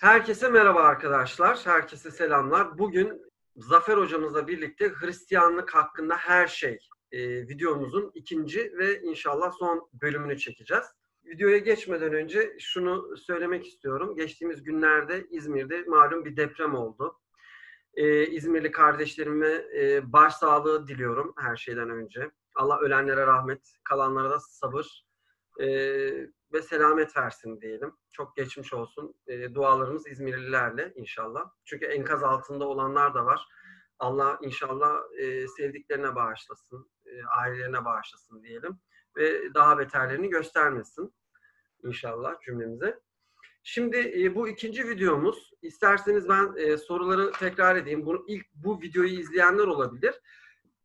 Herkese merhaba arkadaşlar. Herkese selamlar. Bugün Zafer hocamızla birlikte Hristiyanlık hakkında her şey e, videomuzun ikinci ve inşallah son bölümünü çekeceğiz. Videoya geçmeden önce şunu söylemek istiyorum. Geçtiğimiz günlerde İzmir'de malum bir deprem oldu. E, İzmirli kardeşlerime e, başsağlığı diliyorum her şeyden önce. Allah ölenlere rahmet, kalanlara da sabır e, ve selamet versin diyelim. Çok geçmiş olsun. E, dualarımız İzmirlilerle inşallah. Çünkü enkaz altında olanlar da var. Allah inşallah e, sevdiklerine bağışlasın, e, ailelerine bağışlasın diyelim. Ve daha beterlerini göstermesin inşallah cümlemize. Şimdi e, bu ikinci videomuz. İsterseniz ben e, soruları tekrar edeyim. Bunu ilk bu videoyu izleyenler olabilir.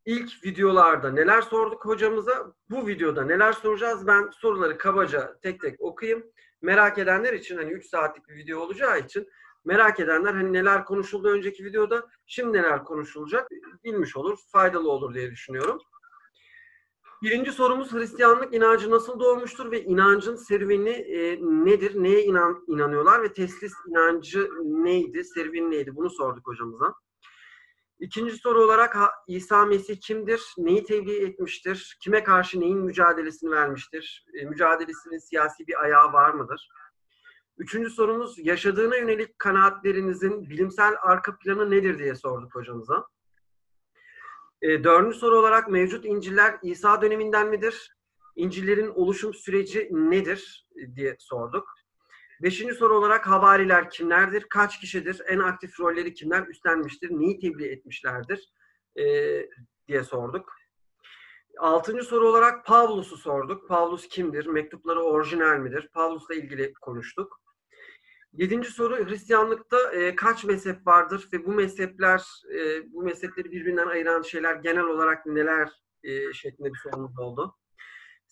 İlk videolarda neler sorduk hocamıza? Bu videoda neler soracağız? Ben soruları kabaca tek tek okuyayım. Merak edenler için hani 3 saatlik bir video olacağı için merak edenler hani neler konuşuldu önceki videoda, şimdi neler konuşulacak bilmiş olur, faydalı olur diye düşünüyorum. Birinci sorumuz Hristiyanlık inancı nasıl doğmuştur ve inancın serüveni e, nedir? Neye inan, inanıyorlar ve teslis inancı neydi? Serüveni neydi? Bunu sorduk hocamıza. İkinci soru olarak İsa Mesih kimdir? Neyi tebliğ etmiştir? Kime karşı neyin mücadelesini vermiştir? E, mücadelesinin siyasi bir ayağı var mıdır? Üçüncü sorumuz yaşadığına yönelik kanaatlerinizin bilimsel arka planı nedir diye sorduk hocamıza. E, dördüncü soru olarak mevcut İncil'ler İsa döneminden midir? İncil'lerin oluşum süreci nedir diye sorduk. Beşinci soru olarak havariler kimlerdir? Kaç kişidir? En aktif rolleri kimler üstlenmiştir? Neyi tebliğ etmişlerdir? E, diye sorduk. Altıncı soru olarak Pavlus'u sorduk. Pavlus kimdir? Mektupları orijinal midir? Pavlus'la ilgili konuştuk. Yedinci soru Hristiyanlıkta e, kaç mezhep vardır ve bu mezhepler, e, bu mezhepleri birbirinden ayıran şeyler genel olarak neler e, şeklinde bir sorumuz oldu.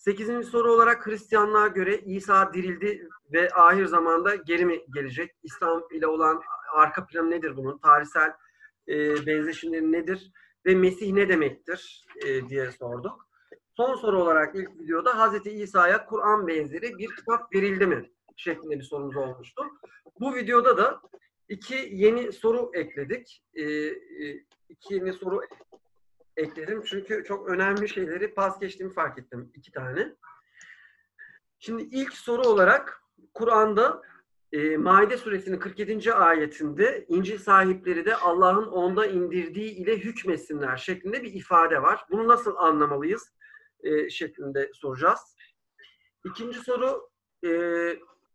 Sekizinci soru olarak Hristiyanlığa göre İsa dirildi ve ahir zamanda geri mi gelecek? İslam ile olan arka planı nedir bunun? Tarihsel e, benzeşimleri nedir? Ve Mesih ne demektir e, diye sorduk. Son soru olarak ilk videoda Hazreti İsa'ya Kur'an benzeri bir kitap verildi mi? şeklinde bir sorumuz olmuştu. Bu videoda da iki yeni soru ekledik. E, e, iki yeni soru ekledim. Çünkü çok önemli şeyleri pas geçtiğimi fark ettim. iki tane. Şimdi ilk soru olarak Kur'an'da e, Maide suresinin 47. ayetinde İncil sahipleri de Allah'ın onda indirdiği ile hükmetsinler şeklinde bir ifade var. Bunu nasıl anlamalıyız e, şeklinde soracağız. İkinci soru e,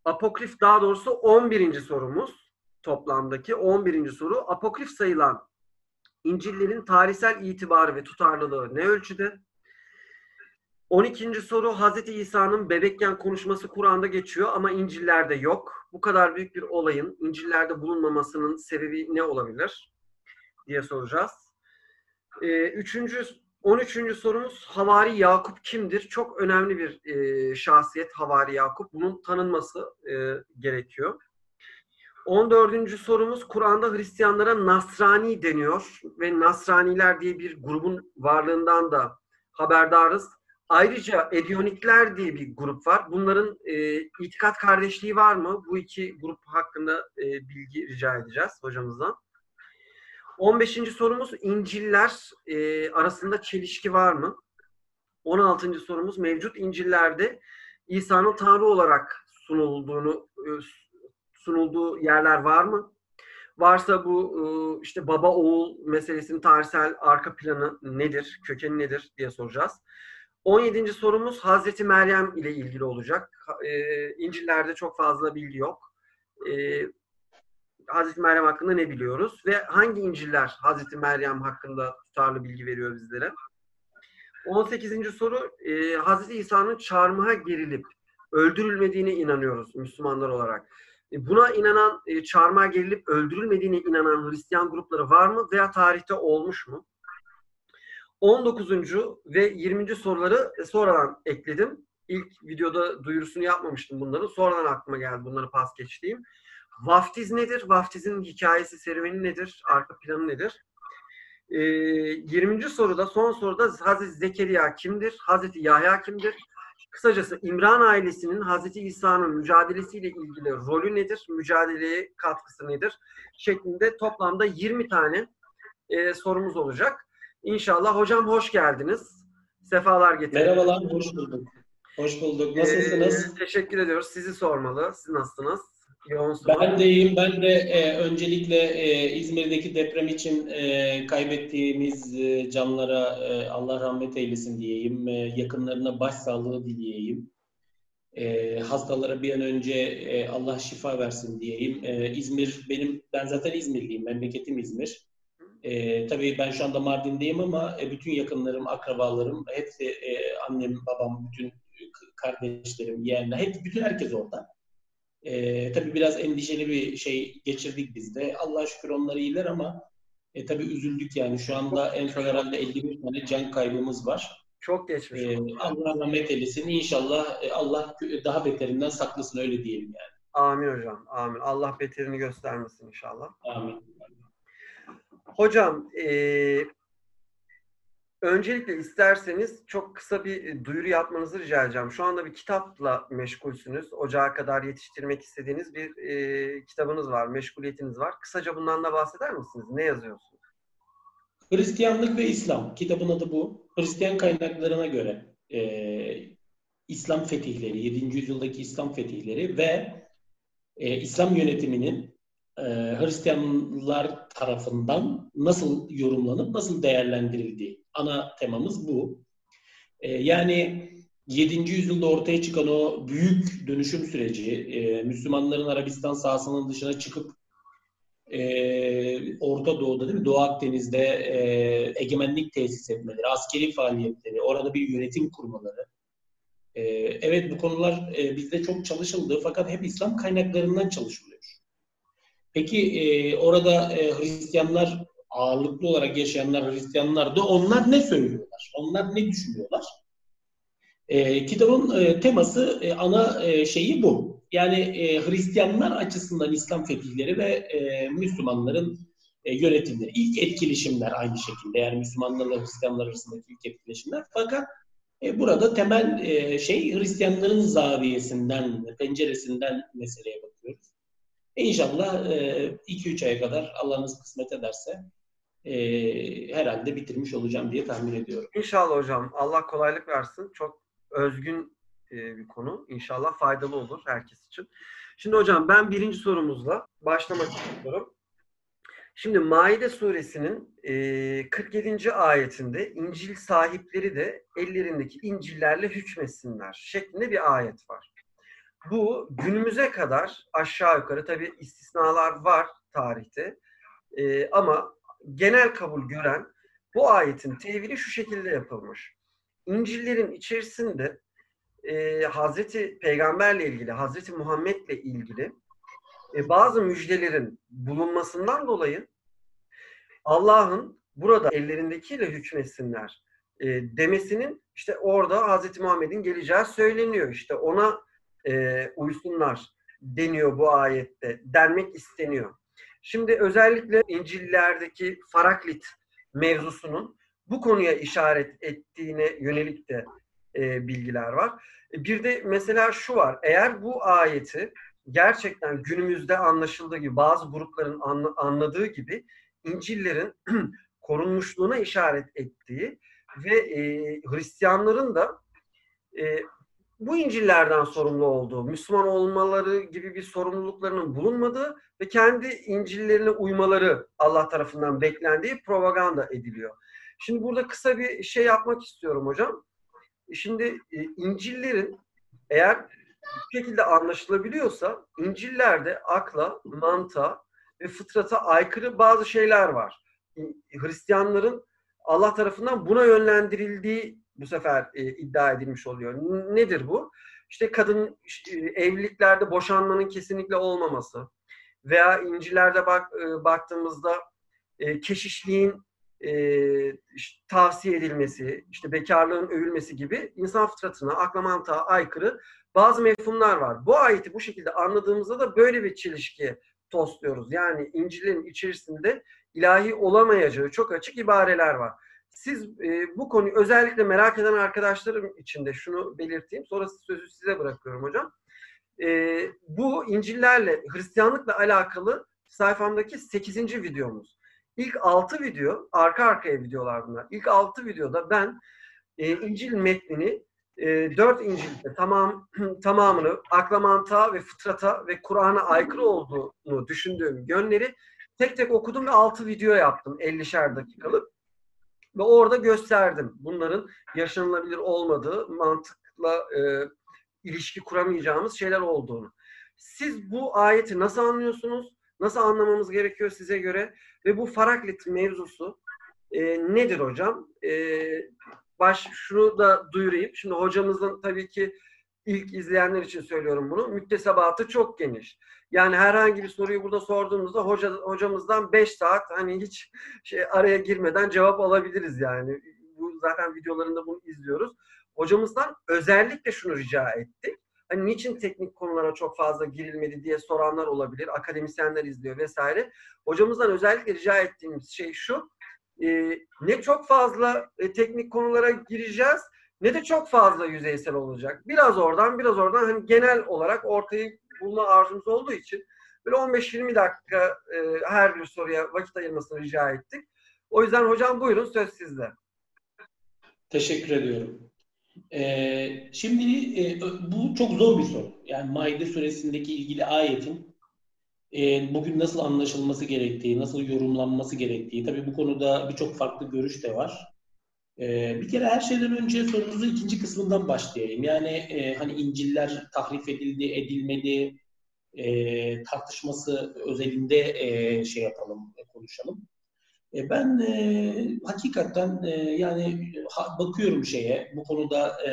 apokrif daha doğrusu 11. sorumuz toplamdaki 11. soru apokrif sayılan İncil'lerin tarihsel itibarı ve tutarlılığı ne ölçüde? 12. soru Hz. İsa'nın bebekken konuşması Kur'an'da geçiyor ama İncil'lerde yok. Bu kadar büyük bir olayın İncil'lerde bulunmamasının sebebi ne olabilir diye soracağız. Ee, üçüncü, 13. sorumuz Havari Yakup kimdir? Çok önemli bir e, şahsiyet Havari Yakup. Bunun tanınması e, gerekiyor. 14. sorumuz Kur'an'da Hristiyanlara Nasrani deniyor ve Nasraniler diye bir grubun varlığından da haberdarız. Ayrıca Edionikler diye bir grup var. Bunların e, itikat kardeşliği var mı? Bu iki grup hakkında e, bilgi rica edeceğiz hocamızdan. 15. sorumuz İnciller e, arasında çelişki var mı? 16. sorumuz mevcut İncil'lerde İsa'nın Tanrı olarak sunulduğunu e, sunulduğu yerler var mı? Varsa bu e, işte baba oğul meselesinin tarihsel arka planı nedir, kökeni nedir diye soracağız. 17. sorumuz Hazreti Meryem ile ilgili olacak. E, İncil'lerde çok fazla bilgi yok. E, Hazreti Meryem hakkında ne biliyoruz ve hangi İncil'ler Hazreti Meryem hakkında tutarlı bilgi veriyor bizlere? 18. soru Hazreti İsa'nın çarmıha gerilip öldürülmediğine inanıyoruz Müslümanlar olarak. E, buna inanan, e, çarmıha gerilip öldürülmediğine inanan Hristiyan grupları var mı veya tarihte olmuş mu? 19. ve 20. soruları e, sonradan ekledim. İlk videoda duyurusunu yapmamıştım bunların. Sonradan aklıma geldi bunları pas geçtiğim. Vaftiz nedir? Vaftizin hikayesi, serüveni nedir? Arka planı nedir? Ee, 20. soruda, son soruda Hazreti Zekeriya kimdir? Hazreti Yahya kimdir? Kısacası İmran ailesinin Hazreti İsa'nın mücadelesiyle ilgili rolü nedir? Mücadeleye katkısı nedir? Şeklinde toplamda 20 tane e, sorumuz olacak. İnşallah. Hocam hoş geldiniz. Sefalar getirdiniz. Merhabalar, hoş bulduk. Hoş bulduk. Nasılsınız? Ee, teşekkür ediyoruz. Sizi sormalı. Siz nasılsınız? Ben de iyiyim. Ben de e, öncelikle e, İzmir'deki deprem için e, kaybettiğimiz e, canlara e, Allah rahmet eylesin diyeyim. E, yakınlarına başsağlığı dileyeyim. E, hastalara bir an önce e, Allah şifa versin diyeyim. E, İzmir benim, ben zaten İzmirliyim. Memleketim İzmir. E, tabii ben şu anda Mardin'deyim ama e, bütün yakınlarım, akrabalarım, hepsi e, annem, babam, bütün kardeşlerim, yeğenler, hep bütün herkes orada. E, tabii biraz endişeli bir şey geçirdik biz de. Allah şükür onlar iyiler ama e, tabii üzüldük yani. Şu anda en son herhalde 51 tane can kaybımız var. Çok geçmiş E, olsun. Allah rahmet eylesin. İnşallah e, Allah daha beterinden saklasın öyle diyelim yani. Amin hocam. Amin. Allah beterini göstermesin inşallah. Amin. Hocam, eee, öncelikle isterseniz çok kısa bir duyuru yapmanızı rica edeceğim. Şu anda bir kitapla meşgulsünüz. Ocağa kadar yetiştirmek istediğiniz bir eee, kitabınız var, meşguliyetiniz var. Kısaca bundan da bahseder misiniz? Ne yazıyorsunuz? Hristiyanlık ve İslam. Kitabın adı bu. Hristiyan kaynaklarına göre e, İslam fetihleri, 7. yüzyıldaki İslam fetihleri ve e, İslam yönetiminin e, Hristiyanlar tarafından nasıl yorumlanıp nasıl değerlendirildiği. Ana temamız bu. E, yani 7. yüzyılda ortaya çıkan o büyük dönüşüm süreci, e, Müslümanların Arabistan sahasının dışına çıkıp e, Orta Doğu'da değil mi? Doğu Akdeniz'de e, egemenlik tesis etmeleri, askeri faaliyetleri, orada bir yönetim kurmaları. E, evet bu konular e, bizde çok çalışıldı fakat hep İslam kaynaklarından çalışılıyor. Peki e, orada e, Hristiyanlar ağırlıklı olarak yaşayanlar Hristiyanlar da onlar ne söylüyorlar? Onlar ne düşünüyorlar? E, kitabın e, teması e, ana e, şeyi bu. Yani e, Hristiyanlar açısından İslam fetihleri ve e, Müslümanların e, yönetimleri. İlk etkileşimler aynı şekilde. Yani Müslümanlarla Hristiyanlar arasındaki ilk etkileşimler. Fakat e, burada temel e, şey Hristiyanların zaviyesinden, penceresinden meseleye bakıyoruz. E, İnşallah 2-3 aya kadar Allah'ınız kısmet ederse e, herhalde bitirmiş olacağım diye tahmin ediyorum. İnşallah hocam. Allah kolaylık versin. Çok özgün e, bir konu. İnşallah faydalı olur herkes için. Şimdi hocam ben birinci sorumuzla başlamak istiyorum. Şimdi Maide suresinin e, 47. ayetinde İncil sahipleri de ellerindeki İncil'lerle hükmetsinler şeklinde bir ayet var. Bu günümüze kadar aşağı yukarı tabi istisnalar var tarihte e, ama genel kabul gören bu ayetin tevili şu şekilde yapılmış. İncil'lerin içerisinde e, Hazreti Peygamberle ilgili, Hazreti Muhammed'le ilgili e, bazı müjdelerin bulunmasından dolayı Allah'ın burada ellerindekiyle hükmetsinler e, demesinin işte orada Hazreti Muhammed'in geleceği söyleniyor. İşte ona e, uysunlar deniyor bu ayette. Denmek isteniyor. Şimdi özellikle İncil'lerdeki Faraklit mevzusunun bu konuya işaret ettiğine yönelik de e, bilgiler var. Bir de mesela şu var. Eğer bu ayeti gerçekten günümüzde anlaşıldığı gibi bazı grupların anladığı gibi İncil'lerin korunmuşluğuna işaret ettiği ve e, Hristiyanların da e, bu İncil'lerden sorumlu olduğu, Müslüman olmaları gibi bir sorumluluklarının bulunmadığı ve kendi İncil'lerine uymaları Allah tarafından beklendiği propaganda ediliyor. Şimdi burada kısa bir şey yapmak istiyorum hocam. Şimdi e, İncil'lerin eğer bu şekilde anlaşılabiliyorsa İncil'lerde akla, mantığa ve fıtrata aykırı bazı şeyler var. Hristiyanların Allah tarafından buna yönlendirildiği bu sefer e, iddia edilmiş oluyor. Nedir bu? İşte kadın e, evliliklerde boşanmanın kesinlikle olmaması veya İncil'lerde bak, e, baktığımızda e, keşişliğin e, işte, tavsiye edilmesi, işte bekarlığın övülmesi gibi insan fıtratına, akla mantığa aykırı bazı mefhumlar var. Bu ayeti bu şekilde anladığımızda da böyle bir çelişkiye tosluyoruz. Yani İncil'in içerisinde ilahi olamayacağı çok açık ibareler var. Siz e, bu konuyu özellikle merak eden arkadaşlarım için de şunu belirteyim. Sonra sözü size bırakıyorum hocam. E, bu İncil'lerle, Hristiyanlıkla alakalı sayfamdaki 8. videomuz. İlk 6 video, arka arkaya videolar bunlar. İlk 6 videoda ben e, İncil metnini e, 4 İncil'de tamam tamamını akla mantığa ve fıtrata ve Kur'an'a aykırı olduğunu düşündüğüm yönleri tek tek okudum ve 6 video yaptım 50'şer dakikalık. Ve orada gösterdim bunların yaşanılabilir olmadığı, mantıkla e, ilişki kuramayacağımız şeyler olduğunu. Siz bu ayeti nasıl anlıyorsunuz? Nasıl anlamamız gerekiyor size göre? Ve bu faraklit mevzusu e, nedir hocam? E, baş şunu da duyurayım. Şimdi hocamızın tabii ki ilk izleyenler için söylüyorum bunu. Müktesebatı çok geniş. Yani herhangi bir soruyu burada sorduğumuzda hoca, hocamızdan 5 saat hani hiç şey araya girmeden cevap alabiliriz yani. Bu zaten videolarında bunu izliyoruz. Hocamızdan özellikle şunu rica ettik. Hani niçin teknik konulara çok fazla girilmedi diye soranlar olabilir. Akademisyenler izliyor vesaire. Hocamızdan özellikle rica ettiğimiz şey şu. E, ne çok fazla e, teknik konulara gireceğiz ne de çok fazla yüzeysel olacak. Biraz oradan biraz oradan hani genel olarak ortayı bulma arzumuz olduğu için böyle 15-20 dakika e, her bir soruya vakit ayırmasını rica ettik. O yüzden hocam buyurun söz sizde. Teşekkür ediyorum. Ee, şimdi e, bu çok zor bir soru. Yani Maide suresindeki ilgili ayetin e, bugün nasıl anlaşılması gerektiği, nasıl yorumlanması gerektiği. Tabii bu konuda birçok farklı görüş de var. E, bir kere her şeyden önce sorunuzun ikinci kısmından başlayayım. Yani e, hani İncil'ler tahrif edildi, edilmedi e, tartışması özelinde e, şey yapalım, e, konuşalım. E, ben e, hakikaten e, yani ha, bakıyorum şeye, bu konuda e,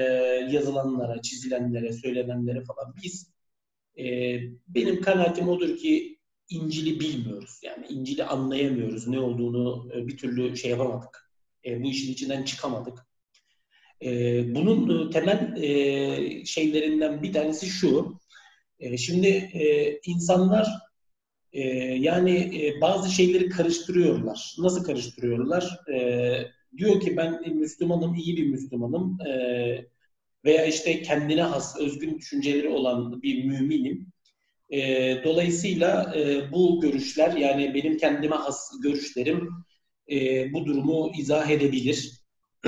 yazılanlara, çizilenlere, söylenenlere falan. Biz, e, benim kanaatim odur ki İncil'i bilmiyoruz. Yani İncil'i anlayamıyoruz. Ne olduğunu e, bir türlü şey yapamadık. E, bu işin içinden çıkamadık. E, bunun e, temel e, şeylerinden bir tanesi şu. E, şimdi e, insanlar e, yani e, bazı şeyleri karıştırıyorlar. Nasıl karıştırıyorlar? E, diyor ki ben Müslümanım, iyi bir Müslümanım e, veya işte kendine has, özgün düşünceleri olan bir müminim. E, dolayısıyla e, bu görüşler yani benim kendime has görüşlerim e, bu durumu izah edebilir.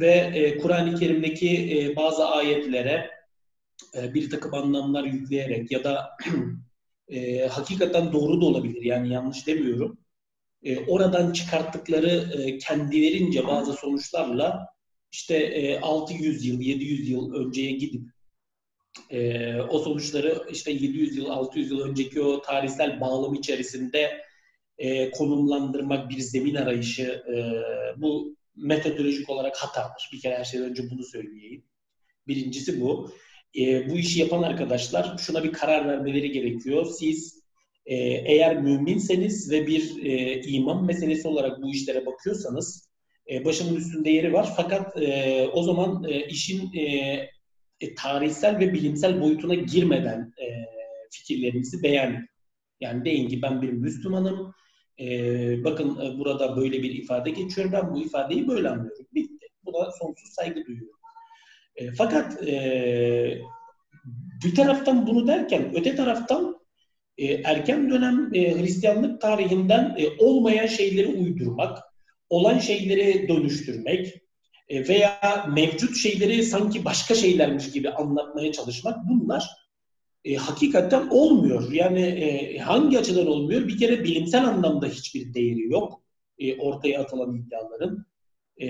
Ve e, Kur'an-ı Kerim'deki e, bazı ayetlere e, bir takım anlamlar yükleyerek ya da e, hakikaten doğru da olabilir yani yanlış demiyorum. E, oradan çıkarttıkları e, kendilerince bazı sonuçlarla işte e, 600 yıl, 700 yıl önceye gidip e, o sonuçları işte 700 yıl, 600 yıl önceki o tarihsel bağlam içerisinde e, konumlandırmak, bir zemin arayışı e, bu metodolojik olarak hatadır. Bir kere her şeyden önce bunu söyleyeyim. Birincisi bu. E, bu işi yapan arkadaşlar şuna bir karar vermeleri gerekiyor. Siz e, eğer müminseniz ve bir e, iman meselesi olarak bu işlere bakıyorsanız e, başımın üstünde yeri var. Fakat e, o zaman e, işin e, e, tarihsel ve bilimsel boyutuna girmeden e, fikirlerinizi beyan. Yani deyin ki ben bir Müslümanım, e, bakın e, burada böyle bir ifade geçiyor. Ben bu ifadeyi böyle anlıyorum. Bitti. Buna sonsuz saygı duyuyorum. E, fakat e, bir taraftan bunu derken öte taraftan e, erken dönem e, Hristiyanlık tarihinden e, olmayan şeyleri uydurmak, olan şeyleri dönüştürmek e, veya mevcut şeyleri sanki başka şeylermiş gibi anlatmaya çalışmak bunlar e, hakikaten olmuyor. Yani e, hangi açıdan olmuyor? Bir kere bilimsel anlamda hiçbir değeri yok e, ortaya atılan iddiaların. E,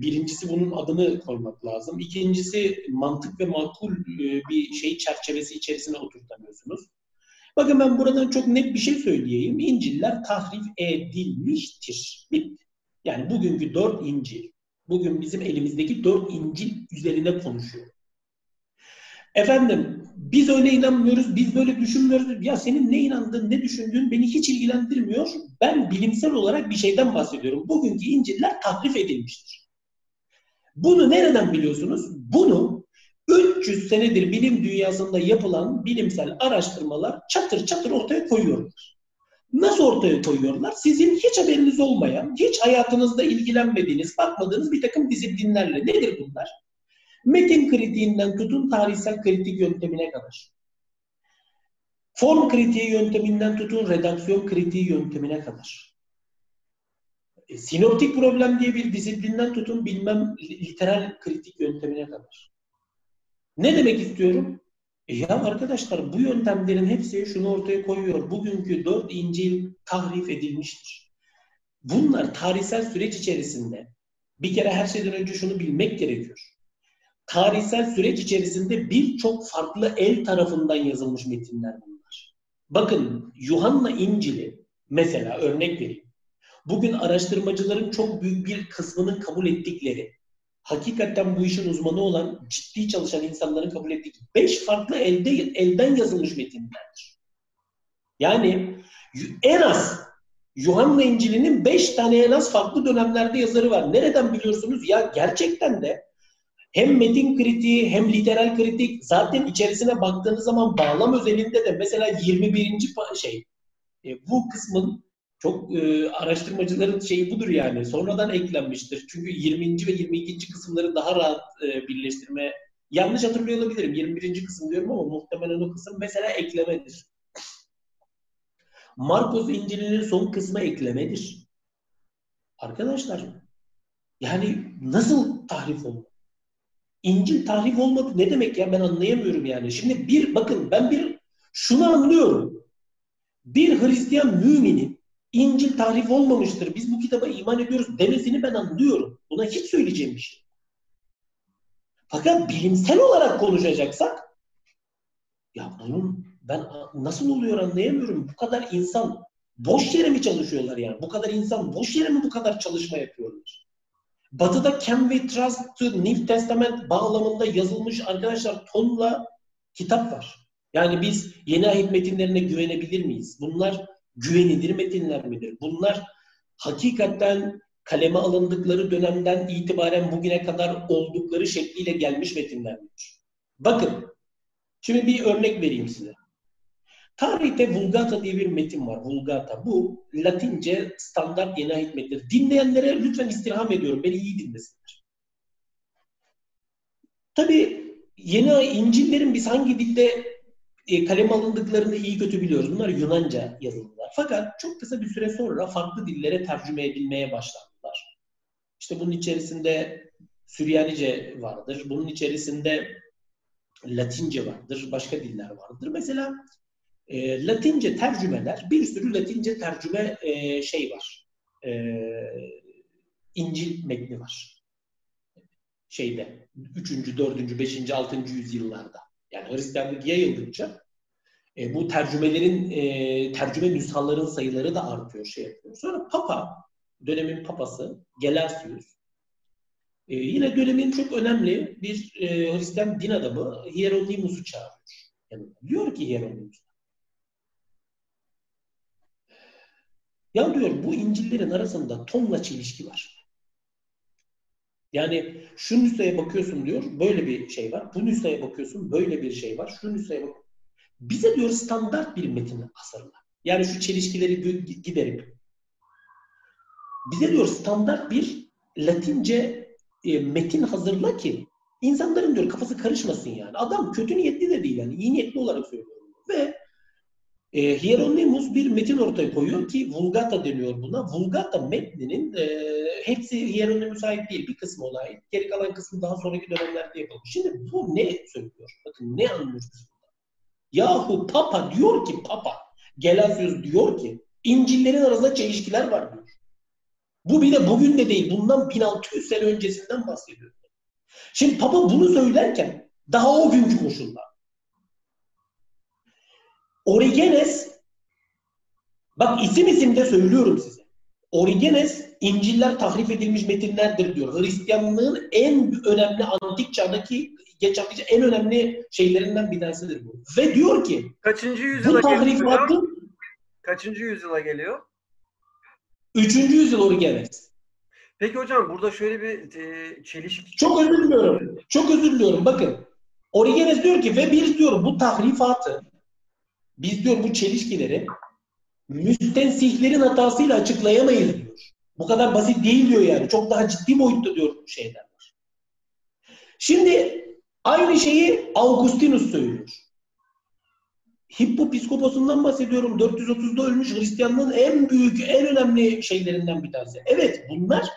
birincisi bunun adını koymak lazım. İkincisi mantık ve makul e, bir şey çerçevesi içerisine oturtamıyorsunuz. Bakın ben buradan çok net bir şey söyleyeyim. İnciller tahrif edilmiştir. Yani bugünkü dört İncil, bugün bizim elimizdeki dört İncil üzerine konuşuyor. Efendim biz öyle inanmıyoruz, biz böyle düşünmüyoruz. Ya senin ne inandığın, ne düşündüğün beni hiç ilgilendirmiyor. Ben bilimsel olarak bir şeyden bahsediyorum. Bugünkü İncil'ler tahrif edilmiştir. Bunu nereden biliyorsunuz? Bunu 300 senedir bilim dünyasında yapılan bilimsel araştırmalar çatır çatır ortaya koyuyorlar. Nasıl ortaya koyuyorlar? Sizin hiç haberiniz olmayan, hiç hayatınızda ilgilenmediğiniz, bakmadığınız bir takım disiplinlerle. Nedir bunlar? Metin kritiğinden tutun tarihsel kritik yöntemine kadar. Form kritiği yönteminden tutun redaksiyon kritiği yöntemine kadar. E, sinoptik problem diye bir disiplinden tutun bilmem literal kritik yöntemine kadar. Ne demek istiyorum? E ya arkadaşlar bu yöntemlerin hepsi şunu ortaya koyuyor. Bugünkü dört İncil tahrif edilmiştir. Bunlar tarihsel süreç içerisinde bir kere her şeyden önce şunu bilmek gerekiyor. Tarihsel süreç içerisinde birçok farklı el tarafından yazılmış metinler bunlar. Bakın Yuhanna İncil'i mesela örnek vereyim. Bugün araştırmacıların çok büyük bir kısmının kabul ettikleri hakikaten bu işin uzmanı olan, ciddi çalışan insanların kabul ettiği beş farklı elde elden yazılmış metinlerdir. Yani en az Yuhanna İncil'inin beş tane en az farklı dönemlerde yazarı var. Nereden biliyorsunuz? Ya gerçekten de hem metin kritiği hem literal kritik zaten içerisine baktığınız zaman bağlam özelinde de mesela 21. şey e, bu kısmın çok e, araştırmacıların şeyi budur yani. Sonradan eklenmiştir. Çünkü 20. ve 22. kısımları daha rahat e, birleştirme yanlış hatırlıyor olabilirim. 21. kısım diyorum ama muhtemelen o kısım mesela eklemedir. Marcos İncil'inin son kısmı eklemedir. Arkadaşlar yani nasıl tahrif oldu? İncil tahrif olmadı ne demek ya ben anlayamıyorum yani. Şimdi bir bakın ben bir şunu anlıyorum. Bir Hristiyan müminin İncil tahrif olmamıştır. Biz bu kitaba iman ediyoruz demesini ben anlıyorum. Buna hiç söyleyeceğim bir şey. Fakat bilimsel olarak konuşacaksak ya bunun ben nasıl oluyor anlayamıyorum. Bu kadar insan boş yere mi çalışıyorlar yani? Bu kadar insan boş yere mi bu kadar çalışma yapıyorlar? Batı'da Can We Trust to New Testament bağlamında yazılmış arkadaşlar tonla kitap var. Yani biz yeni ahit metinlerine güvenebilir miyiz? Bunlar güvenilir metinler midir? Bunlar hakikaten kaleme alındıkları dönemden itibaren bugüne kadar oldukları şekliyle gelmiş metinler midir? Bakın, şimdi bir örnek vereyim size. Tarihte Vulgata diye bir metin var. Vulgata. Bu Latince standart yeni ahit metindir. Dinleyenlere lütfen istirham ediyorum. Beni iyi dinlesinler. Tabi yeni İncil'lerin biz hangi dilde e, kalem alındıklarını iyi kötü biliyoruz. Bunlar Yunanca yazılılar. Fakat çok kısa bir süre sonra farklı dillere tercüme edilmeye başlandılar. İşte bunun içerisinde Süryanice vardır. Bunun içerisinde Latince vardır. Başka diller vardır. Mesela e, Latince tercümeler, bir sürü Latince tercüme e, şey var. E, İncil metni var. Şeyde 3. 4. 5. 6. yüzyıllarda. Yani Hristiyanlık yayıldıkça e, bu tercümelerin, e, tercüme nüshaların sayıları da artıyor, şey yapıyor. Sonra Papa, dönemin papası Gelasius, e, yine dönemin çok önemli bir e, Hristiyan din adamı Hieronymus'u çağırıyor. Yani diyor ki Hieronymus, ya diyor bu İncil'lerin arasında tonla çelişki var. Yani şu nüshaya bakıyorsun diyor, böyle bir şey var. Bu nüshaya bakıyorsun, böyle bir şey var. Şu nüshaya bak. Bize diyor standart bir metin hazırla. Yani şu çelişkileri giderip. Bize diyor standart bir Latince e, metin hazırla ki insanların diyor kafası karışmasın yani. Adam kötü niyetli de değil yani. iyi niyetli olarak söylüyorum. Ve e, Hieronymus bir metin ortaya koyuyor ki Vulgata deniyor buna. Vulgata metninin e, hepsi Hieronymus'a ait değil. Bir kısmı ona ait. Geri kalan kısmı daha sonraki dönemlerde yapılmış. Şimdi bu ne söylüyor? Bakın ne anlıyoruz Yahu Papa diyor ki Papa, Gelasius diyor ki İncil'lerin arasında çelişkiler var diyor. Bu bile bugün de değil. Bundan 1600 sene öncesinden bahsediyor. Şimdi Papa bunu söylerken daha o günkü koşullar. Origenes bak isim isim de söylüyorum size. Origenes İncil'ler tahrif edilmiş metinlerdir diyor. Hristiyanlığın en önemli antik çağdaki geçerli en önemli şeylerinden bir tanesidir bu. Ve diyor ki Kaçıncı yüzyıla bu tahrifatın Kaçıncı yüzyıla geliyor? Üçüncü yüzyıl Origenes. Peki hocam burada şöyle bir e, çelişki... Çok özür diliyorum. Çok özür diliyorum. Bakın. Origenes diyor ki ve biz diyor bu tahrifatı biz diyor bu çelişkileri müstensihlerin hatasıyla açıklayamayız diyor. Bu kadar basit değil diyor yani. Çok daha ciddi boyutta diyor bu şeyler var. Şimdi aynı şeyi Augustinus söylüyor. Hippo psikoposundan bahsediyorum. 430'da ölmüş Hristiyanlığın en büyük, en önemli şeylerinden bir tanesi. Evet bunlar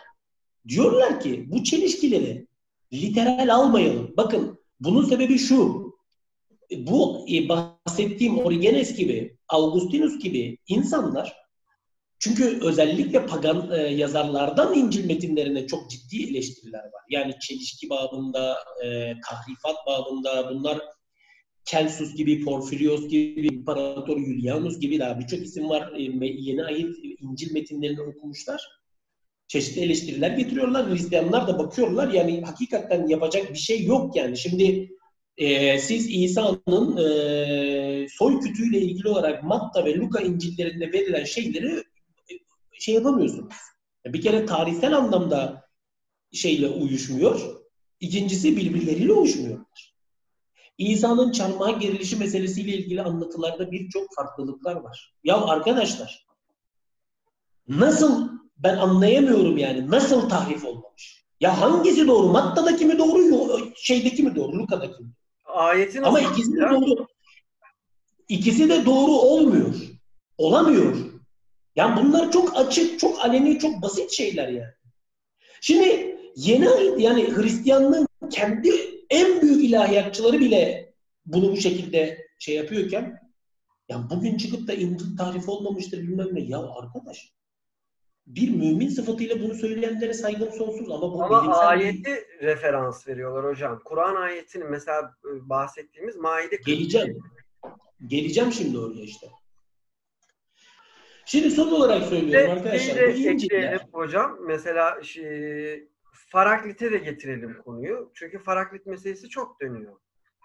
diyorlar ki bu çelişkileri literal almayalım. Bakın bunun sebebi şu. Bu e, bahsettiğim Origenes gibi, Augustinus gibi insanlar çünkü özellikle pagan e, yazarlardan İncil metinlerine çok ciddi eleştiriler var. Yani çelişki babında, e, tahrifat babında bunlar Celsus gibi, Porfirios gibi, İmparator Julianus gibi daha birçok isim var. E, yeni ayet İncil metinlerini okumuşlar. Çeşitli eleştiriler getiriyorlar. Hristiyanlar da bakıyorlar. Yani hakikaten yapacak bir şey yok yani. Şimdi e, siz İsa'nın e, soy kütüğüyle ilgili olarak Matta ve Luka İncil'lerinde verilen şeyleri e, şey yapamıyorsunuz. Bir kere tarihsel anlamda şeyle uyuşmuyor. İkincisi birbirleriyle uyuşmuyorlar. İsa'nın çarmıha gerilişi meselesiyle ilgili anlatılarda birçok farklılıklar var. Ya arkadaşlar nasıl ben anlayamıyorum yani nasıl tahrif olmamış? Ya hangisi doğru? Matta'daki mi doğru, şeydeki mi doğru, Luka'daki mi? Ayetin Ama ikisi de doğru. İkisi de doğru olmuyor. Olamıyor. Yani bunlar çok açık, çok aleni, çok basit şeyler yani. Şimdi yeni yani Hristiyanlığın kendi en büyük ilahiyatçıları bile bunu bu şekilde şey yapıyorken ya bugün çıkıp da İncil tarif olmamıştır bilmem ne. Ya arkadaş bir mümin sıfatıyla bunu söyleyenlere saygım sonsuz ama bu ama ayeti değil. referans veriyorlar hocam. Kur'an ayetini mesela e, bahsettiğimiz Maide Geleceğim. Geleceğim şimdi oraya işte. Şimdi son olarak söylüyorum arkadaşlar. De, bu hocam. Mesela şey, Faraklit'e de getirelim konuyu. Çünkü Faraklit meselesi çok dönüyor.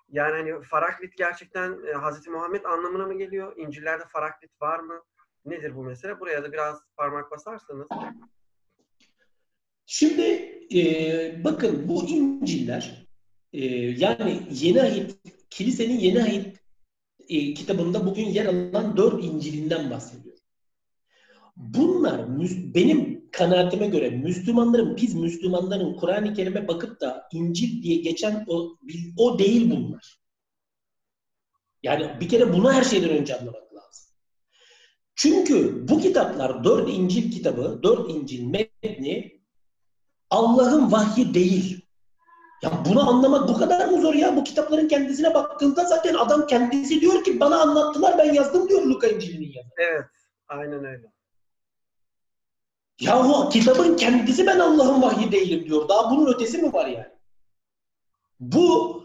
Yani hani Faraklit gerçekten e, Hz. Muhammed anlamına mı geliyor? İncil'lerde Faraklit var mı? Nedir bu mesele? Buraya da biraz parmak basarsanız. Şimdi e, bakın bu İncil'ler e, yani Yeni Ahit, kilisenin Yeni Ahit e, kitabında bugün yer alan dört İncil'inden bahsediyor. Bunlar benim kanaatime göre Müslümanların, biz Müslümanların Kur'an-ı Kerim'e bakıp da İncil diye geçen o, o değil bunlar. Yani bir kere bunu her şeyden önce anlamak çünkü bu kitaplar dört İncil kitabı, dört İncil metni Allah'ın vahyi değil. Ya bunu anlamak bu kadar mı zor ya? Bu kitapların kendisine baktığında zaten adam kendisi diyor ki bana anlattılar ben yazdım diyor Luka İncil'inin yazarı. Evet. Aynen öyle. Yahu kitabın kendisi ben Allah'ın vahyi değilim diyor. Daha bunun ötesi mi var yani? Bu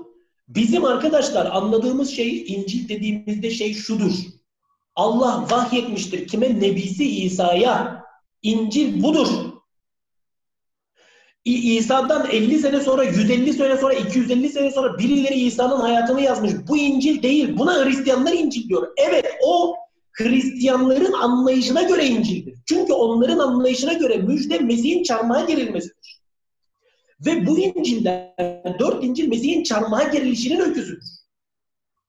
bizim arkadaşlar anladığımız şey İncil dediğimizde şey şudur. Allah vahyetmiştir kime? Nebisi İsa'ya. İncil budur. İsa'dan 50 sene sonra, 150 sene sonra, 250 sene sonra birileri İsa'nın hayatını yazmış. Bu İncil değil. Buna Hristiyanlar İncil diyor. Evet o Hristiyanların anlayışına göre İncil'dir. Çünkü onların anlayışına göre müjde Mesih'in çarmıha gerilmesidir. Ve bu İncil'den dört İncil Mesih'in çarmıha gerilişinin öyküsüdür.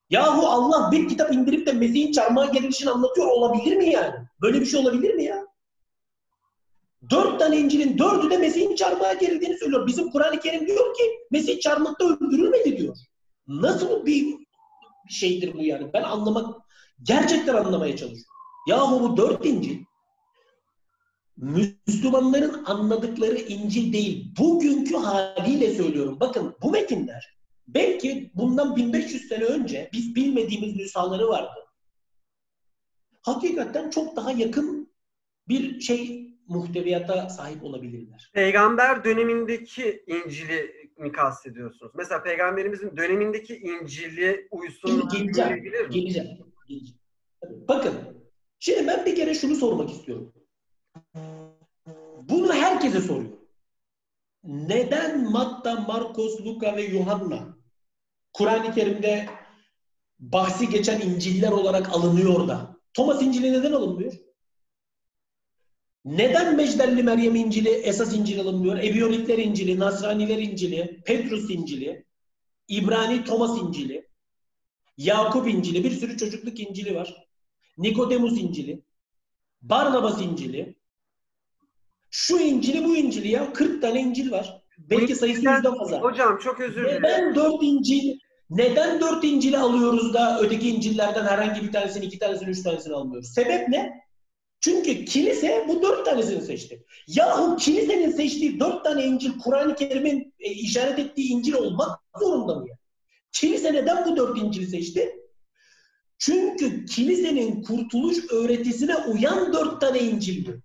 Yahu Allah bir kitap indirip de Mesih'in çarmıha gerilişini anlatıyor olabilir mi yani? Böyle bir şey olabilir mi ya? Dört tane İncil'in dördü de Mesih'in çarmıha gerildiğini söylüyor. Bizim Kur'an-ı Kerim diyor ki Mesih çarmıhta öldürülmedi diyor. Nasıl bir şeydir bu yani? Ben anlamak, gerçekten anlamaya çalışıyorum. Yahu bu dört İncil Müslümanların anladıkları İncil değil. Bugünkü haliyle söylüyorum. Bakın bu metinler Belki bundan 1500 sene önce biz bilmediğimiz nüshaları vardı. Hakikaten çok daha yakın bir şey muhteviyata sahip olabilirler. Peygamber dönemindeki İncil'i mi kastediyorsunuz? Mesela peygamberimizin dönemindeki İncil'i uysun geleceğim, geleceğim, geleceğim. Bakın, şimdi ben bir kere şunu sormak istiyorum. Bunu herkese soruyorum. Neden Matta, Markos, Luka ve Yuhanna Kur'an-ı Kerim'de bahsi geçen İncil'ler olarak alınıyor da Thomas İncil'i neden alınmıyor? Neden Mecdelli Meryem İncil'i esas İncil alınmıyor? Ebiyonikler İncil'i, Nasraniler İncil'i, Petrus İncil'i, İbrani Thomas İncil'i, Yakup İncil'i, bir sürü çocukluk İncil'i var. Nikodemus İncil'i. Barnabas İncil'i, şu İncil'i bu İncil'i ya 40 tane İncil var. Belki sayısı yüzden fazla. Hocam çok özür dilerim. Neden dört İncil neden dört İncil'i alıyoruz da öteki İncil'lerden herhangi bir tanesini, iki tanesini, üç tanesini almıyoruz? Sebep ne? Çünkü kilise bu dört tanesini seçti. Yahu kilisenin seçtiği dört tane İncil, Kur'an-ı Kerim'in e, işaret ettiği İncil olmak zorunda mı ya? Kilise neden bu dört İncil'i seçti? Çünkü kilisenin kurtuluş öğretisine uyan dört tane İncil'di.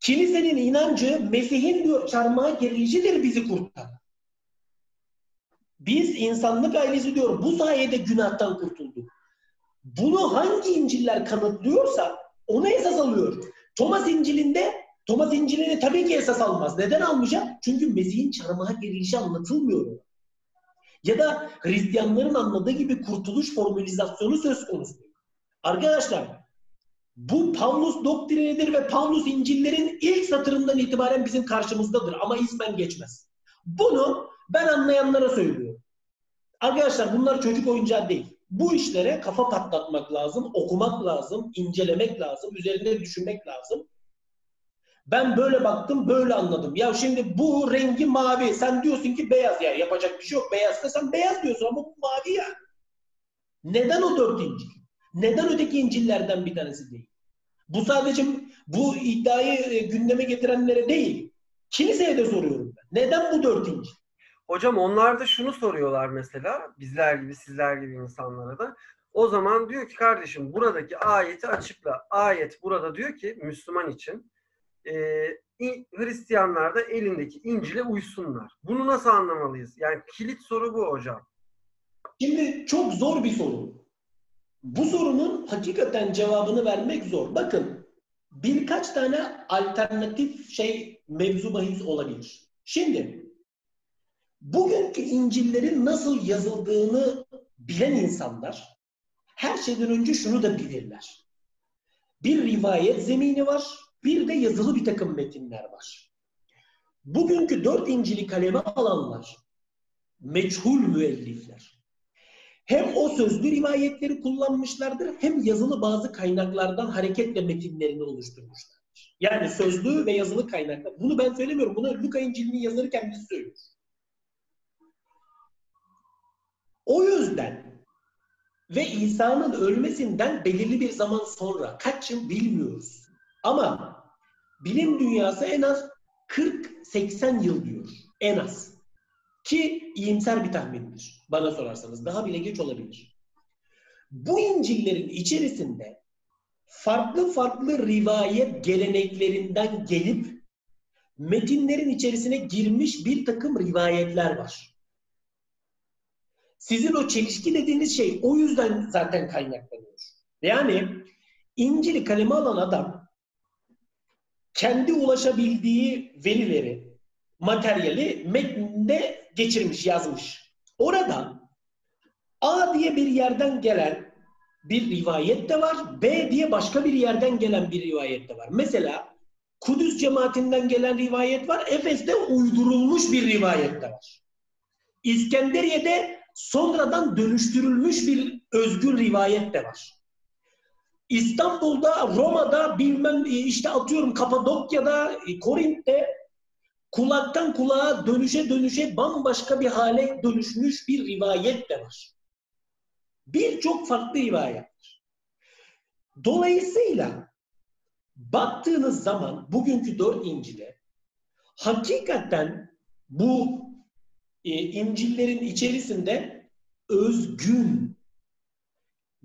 Kilisenin inancı Mesih'in diyor çarmıha gerilişidir bizi kurtar. Biz insanlık ailesi diyor bu sayede günahtan kurtulduk. Bunu hangi İncil'ler kanıtlıyorsa onu esas alıyor. Thomas İncil'inde Thomas İncil'ini tabii ki esas almaz. Neden almayacak? Çünkü Mesih'in çarmıha gerilişi anlatılmıyor. Ya da Hristiyanların anladığı gibi kurtuluş formülizasyonu söz konusu. Arkadaşlar bu Pavlus doktrinidir ve Pavlus İncil'lerin ilk satırından itibaren bizim karşımızdadır ama ismen geçmez. Bunu ben anlayanlara söylüyorum. Arkadaşlar bunlar çocuk oyuncağı değil. Bu işlere kafa patlatmak lazım, okumak lazım, incelemek lazım, üzerinde düşünmek lazım. Ben böyle baktım, böyle anladım. Ya şimdi bu rengi mavi. Sen diyorsun ki beyaz yani yapacak bir şey yok. Beyazsa sen beyaz diyorsun ama bu mavi ya. Neden o dört İncil? Neden öteki İncil'lerden bir tanesi değil? Bu sadece bu iddiayı e, gündeme getirenlere değil. Kiliseye de soruyorum ben. Neden bu dört İncil? Hocam onlar da şunu soruyorlar mesela bizler gibi sizler gibi insanlara da. O zaman diyor ki kardeşim buradaki ayeti açıkla. Ayet burada diyor ki Müslüman için e, Hristiyanlar da elindeki İncil'e uysunlar. Bunu nasıl anlamalıyız? Yani kilit soru bu hocam. Şimdi çok zor bir soru. Bu sorunun hakikaten cevabını vermek zor. Bakın birkaç tane alternatif şey mevzu bahis olabilir. Şimdi bugünkü İncil'lerin nasıl yazıldığını bilen insanlar her şeyden önce şunu da bilirler. Bir rivayet zemini var, bir de yazılı bir takım metinler var. Bugünkü dört İncil'i kaleme alanlar meçhul müellifler. Hem o sözlü rivayetleri kullanmışlardır hem yazılı bazı kaynaklardan hareketle metinlerini oluşturmuşlardır. Yani sözlü ve yazılı kaynaklar. Bunu ben söylemiyorum. Bunu Luka İncil'inin yazarı kendisi söylüyor. O yüzden ve İsa'nın ölmesinden belirli bir zaman sonra kaç yıl bilmiyoruz. Ama bilim dünyası en az 40-80 yıl diyor. En az. Ki iyimser bir tahmindir. Bana sorarsanız. Daha bile geç olabilir. Bu İncil'lerin içerisinde farklı farklı rivayet geleneklerinden gelip metinlerin içerisine girmiş bir takım rivayetler var. Sizin o çelişki dediğiniz şey o yüzden zaten kaynaklanıyor. Yani İncil'i kaleme alan adam kendi ulaşabildiği verileri, materyali metninde geçirmiş, yazmış. Orada A diye bir yerden gelen bir rivayet de var. B diye başka bir yerden gelen bir rivayet de var. Mesela Kudüs cemaatinden gelen rivayet var. Efes'te uydurulmuş bir rivayet de var. İskenderiye'de sonradan dönüştürülmüş bir özgür rivayet de var. İstanbul'da, Roma'da, bilmem işte atıyorum Kapadokya'da, Korint'te kulaktan kulağa dönüşe dönüşe bambaşka bir hale dönüşmüş bir rivayet de var. Birçok farklı rivayet var. Dolayısıyla baktığınız zaman bugünkü dört İncil'e hakikaten bu e, İncil'lerin içerisinde özgün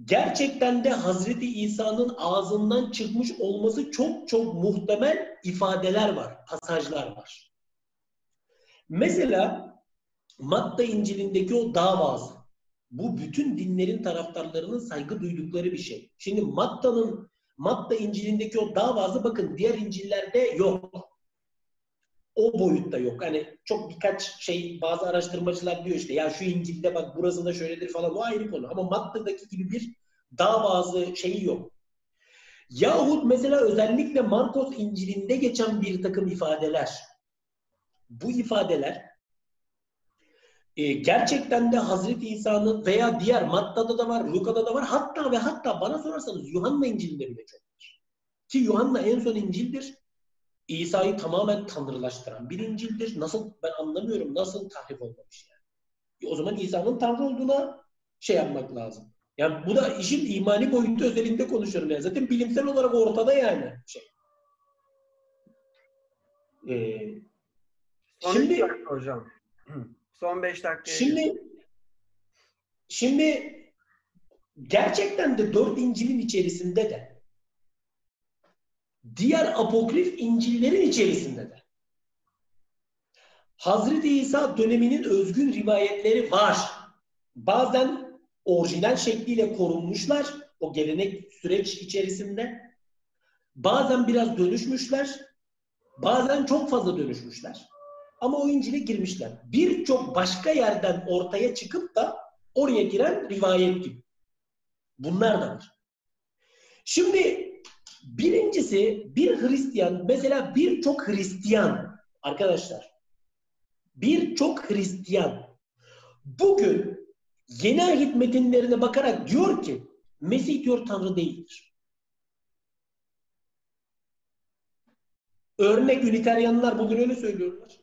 gerçekten de Hazreti İsa'nın ağzından çıkmış olması çok çok muhtemel ifadeler var, pasajlar var. Mesela Matta İncil'indeki o davası. Bu bütün dinlerin taraftarlarının saygı duydukları bir şey. Şimdi Matta'nın Matta İncil'indeki o davası bakın diğer İncil'lerde yok. O boyutta yok. Hani çok birkaç şey bazı araştırmacılar diyor işte ya şu İncil'de bak burası da şöyledir falan o ayrı konu. Ama Matta'daki gibi bir davası şeyi yok. Yahut mesela özellikle Markos İncil'inde geçen bir takım ifadeler bu ifadeler e, gerçekten de Hazreti İsa'nın veya diğer Matta'da da var, Luka'da da var. Hatta ve hatta bana sorarsanız Yuhanna İncil'inde bile çok var. Ki Yuhanna en son İncil'dir. İsa'yı tamamen tanrılaştıran bir İncil'dir. Nasıl ben anlamıyorum nasıl tahrif olmamış yani. E o zaman İsa'nın tanrı olduğuna şey yapmak lazım. Yani bu da işin imani boyutu özelinde konuşuyorum yani. Zaten bilimsel olarak ortada yani şey. Ee, Son şimdi dakika hocam. Son 5 dakika. Şimdi şimdi gerçekten de dört İncil'in içerisinde de diğer apokrif İncil'lerin içerisinde de Hazreti İsa döneminin özgün rivayetleri var. Bazen orijinal şekliyle korunmuşlar o gelenek süreç içerisinde. Bazen biraz dönüşmüşler. Bazen çok fazla dönüşmüşler. Ama o İncil'e girmişler. Birçok başka yerden ortaya çıkıp da oraya giren rivayet gibi. Bunlar da var. Şimdi birincisi bir Hristiyan mesela birçok Hristiyan arkadaşlar birçok Hristiyan bugün yeni ahit metinlerine bakarak diyor ki Mesih diyor Tanrı değildir. Örnek Üniteryanlar bugün öyle söylüyorlar.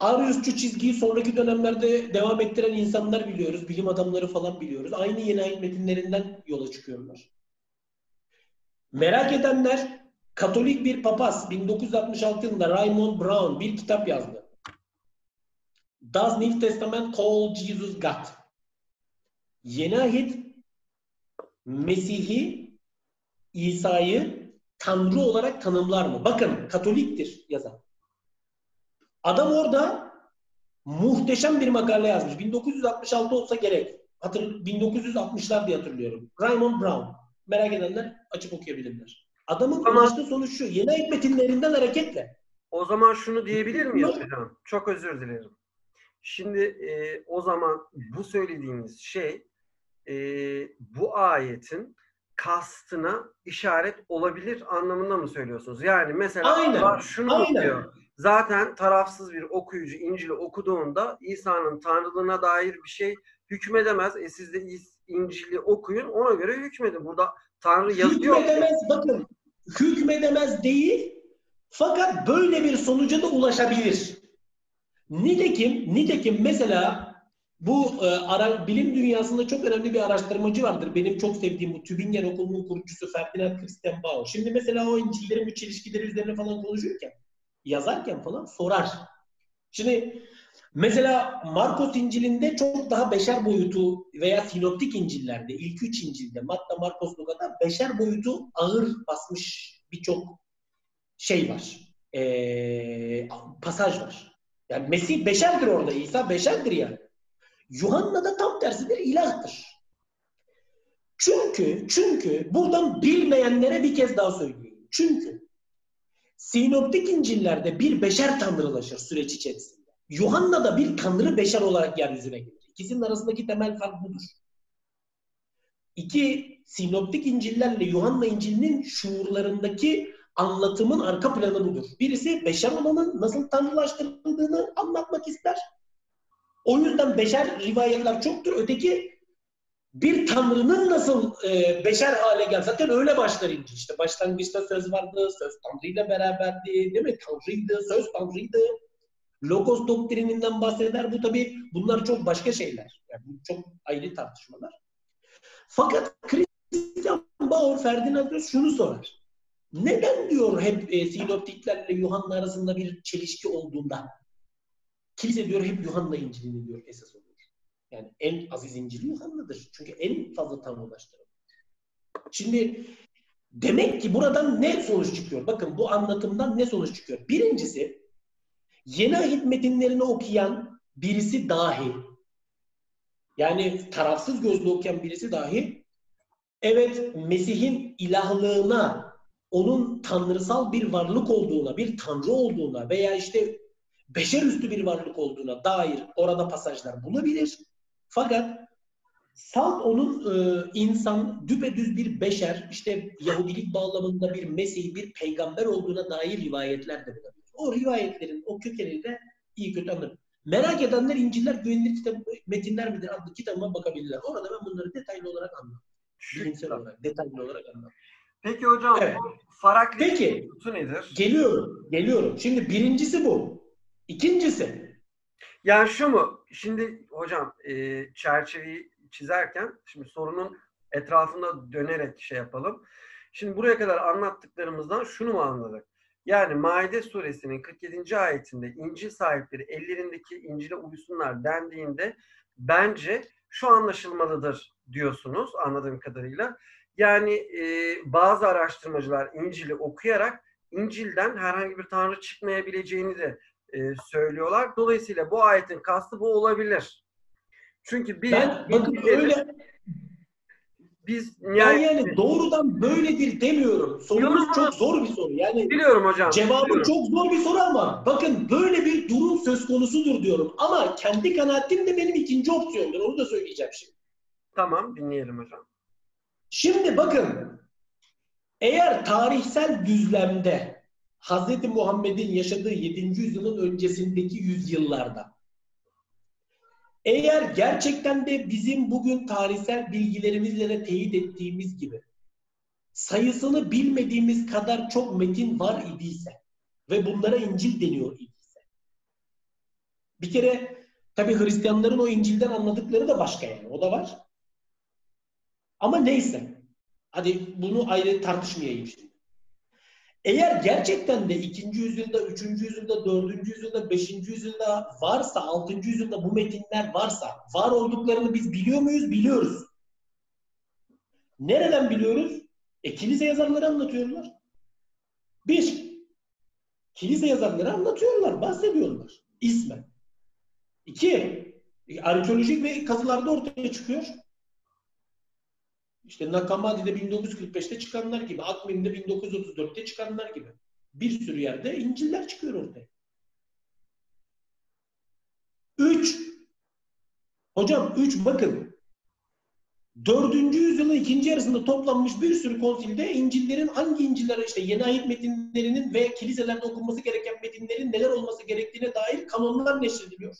Ariusçu çizgiyi sonraki dönemlerde devam ettiren insanlar biliyoruz. Bilim adamları falan biliyoruz. Aynı yeni ayet metinlerinden yola çıkıyorlar. Merak edenler Katolik bir papaz 1966 yılında Raymond Brown bir kitap yazdı. Does New Testament call Jesus God? Yeni ahit Mesih'i İsa'yı Tanrı olarak tanımlar mı? Bakın Katoliktir yazan. Adam orada muhteşem bir makale yazmış. 1966 olsa gerek. Hatır, 1960'lar diye hatırlıyorum. Raymond Brown. Merak edenler açıp okuyabilirler. Adamın Ama, ulaştığı sonuç şu. Yeni ayet metinlerinden hareketle. O zaman şunu diyebilir miyiz hocam? Çok özür dilerim. Şimdi e, o zaman bu söylediğimiz şey e, bu ayetin kastına işaret olabilir anlamında mı söylüyorsunuz? Yani mesela Aynen. şunu Aynen. diyor zaten tarafsız bir okuyucu İncil'i okuduğunda İsa'nın tanrılığına dair bir şey hükmedemez. E siz de İncil'i okuyun ona göre hükmedin. Burada Tanrı yazıyor. Hükmedemez bakın. Hükmedemez değil fakat böyle bir sonuca da ulaşabilir. Nitekim, nitekim mesela bu e, ara, bilim dünyasında çok önemli bir araştırmacı vardır. Benim çok sevdiğim bu Tübingen Okulu'nun kurucusu Ferdinand Christian Bauer. Şimdi mesela o İncil'lerin bu çelişkileri üzerine falan konuşurken yazarken falan sorar. Şimdi mesela Markos İncil'inde çok daha beşer boyutu veya sinoptik İncil'lerde ilk üç İncil'de Matta, Markos, Luka'da beşer boyutu ağır basmış birçok şey var. Ee, pasaj var. Yani Mesih beşerdir orada. İsa beşerdir yani. Yuhanna da tam tersidir. ilahtır. Çünkü çünkü buradan bilmeyenlere bir kez daha söyleyeyim. Çünkü Sinoptik İncil'lerde bir beşer tanrılaşır süreç içerisinde. Yuhanna da bir tanrı beşer olarak yeryüzüne gelir. İkisinin arasındaki temel fark budur. İki, Sinoptik İncil'lerle Yuhanna İncil'inin şuurlarındaki anlatımın arka planı budur. Birisi beşer olanın nasıl tanrılaştırıldığını anlatmak ister. O yüzden beşer rivayetler çoktur. Öteki bir tanrının nasıl e, beşer hale gel. Zaten öyle başlar İncil. İşte başlangıçta söz vardı, söz tanrıyla beraberdi, değil mi? Tanrıydı, söz tanrıydı. Logos doktrininden bahseder. Bu tabi bunlar çok başka şeyler. Yani çok ayrı tartışmalar. Fakat Christian Bauer Ferdinand şunu sorar. Neden diyor hep e, sinoptiklerle Yuhanna arasında bir çelişki olduğunda? Kilise diyor hep Yuhanna İncil'ini diyor esas olarak. Yani en aziz İncil Yuhanna'dır. Çünkü en fazla tanrılaştırılır. Şimdi demek ki buradan ne sonuç çıkıyor? Bakın bu anlatımdan ne sonuç çıkıyor? Birincisi yeni ahit metinlerini okuyan birisi dahi yani tarafsız gözlü okuyan birisi dahi evet Mesih'in ilahlığına onun tanrısal bir varlık olduğuna, bir tanrı olduğuna veya işte beşer üstü bir varlık olduğuna dair orada pasajlar bulabilir. Fakat salt onun e, insan düpedüz bir beşer, işte Yahudilik bağlamında bir Mesih, bir peygamber olduğuna dair rivayetler de bulabilir. O rivayetlerin o kökeni de iyi kötü anlarım. Merak edenler İncil'ler güvenilir kitap, metinler midir adlı kitabıma bakabilirler. Orada ben bunları detaylı olarak anlattım. Bilimsel olarak, detaylı olarak anlat. Peki hocam Evet. bu Farakli Peki. kutusu nedir? Geliyorum, geliyorum. Şimdi birincisi bu. İkincisi, Yani şu mu? Şimdi hocam e, çerçeveyi çizerken şimdi sorunun etrafında dönerek şey yapalım. Şimdi buraya kadar anlattıklarımızdan şunu mu anladık? Yani Maide suresinin 47. ayetinde İncil sahipleri ellerindeki İncil'e uysunlar dendiğinde bence şu anlaşılmalıdır diyorsunuz anladığım kadarıyla. Yani e, bazı araştırmacılar İncil'i okuyarak İncil'den herhangi bir tanrı çıkmayabileceğini de e, söylüyorlar. Dolayısıyla bu ayetin kastı bu olabilir. Çünkü biz ben bakın İncil'leri- öyle biz nihayet yani doğrudan böyledir demiyorum. Sorunuz çok zor bir soru. Yani biliyorum hocam. Cevabı biliyorum. çok zor bir soru ama bakın böyle bir durum söz konusudur diyorum. Ama kendi kanaatim de benim ikinci opsiyondur. Onu da söyleyeceğim şimdi. Tamam dinleyelim hocam. Şimdi bakın eğer tarihsel düzlemde Hz. Muhammed'in yaşadığı 7. yüzyılın öncesindeki yüzyıllarda eğer gerçekten de bizim bugün tarihsel bilgilerimizle de teyit ettiğimiz gibi sayısını bilmediğimiz kadar çok metin var idiyse ve bunlara İncil deniyor idiyse bir kere tabi Hristiyanların o İncil'den anladıkları da başka yani o da var. Ama neyse. Hadi bunu ayrı tartışmayayım şimdi. Eğer gerçekten de 2. yüzyılda, 3. yüzyılda, 4. yüzyılda, 5. yüzyılda varsa, 6. yüzyılda bu metinler varsa, var olduklarını biz biliyor muyuz? Biliyoruz. Nereden biliyoruz? E kilise yazarları anlatıyorlar. Bir, kilise yazarları anlatıyorlar, bahsediyorlar. İsmen. İki, e, arkeolojik ve kazılarda ortaya çıkıyor. İşte Nakamadi'de 1945'te çıkanlar gibi, Akmin'de 1934'te çıkanlar gibi. Bir sürü yerde İncil'ler çıkıyor ortaya. Üç. Hocam üç bakın. Dördüncü yüzyılın ikinci yarısında toplanmış bir sürü konsilde İncil'lerin hangi İncil'lere işte yeni ayet metinlerinin ve kiliselerde okunması gereken metinlerin neler olması gerektiğine dair kanonlar neşrediliyor.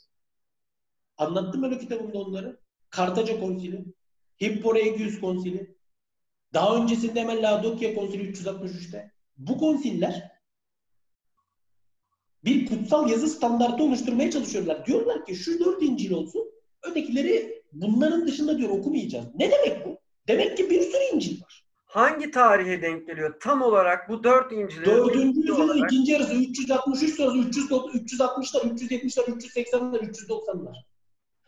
Anlattım öyle kitabımda onları. Kartaca konsili, Hipporegius konsili, daha öncesinde hemen Laodikya konsili 363'te. Bu konsiller bir kutsal yazı standartı oluşturmaya çalışıyorlar. Diyorlar ki şu dört İncil olsun, ötekileri bunların dışında diyor okumayacağız. Ne demek bu? Demek ki bir sürü İncil var. Hangi tarihe denk geliyor? Tam olarak bu dört İncil'in Dördüncü yüzyılın olarak- ikinci yarısı 363 sonrası 300, 360'lar, 370'ler, 380'ler, 390'lar.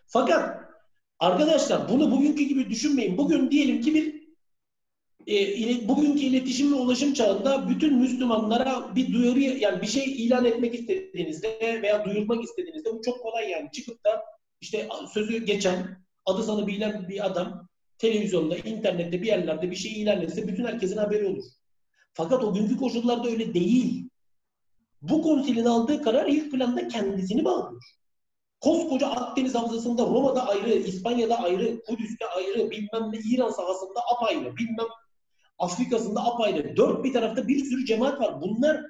Fakat arkadaşlar bunu bugünkü gibi düşünmeyin. Bugün diyelim ki bir e, bugünkü iletişim ve ulaşım çağında bütün Müslümanlara bir duyuru yani bir şey ilan etmek istediğinizde veya duyurmak istediğinizde bu çok kolay yani çıkıp da işte sözü geçen adı sanı bilinen bir adam televizyonda, internette bir yerlerde bir şey ilan etse bütün herkesin haberi olur. Fakat o günkü koşullarda öyle değil. Bu konsilin aldığı karar ilk planda kendisini bağlıyor. Koskoca Akdeniz Havzası'nda Roma'da ayrı, İspanya'da ayrı, Kudüs'te ayrı, bilmem ne İran sahasında apayrı, bilmem Afrika'sında apayrı. Dört bir tarafta bir sürü cemaat var. Bunlar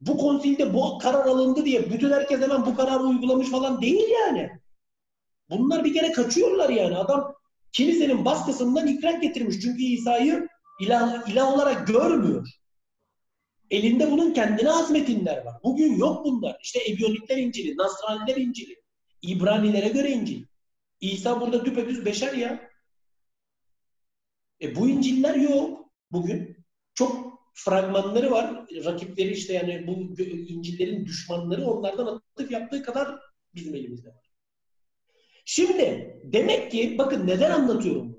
bu konsilde bu karar alındı diye bütün herkes hemen bu kararı uygulamış falan değil yani. Bunlar bir kere kaçıyorlar yani. Adam kilisenin baskısından ikrar getirmiş. Çünkü İsa'yı ilah, ilah olarak görmüyor. Elinde bunun kendine has metinler var. Bugün yok bunlar. İşte Ebyonikler İncil'i, Nasraniler İncil'i, İbranilere göre İncil. İsa burada düpedüz beşer ya. E bu İncil'ler yok bugün. Çok fragmanları var. Rakipleri işte yani bu İncil'lerin düşmanları onlardan atıf yaptığı kadar bizim elimizde var. Şimdi demek ki bakın neden anlatıyorum?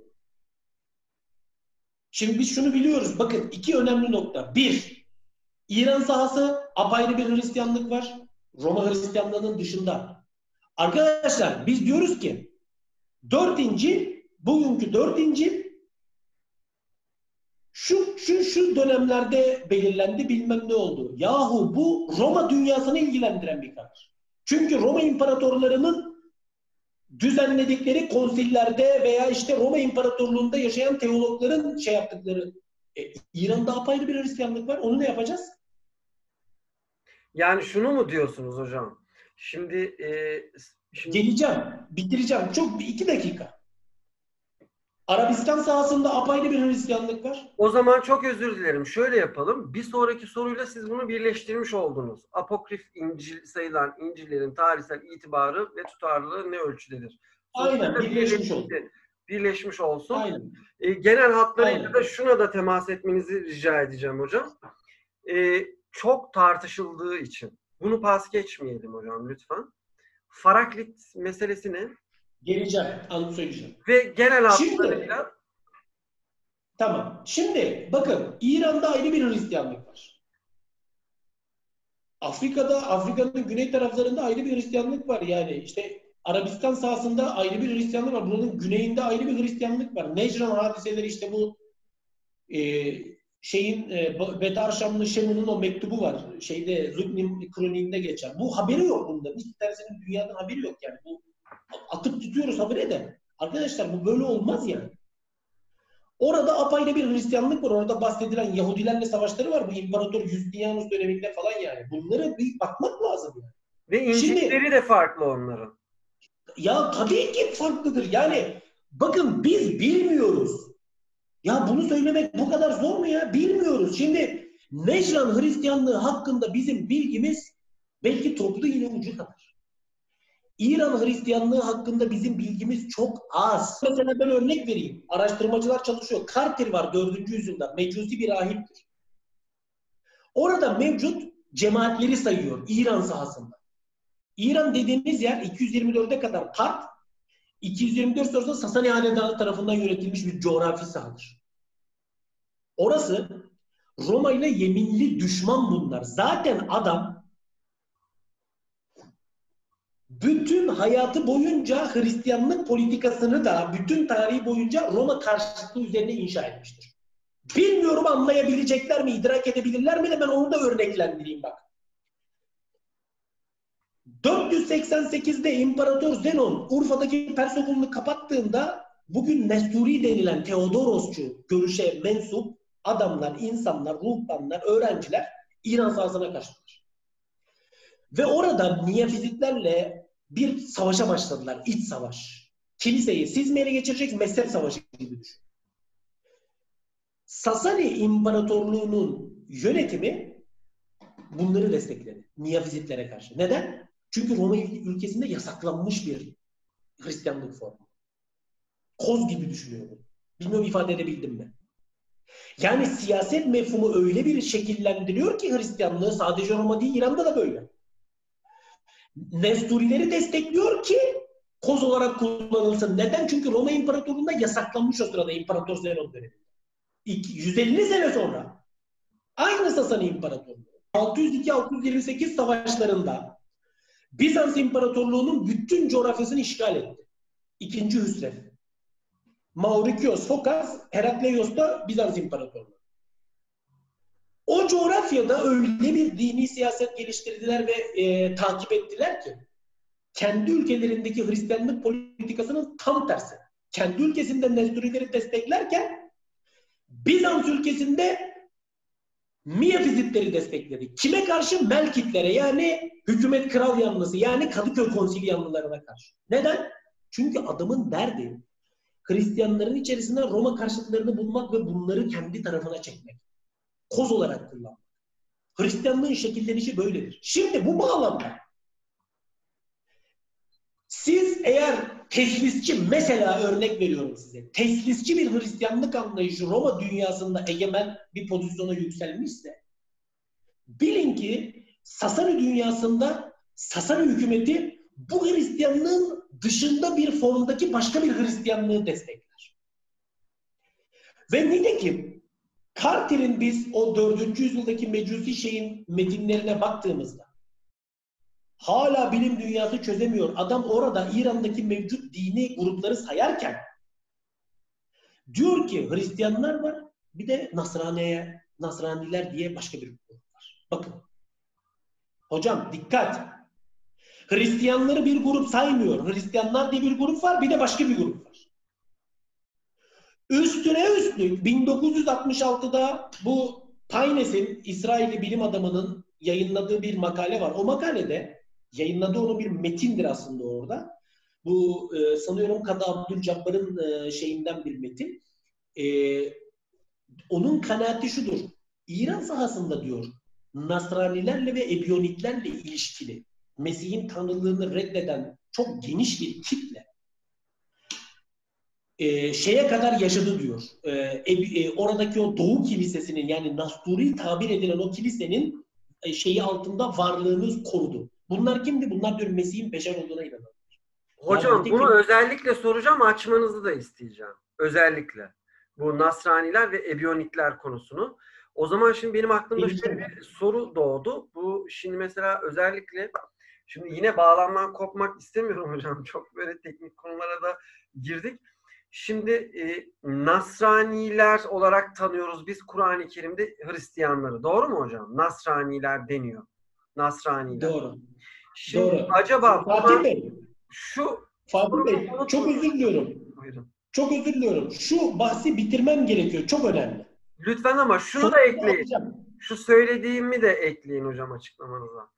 Şimdi biz şunu biliyoruz. Bakın iki önemli nokta. Bir, İran sahası apayrı bir Hristiyanlık var. Roma Hristiyanlığının dışında. Arkadaşlar biz diyoruz ki dört İncil, bugünkü dört İncil şu, şu, şu dönemlerde belirlendi bilmem ne oldu. Yahu bu Roma dünyasını ilgilendiren bir karar. Çünkü Roma imparatorlarının düzenledikleri konsillerde veya işte Roma İmparatorluğu'nda yaşayan teologların şey yaptıkları e, İran'da apayrı bir Hristiyanlık var. Onu ne yapacağız? Yani şunu mu diyorsunuz hocam? Şimdi, e, şimdi Geleceğim, bitireceğim. Çok iki dakika. Arabistan sahasında apayrı bir Hristiyanlık var. O zaman çok özür dilerim. Şöyle yapalım. Bir sonraki soruyla siz bunu birleştirmiş oldunuz. Apokrif İncil sayılan İncil'lerin tarihsel itibarı ve tutarlılığı ne ölçüdedir? Aynen, Sonuçta birleşmiş oldu. Birleşmiş olsun. Aynen. E, genel hatlarıyla Aynen. da şuna da temas etmenizi rica edeceğim hocam. E, çok tartışıldığı için bunu pas geçmeyelim hocam lütfen. Faraklit meselesi ne? Geleceğim, anı söyleyeceğim. Ve genel Şimdi- hatlarıyla Tamam. Şimdi bakın İran'da ayrı bir Hristiyanlık var. Afrika'da, Afrika'nın güney taraflarında ayrı bir Hristiyanlık var. Yani işte Arabistan sahasında ayrı bir Hristiyanlık var. Bunun güneyinde ayrı bir Hristiyanlık var. Necran hadiseleri işte bu e, şeyin e, Betar Şamlı Şemun'un o mektubu var. Şeyde Zübnin kroniğinde geçer. Bu haberi yok bunda. Hiç tanesinin dünyadan haberi yok yani. Bu atıp tutuyoruz haberi de. Arkadaşlar bu böyle olmaz yani. Orada apayrı bir Hristiyanlık var. Orada bahsedilen Yahudilerle savaşları var. Bu İmparator Justinianus döneminde falan yani. Bunlara bir bakmak lazım yani. ve İncil'leri de farklı onların. Ya tabii ki farklıdır. Yani bakın biz bilmiyoruz. Ya bunu söylemek bu kadar zor mu ya? Bilmiyoruz. Şimdi Necran Hristiyanlığı hakkında bizim bilgimiz belki toplu iğne ucu kadar. İran Hristiyanlığı hakkında bizim bilgimiz çok az. Mesela ben örnek vereyim. Araştırmacılar çalışıyor. Carter var 4. yüzyılda. Mecusi bir rahiptir. Orada mevcut cemaatleri sayıyor İran sahasında. İran dediğimiz yer 224'e kadar Kart, 224 sonrasında Sasani Hanedanı tarafından yönetilmiş bir coğrafi sahadır. Orası Roma ile yeminli düşman bunlar. Zaten adam bütün hayatı boyunca Hristiyanlık politikasını da bütün tarihi boyunca Roma karşıtlığı üzerine inşa etmiştir. Bilmiyorum anlayabilecekler mi, idrak edebilirler mi de ben onu da örneklendireyim bak. 488'de İmparator Zenon Urfa'daki Pers okulunu kapattığında bugün Nesturi denilen Teodorosçu görüşe mensup adamlar, insanlar, ruhbanlar, öğrenciler İran sahasına kaçtılar. Ve orada Niyafizitlerle bir savaşa başladılar. iç savaş. Kiliseyi siz mi ele geçireceksiniz? Mezhep savaşı gibi düşün. Sasani İmparatorluğu'nun yönetimi bunları destekledi. Niyafizitlere karşı. Neden? Çünkü Roma ülkesinde yasaklanmış bir Hristiyanlık formu. Koz gibi düşünüyorum. Bilmiyorum ifade edebildim mi? Yani siyaset mefhumu öyle bir şekillendiriyor ki Hristiyanlığı sadece Roma değil İran'da da böyle. Nesturileri destekliyor ki koz olarak kullanılsın. Neden? Çünkü Roma İmparatorluğu'nda yasaklanmış o sırada İmparator Zenon döneminde. 150 sene sonra aynı Sasani İmparatorluğu 602-628 savaşlarında Bizans İmparatorluğu'nun bütün coğrafyasını işgal etti. İkinci Hüsrev. Maurikios, Fokas, Herakleios da Bizans İmparatorluğu. O coğrafyada öyle bir dini siyaset geliştirdiler ve e, takip ettiler ki kendi ülkelerindeki Hristiyanlık politikasının tam tersi. Kendi ülkesinde Nesturileri desteklerken Bizans ülkesinde Miyafizitleri destekledi. Kime karşı? Melkitlere yani hükümet kral yanlısı yani Kadıköy konsilyanlılarına karşı. Neden? Çünkü adamın derdi Hristiyanların içerisinde Roma karşıtlarını bulmak ve bunları kendi tarafına çekmek. Koz olarak kullanmak. Hristiyanlığın şekillenişi böyledir. Şimdi bu bağlamda siz eğer teslisçi mesela örnek veriyorum size. Teslisçi bir Hristiyanlık anlayışı Roma dünyasında egemen bir pozisyona yükselmişse bilin ki Sasani dünyasında Sasani hükümeti bu Hristiyanlığın dışında bir formdaki başka bir Hristiyanlığı destekler. Ve nitekim Carter'in biz o 4. yüzyıldaki Mecusi şeyin metinlerine baktığımızda hala bilim dünyası çözemiyor. Adam orada İran'daki mevcut dini grupları sayarken diyor ki Hristiyanlar var bir de Nasraniye, Nasraniler diye başka bir grup var. Bakın. Hocam dikkat. Hristiyanları bir grup saymıyor. Hristiyanlar diye bir grup var bir de başka bir grup var. Üstüne üstlük 1966'da bu Paynes'in İsrailli bilim adamının yayınladığı bir makale var. O makalede yayınladığı onun bir metindir aslında orada. Bu e, sanıyorum Kadı Abdülcabbar'ın e, şeyinden bir metin. E, onun kanaati şudur. İran sahasında diyor Nasranilerle ve Ebiyonitlerle ilişkili Mesih'in tanrılığını reddeden çok geniş bir kitle e, şeye kadar yaşadı diyor. E, e, oradaki o Doğu Kilisesi'nin yani Nasturi tabir edilen o kilisenin e, şeyi altında varlığını korudu. Bunlar kimdi? Bunlar diyor Mesih'in beşer olduğuna inanıyor. Hocam yani bunu ki... özellikle soracağım açmanızı da isteyeceğim. Özellikle. Bu Nasraniler ve Ebiyonitler konusunu. O zaman şimdi benim aklımda şöyle bir soru doğdu. Bu şimdi mesela özellikle şimdi yine bağlanman kopmak istemiyorum hocam. Çok böyle teknik konulara da girdik. Şimdi e, Nasraniler olarak tanıyoruz biz Kur'an-ı Kerim'de Hristiyanları. Doğru mu hocam? Nasraniler deniyor. Nasraniler. Doğru. Şimdi Doğru. acaba Fatih Bey, şu Fatih Bey çok özür diliyorum. Buyurun. Çok özür diliyorum. Şu bahsi bitirmem gerekiyor. Çok önemli. Lütfen ama şunu çok da ekleyin. Şu söylediğimi de ekleyin hocam açıklamanıza.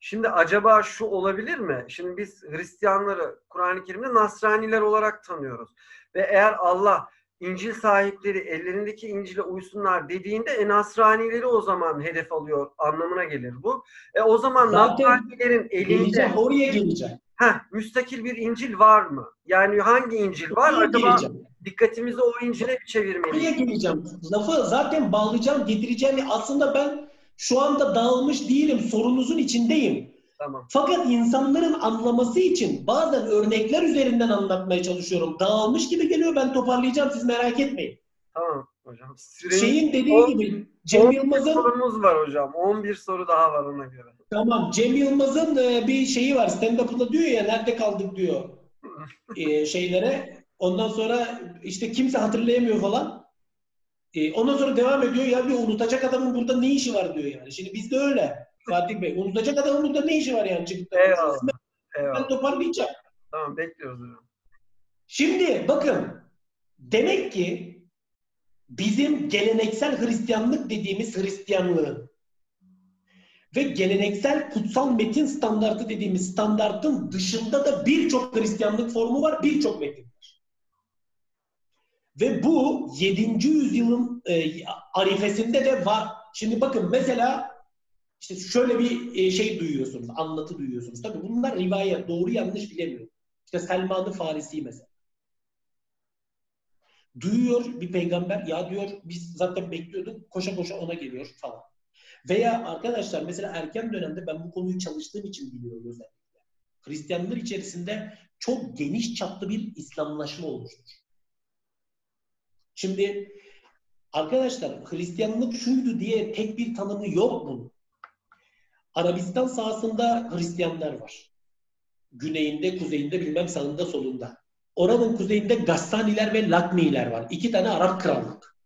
Şimdi acaba şu olabilir mi? Şimdi biz Hristiyanları Kur'an-ı Kerim'de Nasraniler olarak tanıyoruz. Ve eğer Allah İncil sahipleri ellerindeki İncil'e uysunlar dediğinde e, Nasranileri o zaman hedef alıyor anlamına gelir bu. E, o zaman Nasranilerin elinde oraya geleceğim. Heh, müstakil bir İncil var mı? Yani hangi İncil var? Oraya Acaba geleceğim. dikkatimizi o İncil'e bir çevirmeliyiz. Oraya geleceğim. Lafı zaten bağlayacağım, getireceğim. Aslında ben şu anda dağılmış değilim. Sorunuzun içindeyim. Tamam. Fakat insanların anlaması için bazen örnekler üzerinden anlatmaya çalışıyorum. Dağılmış gibi geliyor. Ben toparlayacağım. Siz merak etmeyin. Tamam hocam. Süreyi, Şeyin dediği 10, gibi Cem Yılmaz'ın sorumuz var hocam. 11 soru daha var ona göre. Tamam. Cem Yılmaz'ın e, bir şeyi var. Stand-up'ında diyor ya nerede kaldık diyor. e, şeylere. Ondan sonra işte kimse hatırlayamıyor falan. E, ondan sonra devam ediyor. Ya bir unutacak adamın burada ne işi var diyor yani. Şimdi bizde öyle. Fatih Bey. Unutacak adamın burada ne işi var yani çıkıp Eyvallah. Eyvallah. Ben toparlayacağım. Tamam bekliyoruz hocam. Şimdi bakın demek ki bizim geleneksel Hristiyanlık dediğimiz Hristiyanlığın ve geleneksel kutsal metin standartı dediğimiz standartın dışında da birçok Hristiyanlık formu var, birçok metin var. Ve bu 7. yüzyılın e, arifesinde de var. Şimdi bakın mesela işte şöyle bir e, şey duyuyorsunuz, anlatı duyuyorsunuz. Tabii bunlar rivayet, doğru yanlış bilemiyorum. İşte Selman-ı Farisi mesela. Duyuyor bir peygamber, ya diyor biz zaten bekliyorduk, koşa koşa ona geliyor falan. Veya arkadaşlar mesela erken dönemde ben bu konuyu çalıştığım için biliyorum özellikle. Hristiyanlar içerisinde çok geniş çaplı bir İslamlaşma olmuştur. Şimdi arkadaşlar Hristiyanlık şuydu diye tek bir tanımı yok bunun. Arabistan sahasında Hristiyanlar var. Güneyinde, kuzeyinde, bilmem sağında, solunda. Oranın kuzeyinde Gassaniler ve Lakmiler var. İki tane Arap krallık.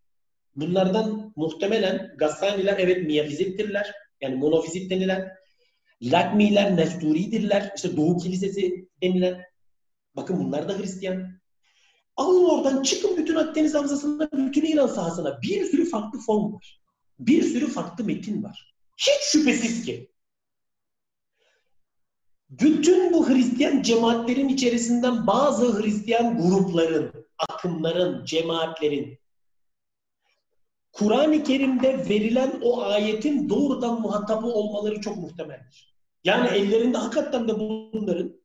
Bunlardan muhtemelen Gassaniler evet miyafizittirler. Yani monofizit denilen. Lakmiler Nesturidirler. İşte Doğu Kilisesi denilen. Bakın bunlar da Hristiyan. Alın oradan çıkın bütün Akdeniz Havzası'na, bütün İran sahasına. Bir sürü farklı form var. Bir sürü farklı metin var. Hiç şüphesiz ki bütün bu Hristiyan cemaatlerin içerisinden bazı Hristiyan grupların, akımların, cemaatlerin Kur'an-ı Kerim'de verilen o ayetin doğrudan muhatabı olmaları çok muhtemeldir. Yani ellerinde hakikaten de bunların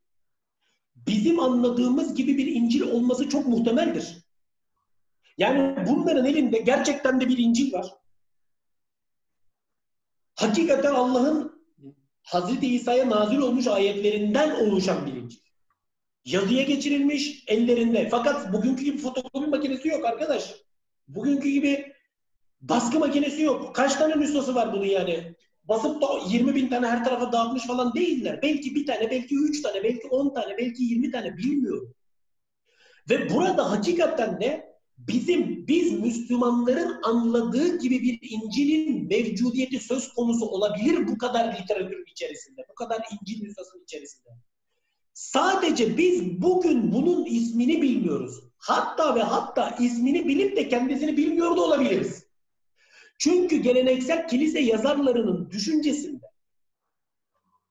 bizim anladığımız gibi bir İncil olması çok muhtemeldir. Yani bunların elinde gerçekten de bir İncil var. Hakikaten Allah'ın Hazreti İsa'ya nazil olmuş ayetlerinden oluşan bir İncil. Yazıya geçirilmiş ellerinde. Fakat bugünkü gibi fotokopi makinesi yok arkadaş. Bugünkü gibi baskı makinesi yok. Kaç tane nüshası var bunun yani? Basıp da 20 bin tane her tarafa dağıtmış falan değiller. Belki bir tane, belki üç tane, belki on tane, belki yirmi tane bilmiyorum. Ve burada hakikaten de bizim biz Müslümanların anladığı gibi bir İncil'in mevcudiyeti söz konusu olabilir bu kadar literatür içerisinde, bu kadar İncil nüshasının içerisinde. Sadece biz bugün bunun ismini bilmiyoruz. Hatta ve hatta ismini bilip de kendisini bilmiyor da olabiliriz. Çünkü geleneksel kilise yazarlarının düşüncesinde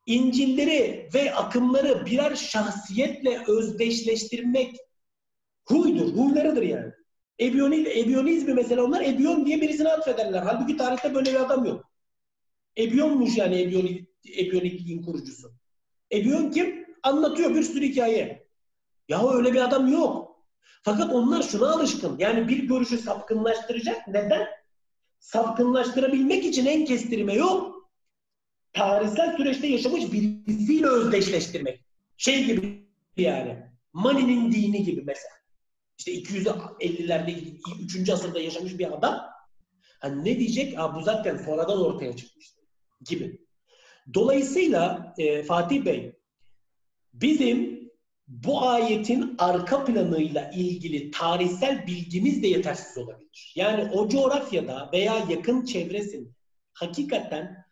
İncilleri ve akımları birer şahsiyetle özdeşleştirmek huydur, huylarıdır yani. Ebiyoniz, Ebiyonizmi mesela onlar Ebiyon diye birisine atfederler. Halbuki tarihte böyle bir adam yok. Ebiyonmuş yani Ebiyonik, Ebiyonikliğin kurucusu. Ebiyon kim? Anlatıyor bir sürü hikaye. Ya öyle bir adam yok. Fakat onlar şuna alışkın. Yani bir görüşü sapkınlaştıracak. Neden? Sapkınlaştırabilmek için en kestirme yok. Tarihsel süreçte yaşamış birisiyle özdeşleştirmek. Şey gibi yani. Mani'nin dini gibi mesela. İşte 250'lerde 3. asırda yaşamış bir adam. Hani ne diyecek? Aa, bu zaten sonradan ortaya çıkmıştı gibi. Dolayısıyla e, Fatih Bey bizim bu ayetin arka planıyla ilgili tarihsel bilgimiz de yetersiz olabilir. Yani o coğrafyada veya yakın çevresinde hakikaten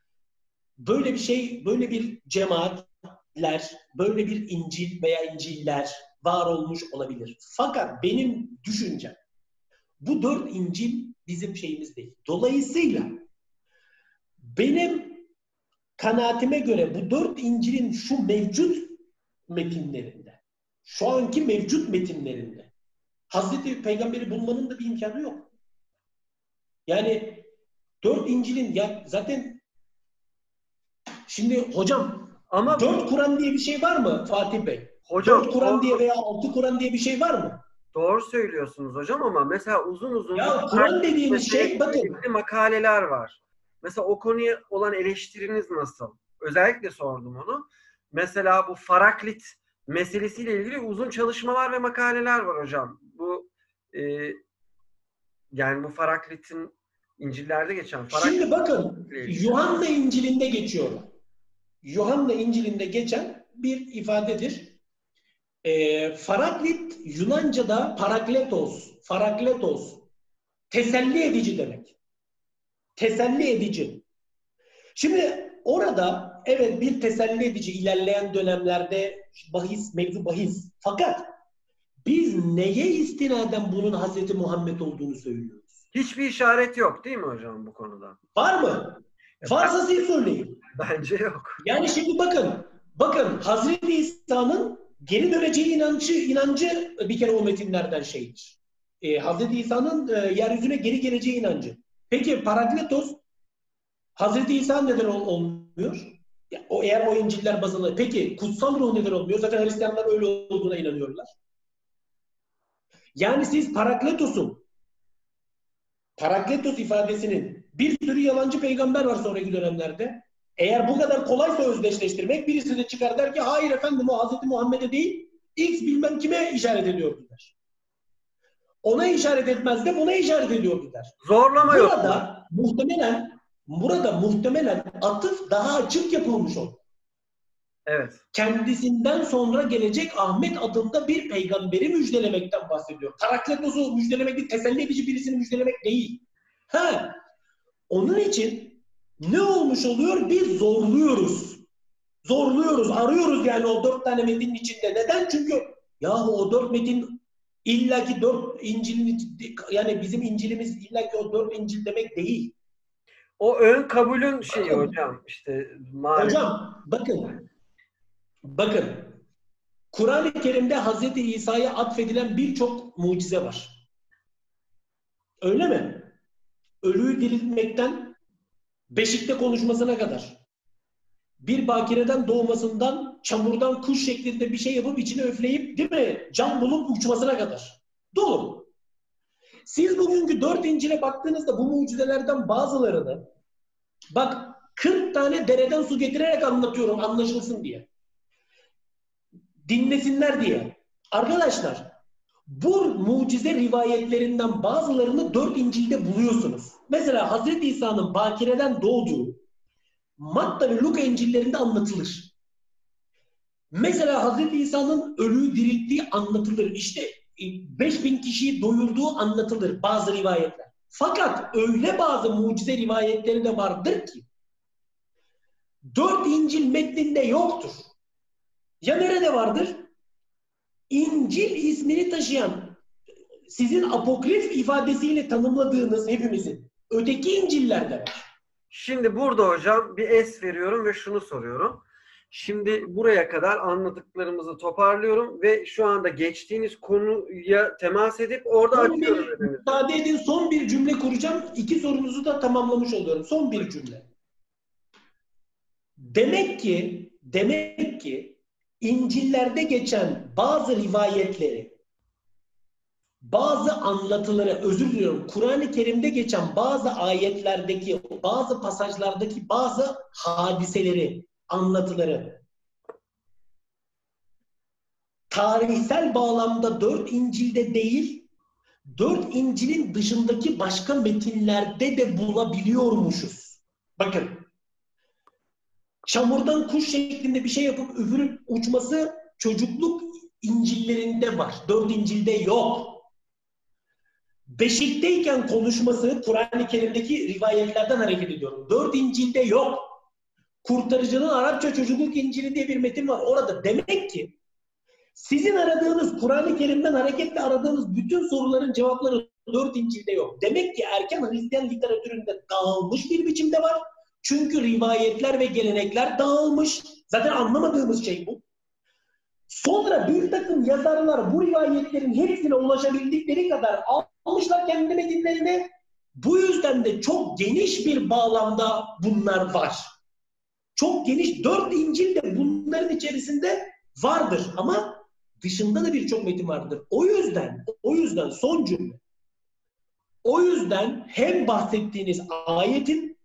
böyle bir şey, böyle bir cemaatler, böyle bir İncil veya İnciller var olmuş olabilir. Fakat benim düşüncem bu dört İncil bizim şeyimiz değil. Dolayısıyla benim kanaatime göre bu dört İncil'in şu mevcut metinlerinde, şu anki mevcut metinlerinde Hazreti Peygamber'i bulmanın da bir imkanı yok. Yani dört İncil'in ya zaten şimdi hocam ama dört Kur'an diye bir şey var mı Fatih Bey? Hocam, dört Kur'an diye veya altı Kur'an diye bir şey var mı? Doğru söylüyorsunuz hocam ama mesela uzun uzun ya Kur'an dediğiniz şey bakın makaleler var. Mesela o konuya olan eleştiriniz nasıl? Özellikle sordum onu. Mesela bu Faraklit meselesiyle ilgili uzun çalışmalar ve makaleler var hocam. Bu e, yani bu Faraklit'in İncil'lerde geçen Faraklit Şimdi bakın Yuhanna İncil'inde geçiyor. Yuhanna İncil'inde geçen bir ifadedir. E, Faraklit Yunanca'da parakletos, farakletos teselli edici demek. Teselli edici. Şimdi orada evet bir teselli edici ilerleyen dönemlerde bahis, mevzu bahis. Fakat biz neye istinaden bunun Hazreti Muhammed olduğunu söylüyoruz? Hiçbir işaret yok değil mi hocam bu konuda? Var mı? Varsa siz söyleyin. Bence yok. Yani şimdi bakın, bakın Hazreti İsa'nın geri döneceği inancı, inancı bir kere o metinlerden şeydir. Ee, Hazreti İsa'nın e, yeryüzüne geri geleceği inancı. Peki Parakletos Hazreti İsa neden ol, olmuyor? Ya, o eğer o İncil'ler bazında. Peki kutsal ruh neden olmuyor? Zaten Hristiyanlar öyle olduğuna inanıyorlar. Yani siz Parakletos'un Parakletos ifadesinin bir sürü yalancı peygamber var sonraki dönemlerde. Eğer bu kadar kolaysa özdeşleştirmek birisi de çıkar der ki hayır efendim o Hz. Muhammed'e değil X bilmem kime işaret ediyor der. Ona işaret etmez de buna işaret ediyor der. Zorlama Burada yok. Burada muhtemelen burada muhtemelen atıf daha açık yapılmış olur. Evet. Kendisinden sonra gelecek Ahmet adında bir peygamberi müjdelemekten bahsediyor. Parakletos'u müjdelemek değil, teselli edici birisini müjdelemek değil. Ha, onun için ne olmuş oluyor? Biz zorluyoruz. Zorluyoruz, arıyoruz yani o dört tane metinin içinde. Neden? Çünkü yahu o dört metin illaki dört İncil'in yani bizim İncil'imiz illaki o dört İncil demek değil. O ön kabulün şeyi bakın, hocam işte maalesef. Hocam bakın bakın Kur'an-ı Kerim'de Hz. İsa'ya atfedilen birçok mucize var. Öyle mi? Ölüyü diriltmekten beşikte konuşmasına kadar. Bir bakireden doğmasından çamurdan kuş şeklinde bir şey yapıp içine öfleyip değil mi? Can bulup uçmasına kadar. Dolu. Siz bugünkü dört İncil'e baktığınızda bu mucizelerden bazılarını bak 40 tane dereden su getirerek anlatıyorum anlaşılsın diye. Dinlesinler diye. Arkadaşlar bu mucize rivayetlerinden bazılarını dört İncil'de buluyorsunuz. Mesela Hazreti İsa'nın bakireden doğduğu Matta ve Luka İncil'lerinde anlatılır. Mesela Hazreti İsa'nın ölüyü dirilttiği anlatılır. İşte 5000 kişiyi doyurduğu anlatılır bazı rivayetler. Fakat öyle bazı mucize rivayetleri de vardır ki dört İncil metninde yoktur. Ya nerede vardır? İncil ismini taşıyan sizin apokrif ifadesiyle tanımladığınız hepimizin öteki İncil'lerde var. Şimdi burada hocam bir es veriyorum ve şunu soruyorum. Şimdi buraya kadar anladıklarımızı toparlıyorum ve şu anda geçtiğiniz konuya temas edip orada Son açıyorum. bir, müsaade edin son bir cümle kuracağım. İki sorunuzu da tamamlamış oluyorum. Son bir cümle. Demek ki demek ki İncil'lerde geçen bazı rivayetleri bazı anlatıları özür diliyorum Kur'an-ı Kerim'de geçen bazı ayetlerdeki bazı pasajlardaki bazı hadiseleri anlatıları tarihsel bağlamda dört İncil'de değil dört İncil'in dışındaki başka metinlerde de bulabiliyormuşuz. Bakın çamurdan kuş şeklinde bir şey yapıp üfürüp uçması çocukluk İncil'lerinde var. Dört İncil'de yok. Beşikteyken konuşması Kur'an-ı Kerim'deki rivayetlerden hareket ediyorum. Dört İncil'de yok. Kurtarıcının Arapça çocukluk İncil'i diye bir metin var. Orada demek ki sizin aradığınız Kur'an-ı Kerim'den hareketle aradığınız bütün soruların cevapları dört İncil'de yok. Demek ki erken Hristiyan literatüründe dağılmış bir biçimde var. Çünkü rivayetler ve gelenekler dağılmış. Zaten anlamadığımız şey bu. Sonra bir takım yazarlar bu rivayetlerin hepsine ulaşabildikleri kadar almışlar kendi metinlerine. Bu yüzden de çok geniş bir bağlamda bunlar var. Çok geniş. Dört İncil de bunların içerisinde vardır ama dışında da birçok metin vardır. O yüzden, o yüzden son cümle. O yüzden hem bahsettiğiniz ayetin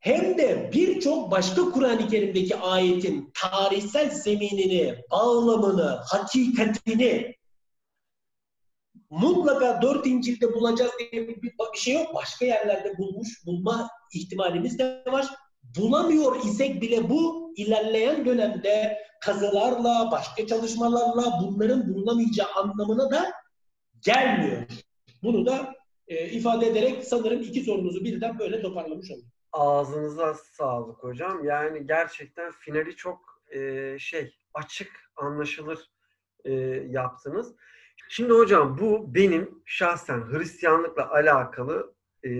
hem de birçok başka Kur'an-ı Kerim'deki ayetin tarihsel zeminini, bağlamını, hakikatini mutlaka dört İncil'de bulacağız diye bir, şey yok. Başka yerlerde bulmuş, bulma ihtimalimiz de var. Bulamıyor isek bile bu ilerleyen dönemde kazılarla, başka çalışmalarla bunların bulunamayacağı anlamına da gelmiyor. Bunu da e, ifade ederek sanırım iki sorunuzu birden böyle toparlamış oldum. Ağzınıza sağlık hocam. Yani gerçekten finali çok e, şey açık, anlaşılır e, yaptınız. Şimdi hocam bu benim şahsen Hristiyanlıkla alakalı e,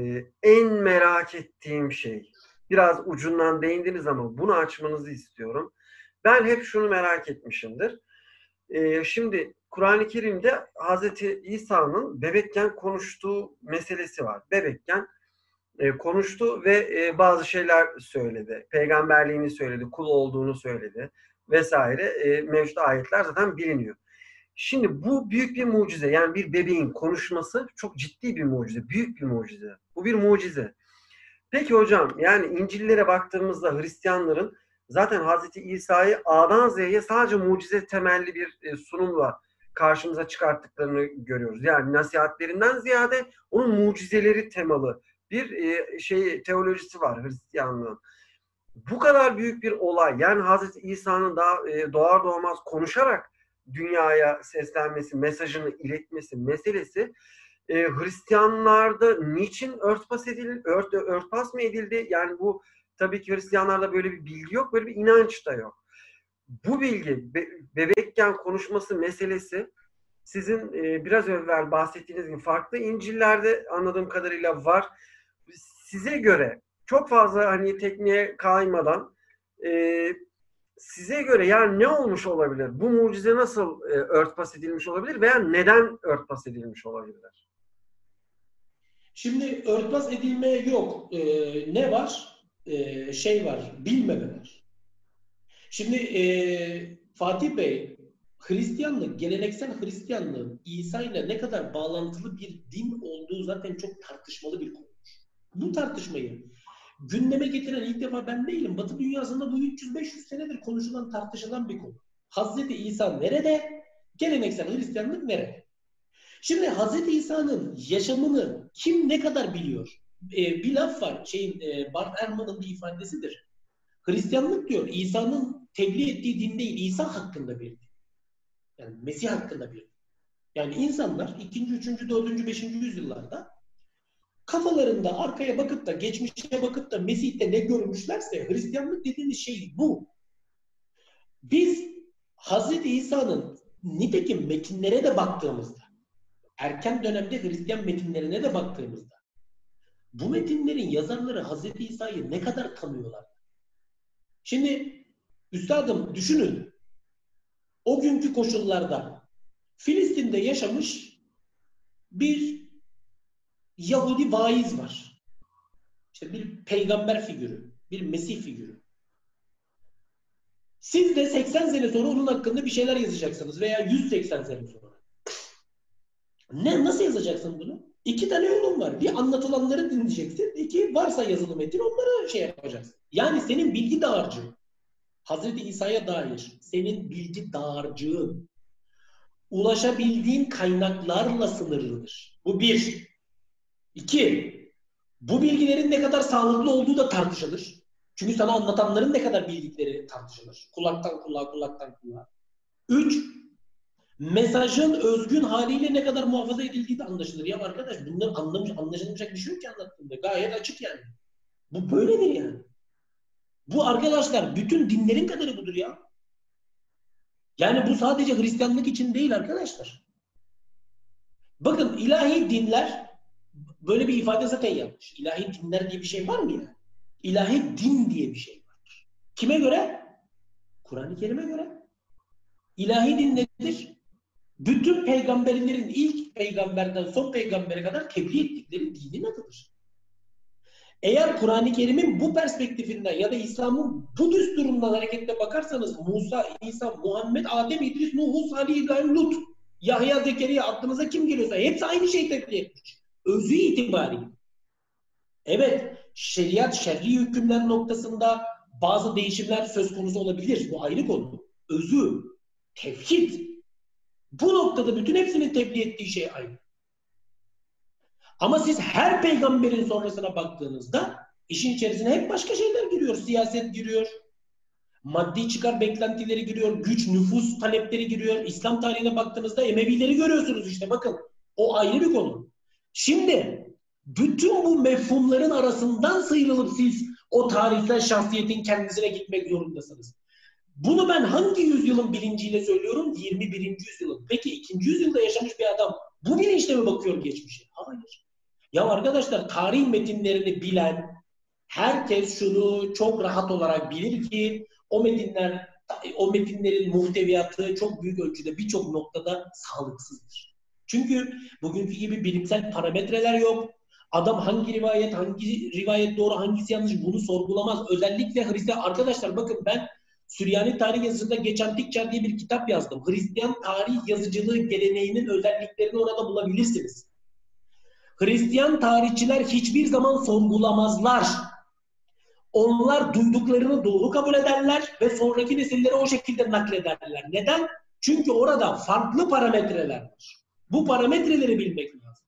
en merak ettiğim şey. Biraz ucundan değindiniz ama bunu açmanızı istiyorum. Ben hep şunu merak etmişimdir. E, şimdi Kur'an-ı Kerim'de Hazreti İsa'nın bebekken konuştuğu meselesi var. Bebekken e, konuştu ve e, bazı şeyler söyledi. Peygamberliğini söyledi, kul olduğunu söyledi vesaire. E, mevcut ayetler zaten biliniyor. Şimdi bu büyük bir mucize. Yani bir bebeğin konuşması çok ciddi bir mucize. Büyük bir mucize. Bu bir mucize. Peki hocam yani İncil'lere baktığımızda Hristiyanların zaten Hazreti İsa'yı A'dan Z'ye sadece mucize temelli bir sunumla karşımıza çıkarttıklarını görüyoruz. Yani nasihatlerinden ziyade onun mucizeleri temalı bir e, şey teolojisi var Hristiyanlığın. Bu kadar büyük bir olay yani Hazreti İsa'nın daha e, doğar doğmaz konuşarak dünyaya seslenmesi, mesajını iletmesi meselesi e, Hristiyanlarda niçin örtbas edildi, ört, örtbas mı edildi? Yani bu tabii ki Hristiyanlarda böyle bir bilgi yok, böyle bir inanç da yok. Bu bilgi be, bebekken konuşması meselesi sizin e, biraz evvel bahsettiğiniz gibi farklı İncil'lerde anladığım kadarıyla var. Size göre çok fazla hani tekniğe kaymadan e, size göre yani ne olmuş olabilir? Bu mucize nasıl e, örtbas edilmiş olabilir veya neden örtbas edilmiş olabilir? Şimdi örtbas edilme yok. Ee, ne var? Ee, şey var, bilmeme var. Şimdi e, Fatih Bey, Hristiyanlık, geleneksel Hristiyanlığın İsa ile ne kadar bağlantılı bir din olduğu zaten çok tartışmalı bir konu. Bu tartışmayı gündeme getiren ilk defa ben değilim. Batı dünyasında bu 300-500 senedir konuşulan, tartışılan bir konu. Hazreti İsa nerede? Geleneksel Hristiyanlık nerede? Şimdi Hazreti İsa'nın yaşamını kim ne kadar biliyor? Ee, bir laf var, şeyin e, Bart Ehrman'ın bir ifadesidir. Hristiyanlık diyor, İsa'nın tebliğ ettiği din değil, İsa hakkında bir din. Yani Mesih hakkında bir din. Yani insanlar 2. 3. 4. 5. yüzyıllarda kafalarında arkaya bakıp da geçmişe bakıp da Mesih'te ne görmüşlerse Hristiyanlık dediğimiz şey bu. Biz Hazreti İsa'nın nitekim metinlere de baktığımızda erken dönemde Hristiyan metinlerine de baktığımızda bu metinlerin yazarları Hazreti İsa'yı ne kadar tanıyorlar? Şimdi Üstadım düşünün. O günkü koşullarda Filistin'de yaşamış bir Yahudi vaiz var. İşte bir peygamber figürü, bir Mesih figürü. Siz de 80 sene sonra onun hakkında bir şeyler yazacaksınız veya 180 sene sonra. Ne nasıl yazacaksın bunu? İki tane yolun var. Bir anlatılanları dinleyeceksin. İki varsa yazılı metin onlara şey yapacaksın. Yani senin bilgi dağarcığın Hazreti İsa'ya dair senin bilgi dağarcığın ulaşabildiğin kaynaklarla sınırlıdır. Bu bir. İki, bu bilgilerin ne kadar sağlıklı olduğu da tartışılır. Çünkü sana anlatanların ne kadar bildikleri tartışılır. Kulaktan kulağa, kulaktan kulağa. Üç, mesajın özgün haliyle ne kadar muhafaza edildiği de anlaşılır. Ya arkadaş bunların anlamış, anlaşılmayacak bir şey yok ki anlattığımda. Gayet açık yani. Bu böyledir yani. Bu arkadaşlar bütün dinlerin kadarı budur ya. Yani bu sadece Hristiyanlık için değil arkadaşlar. Bakın ilahi dinler böyle bir ifade zaten yanlış. İlahi dinler diye bir şey var mı ya? İlahi din diye bir şey var. Kime göre? Kur'an-ı Kerim'e göre. İlahi din nedir? Bütün peygamberlerin ilk peygamberden son peygambere kadar tebliğ ettikleri dinin adıdır. Eğer Kur'an-ı Kerim'in bu perspektifinden ya da İslam'ın bu düsturundan hareketle bakarsanız Musa, İsa, Muhammed, Adem, İdris, Nuh, Salih, İbrahim, Lut, Yahya, Zekeriya aklınıza kim geliyorsa hepsi aynı şeyi tebliğ etmiş. Özü itibariyle. Evet, şeriat, şerri hükümler noktasında bazı değişimler söz konusu olabilir. Bu ayrı konu. Özü, tevhid. Bu noktada bütün hepsinin tebliğ ettiği şey aynı. Ama siz her peygamberin sonrasına baktığınızda işin içerisine hep başka şeyler giriyor. Siyaset giriyor. Maddi çıkar beklentileri giriyor. Güç, nüfus talepleri giriyor. İslam tarihine baktığınızda Emevileri görüyorsunuz işte bakın. O ayrı bir konu. Şimdi bütün bu mefhumların arasından sıyrılıp siz o tarihsel şahsiyetin kendisine gitmek zorundasınız. Bunu ben hangi yüzyılın bilinciyle söylüyorum? 21. yüzyılın. Peki 2. yüzyılda yaşamış bir adam bu bilinçle mi bakıyor geçmişe? Hayır. Ya arkadaşlar tarih metinlerini bilen herkes şunu çok rahat olarak bilir ki o metinler o metinlerin muhteviyatı çok büyük ölçüde birçok noktada sağlıksızdır. Çünkü bugünkü gibi bilimsel parametreler yok. Adam hangi rivayet, hangi rivayet doğru, hangisi yanlış bunu sorgulamaz. Özellikle Hristiyan arkadaşlar bakın ben Süryani tarih yazısında Geçen Tikçer diye bir kitap yazdım. Hristiyan tarih yazıcılığı geleneğinin özelliklerini orada bulabilirsiniz. Hristiyan tarihçiler hiçbir zaman sorgulamazlar. Onlar duyduklarını doğru kabul ederler ve sonraki nesillere o şekilde naklederler. Neden? Çünkü orada farklı parametreler var. Bu parametreleri bilmek lazım.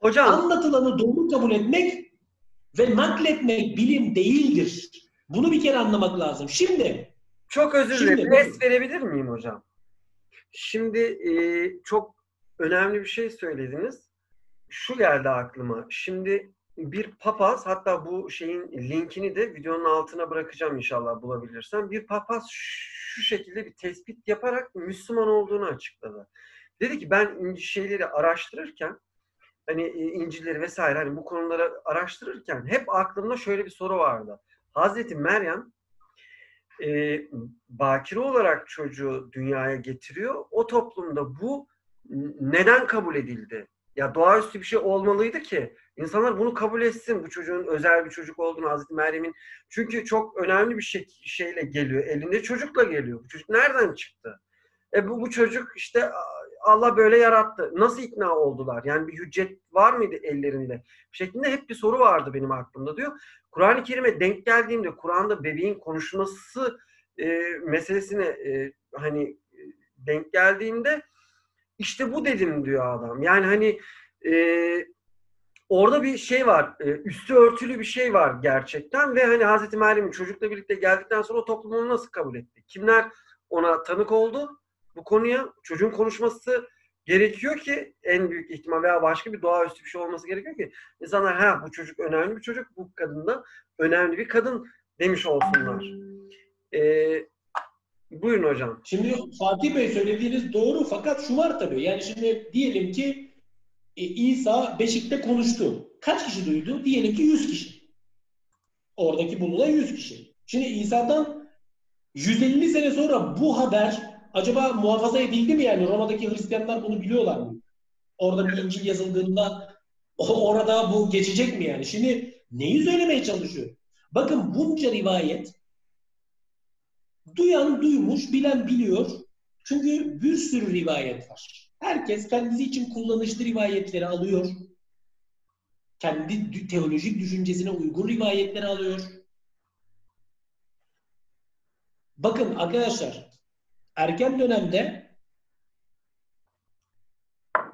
Hocam anlatılanı doğru kabul etmek ve nakletmek bilim değildir. Bunu bir kere anlamak lazım. Şimdi çok özür dilerim. Es verebilir miyim hocam? Şimdi e, çok önemli bir şey söylediniz şu geldi aklıma. Şimdi bir papaz hatta bu şeyin linkini de videonun altına bırakacağım inşallah bulabilirsem. Bir papaz şu şekilde bir tespit yaparak Müslüman olduğunu açıkladı. Dedi ki ben şeyleri araştırırken hani e, İncil'leri vesaire hani bu konuları araştırırken hep aklımda şöyle bir soru vardı. Hazreti Meryem e, bakire olarak çocuğu dünyaya getiriyor. O toplumda bu neden kabul edildi? ya doğaüstü bir şey olmalıydı ki insanlar bunu kabul etsin bu çocuğun özel bir çocuk olduğunu Hazreti Meryem'in çünkü çok önemli bir şey, şeyle geliyor elinde çocukla geliyor bu çocuk nereden çıktı e bu, bu çocuk işte Allah böyle yarattı nasıl ikna oldular yani bir hüccet var mıydı ellerinde şeklinde hep bir soru vardı benim aklımda diyor Kur'an-ı Kerim'e denk geldiğimde Kur'an'da bebeğin konuşması e, meselesine e, hani e, denk geldiğimde işte bu dedim diyor adam. Yani hani e, orada bir şey var. E, üstü örtülü bir şey var gerçekten ve hani Hazreti Meryem'in çocukla birlikte geldikten sonra o toplum onu nasıl kabul etti? Kimler ona tanık oldu bu konuya? Çocuğun konuşması gerekiyor ki en büyük ihtimal veya başka bir doğaüstü bir şey olması gerekiyor ki insanlar ha bu çocuk önemli bir çocuk, bu kadın da önemli bir kadın demiş olsunlar. Ee, Buyurun hocam. Şimdi Fatih Bey söylediğiniz doğru fakat şu var tabii. Yani şimdi diyelim ki e, İsa Beşik'te konuştu. Kaç kişi duydu? Diyelim ki 100 kişi. Oradaki bulunan 100 kişi. Şimdi İsa'dan 150 sene sonra bu haber acaba muhafaza edildi mi yani? Roma'daki Hristiyanlar bunu biliyorlar mı? Orada bir İncil yazıldığında orada bu geçecek mi yani? Şimdi neyi söylemeye çalışıyor? Bakın bunca rivayet duyan duymuş, bilen biliyor. Çünkü bir sürü rivayet var. Herkes kendisi için kullanışlı rivayetleri alıyor. Kendi teolojik düşüncesine uygun rivayetleri alıyor. Bakın arkadaşlar erken dönemde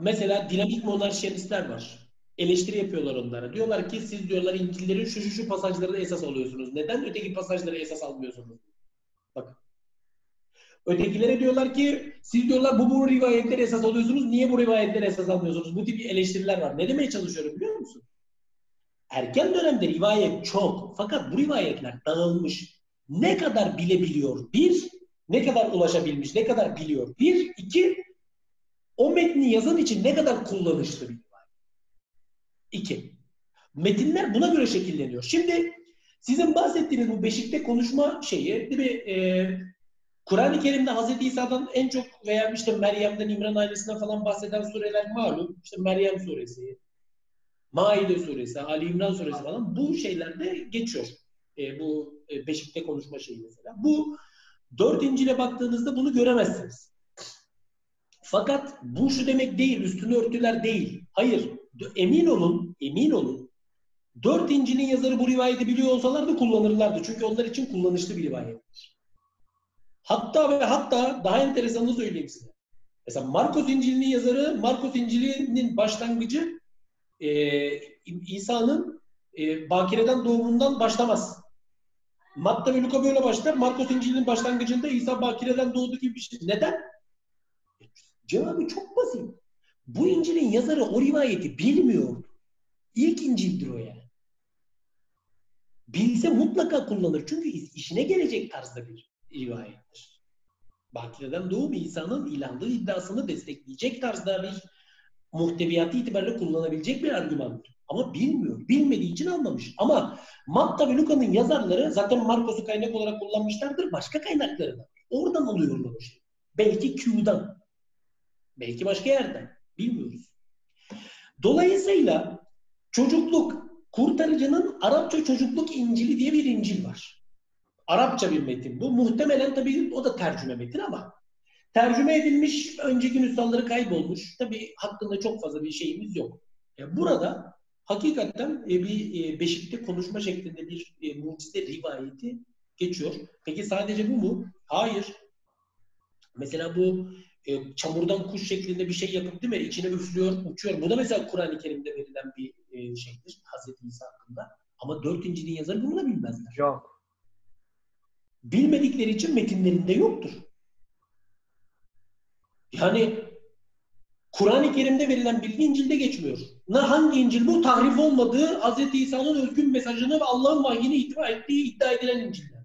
mesela dinamik monarşiyalistler var. Eleştiri yapıyorlar onlara. Diyorlar ki siz diyorlar İncil'lerin şu şu şu pasajlarını esas alıyorsunuz. Neden öteki pasajları esas almıyorsunuz? Bakın. Ötekilere diyorlar ki siz diyorlar bu bu rivayetleri esas alıyorsunuz. Niye bu rivayetleri esas almıyorsunuz? Bu tip eleştiriler var. Ne demeye çalışıyorum biliyor musun? Erken dönemde rivayet çok. Fakat bu rivayetler dağılmış. Ne kadar bilebiliyor? Bir, ne kadar ulaşabilmiş, ne kadar biliyor? Bir, iki, o metni yazan için ne kadar kullanışlı bir rivayet? İki, metinler buna göre şekilleniyor. Şimdi sizin bahsettiğiniz bu beşikte konuşma şeyi, değil mi? Ee, Kur'an-ı Kerim'de Hz. İsa'dan en çok veya işte Meryem'den, İmran ailesinden falan bahseden sureler malum. İşte Meryem suresi, Maide suresi, Ali İmran suresi falan bu şeylerde geçiyor. E, bu beşikte konuşma şeyi mesela. Bu dört İncil'e baktığınızda bunu göremezsiniz. Fakat bu şu demek değil, üstünü örtüler değil. Hayır, emin olun, emin olun. Dört İncil'in yazarı bu rivayeti biliyor olsalardı kullanırlardı. Çünkü onlar için kullanışlı bir rivayettir. Hatta ve hatta daha enteresanını söyleyeyim size. Mesela Markos İncil'inin yazarı, Markos İncil'inin başlangıcı e, İsa'nın e, bakireden doğumundan başlamaz. Matta ve Luka böyle başlar. Markos İncil'inin başlangıcında İsa bakireden doğdu gibi bir şey. Neden? Cevabı çok basit. Bu İncil'in yazarı o rivayeti bilmiyor. İlk İncil'dir o yani. Bilse mutlaka kullanır. Çünkü işine gelecek tarzda bir rivayettir. Bakireden doğum İsa'nın ilandığı iddiasını destekleyecek tarzda bir muhteviyatı itibariyle kullanabilecek bir argümandır. Ama bilmiyor. Bilmediği için almamış. Ama Matta ve Luka'nın yazarları zaten Marcos'u kaynak olarak kullanmışlardır. Başka kaynakları da. Oradan alıyorlar o şey. Belki Q'dan. Belki başka yerden. Bilmiyoruz. Dolayısıyla çocukluk kurtarıcının Arapça çocukluk İncili diye bir İncil var. Arapça bir metin bu. Muhtemelen tabii o da tercüme metin ama tercüme edilmiş, önceki nüshaları kaybolmuş. Tabii hakkında çok fazla bir şeyimiz yok. E, burada hakikaten e, bir e, beşikte konuşma şeklinde bir e, mucize rivayeti geçiyor. Peki sadece bu mu? Hayır. Mesela bu e, çamurdan kuş şeklinde bir şey yapıp değil mi? İçine üflüyor, uçuyor. Bu da mesela Kur'an-ı Kerim'de verilen bir e, şeydir. Hazreti İsa hakkında. Ama dört İncil'in yazarı bunu da bilmezler. Yok. Bilmedikleri için metinlerinde yoktur. Yani Kur'an-ı Kerim'de verilen bilgi İncil'de geçmiyor. Ne hangi İncil bu? Tahrif olmadığı Hz. İsa'nın özgün mesajını ve Allah'ın vahyini iddia ettiği iddia edilen İncil'ler.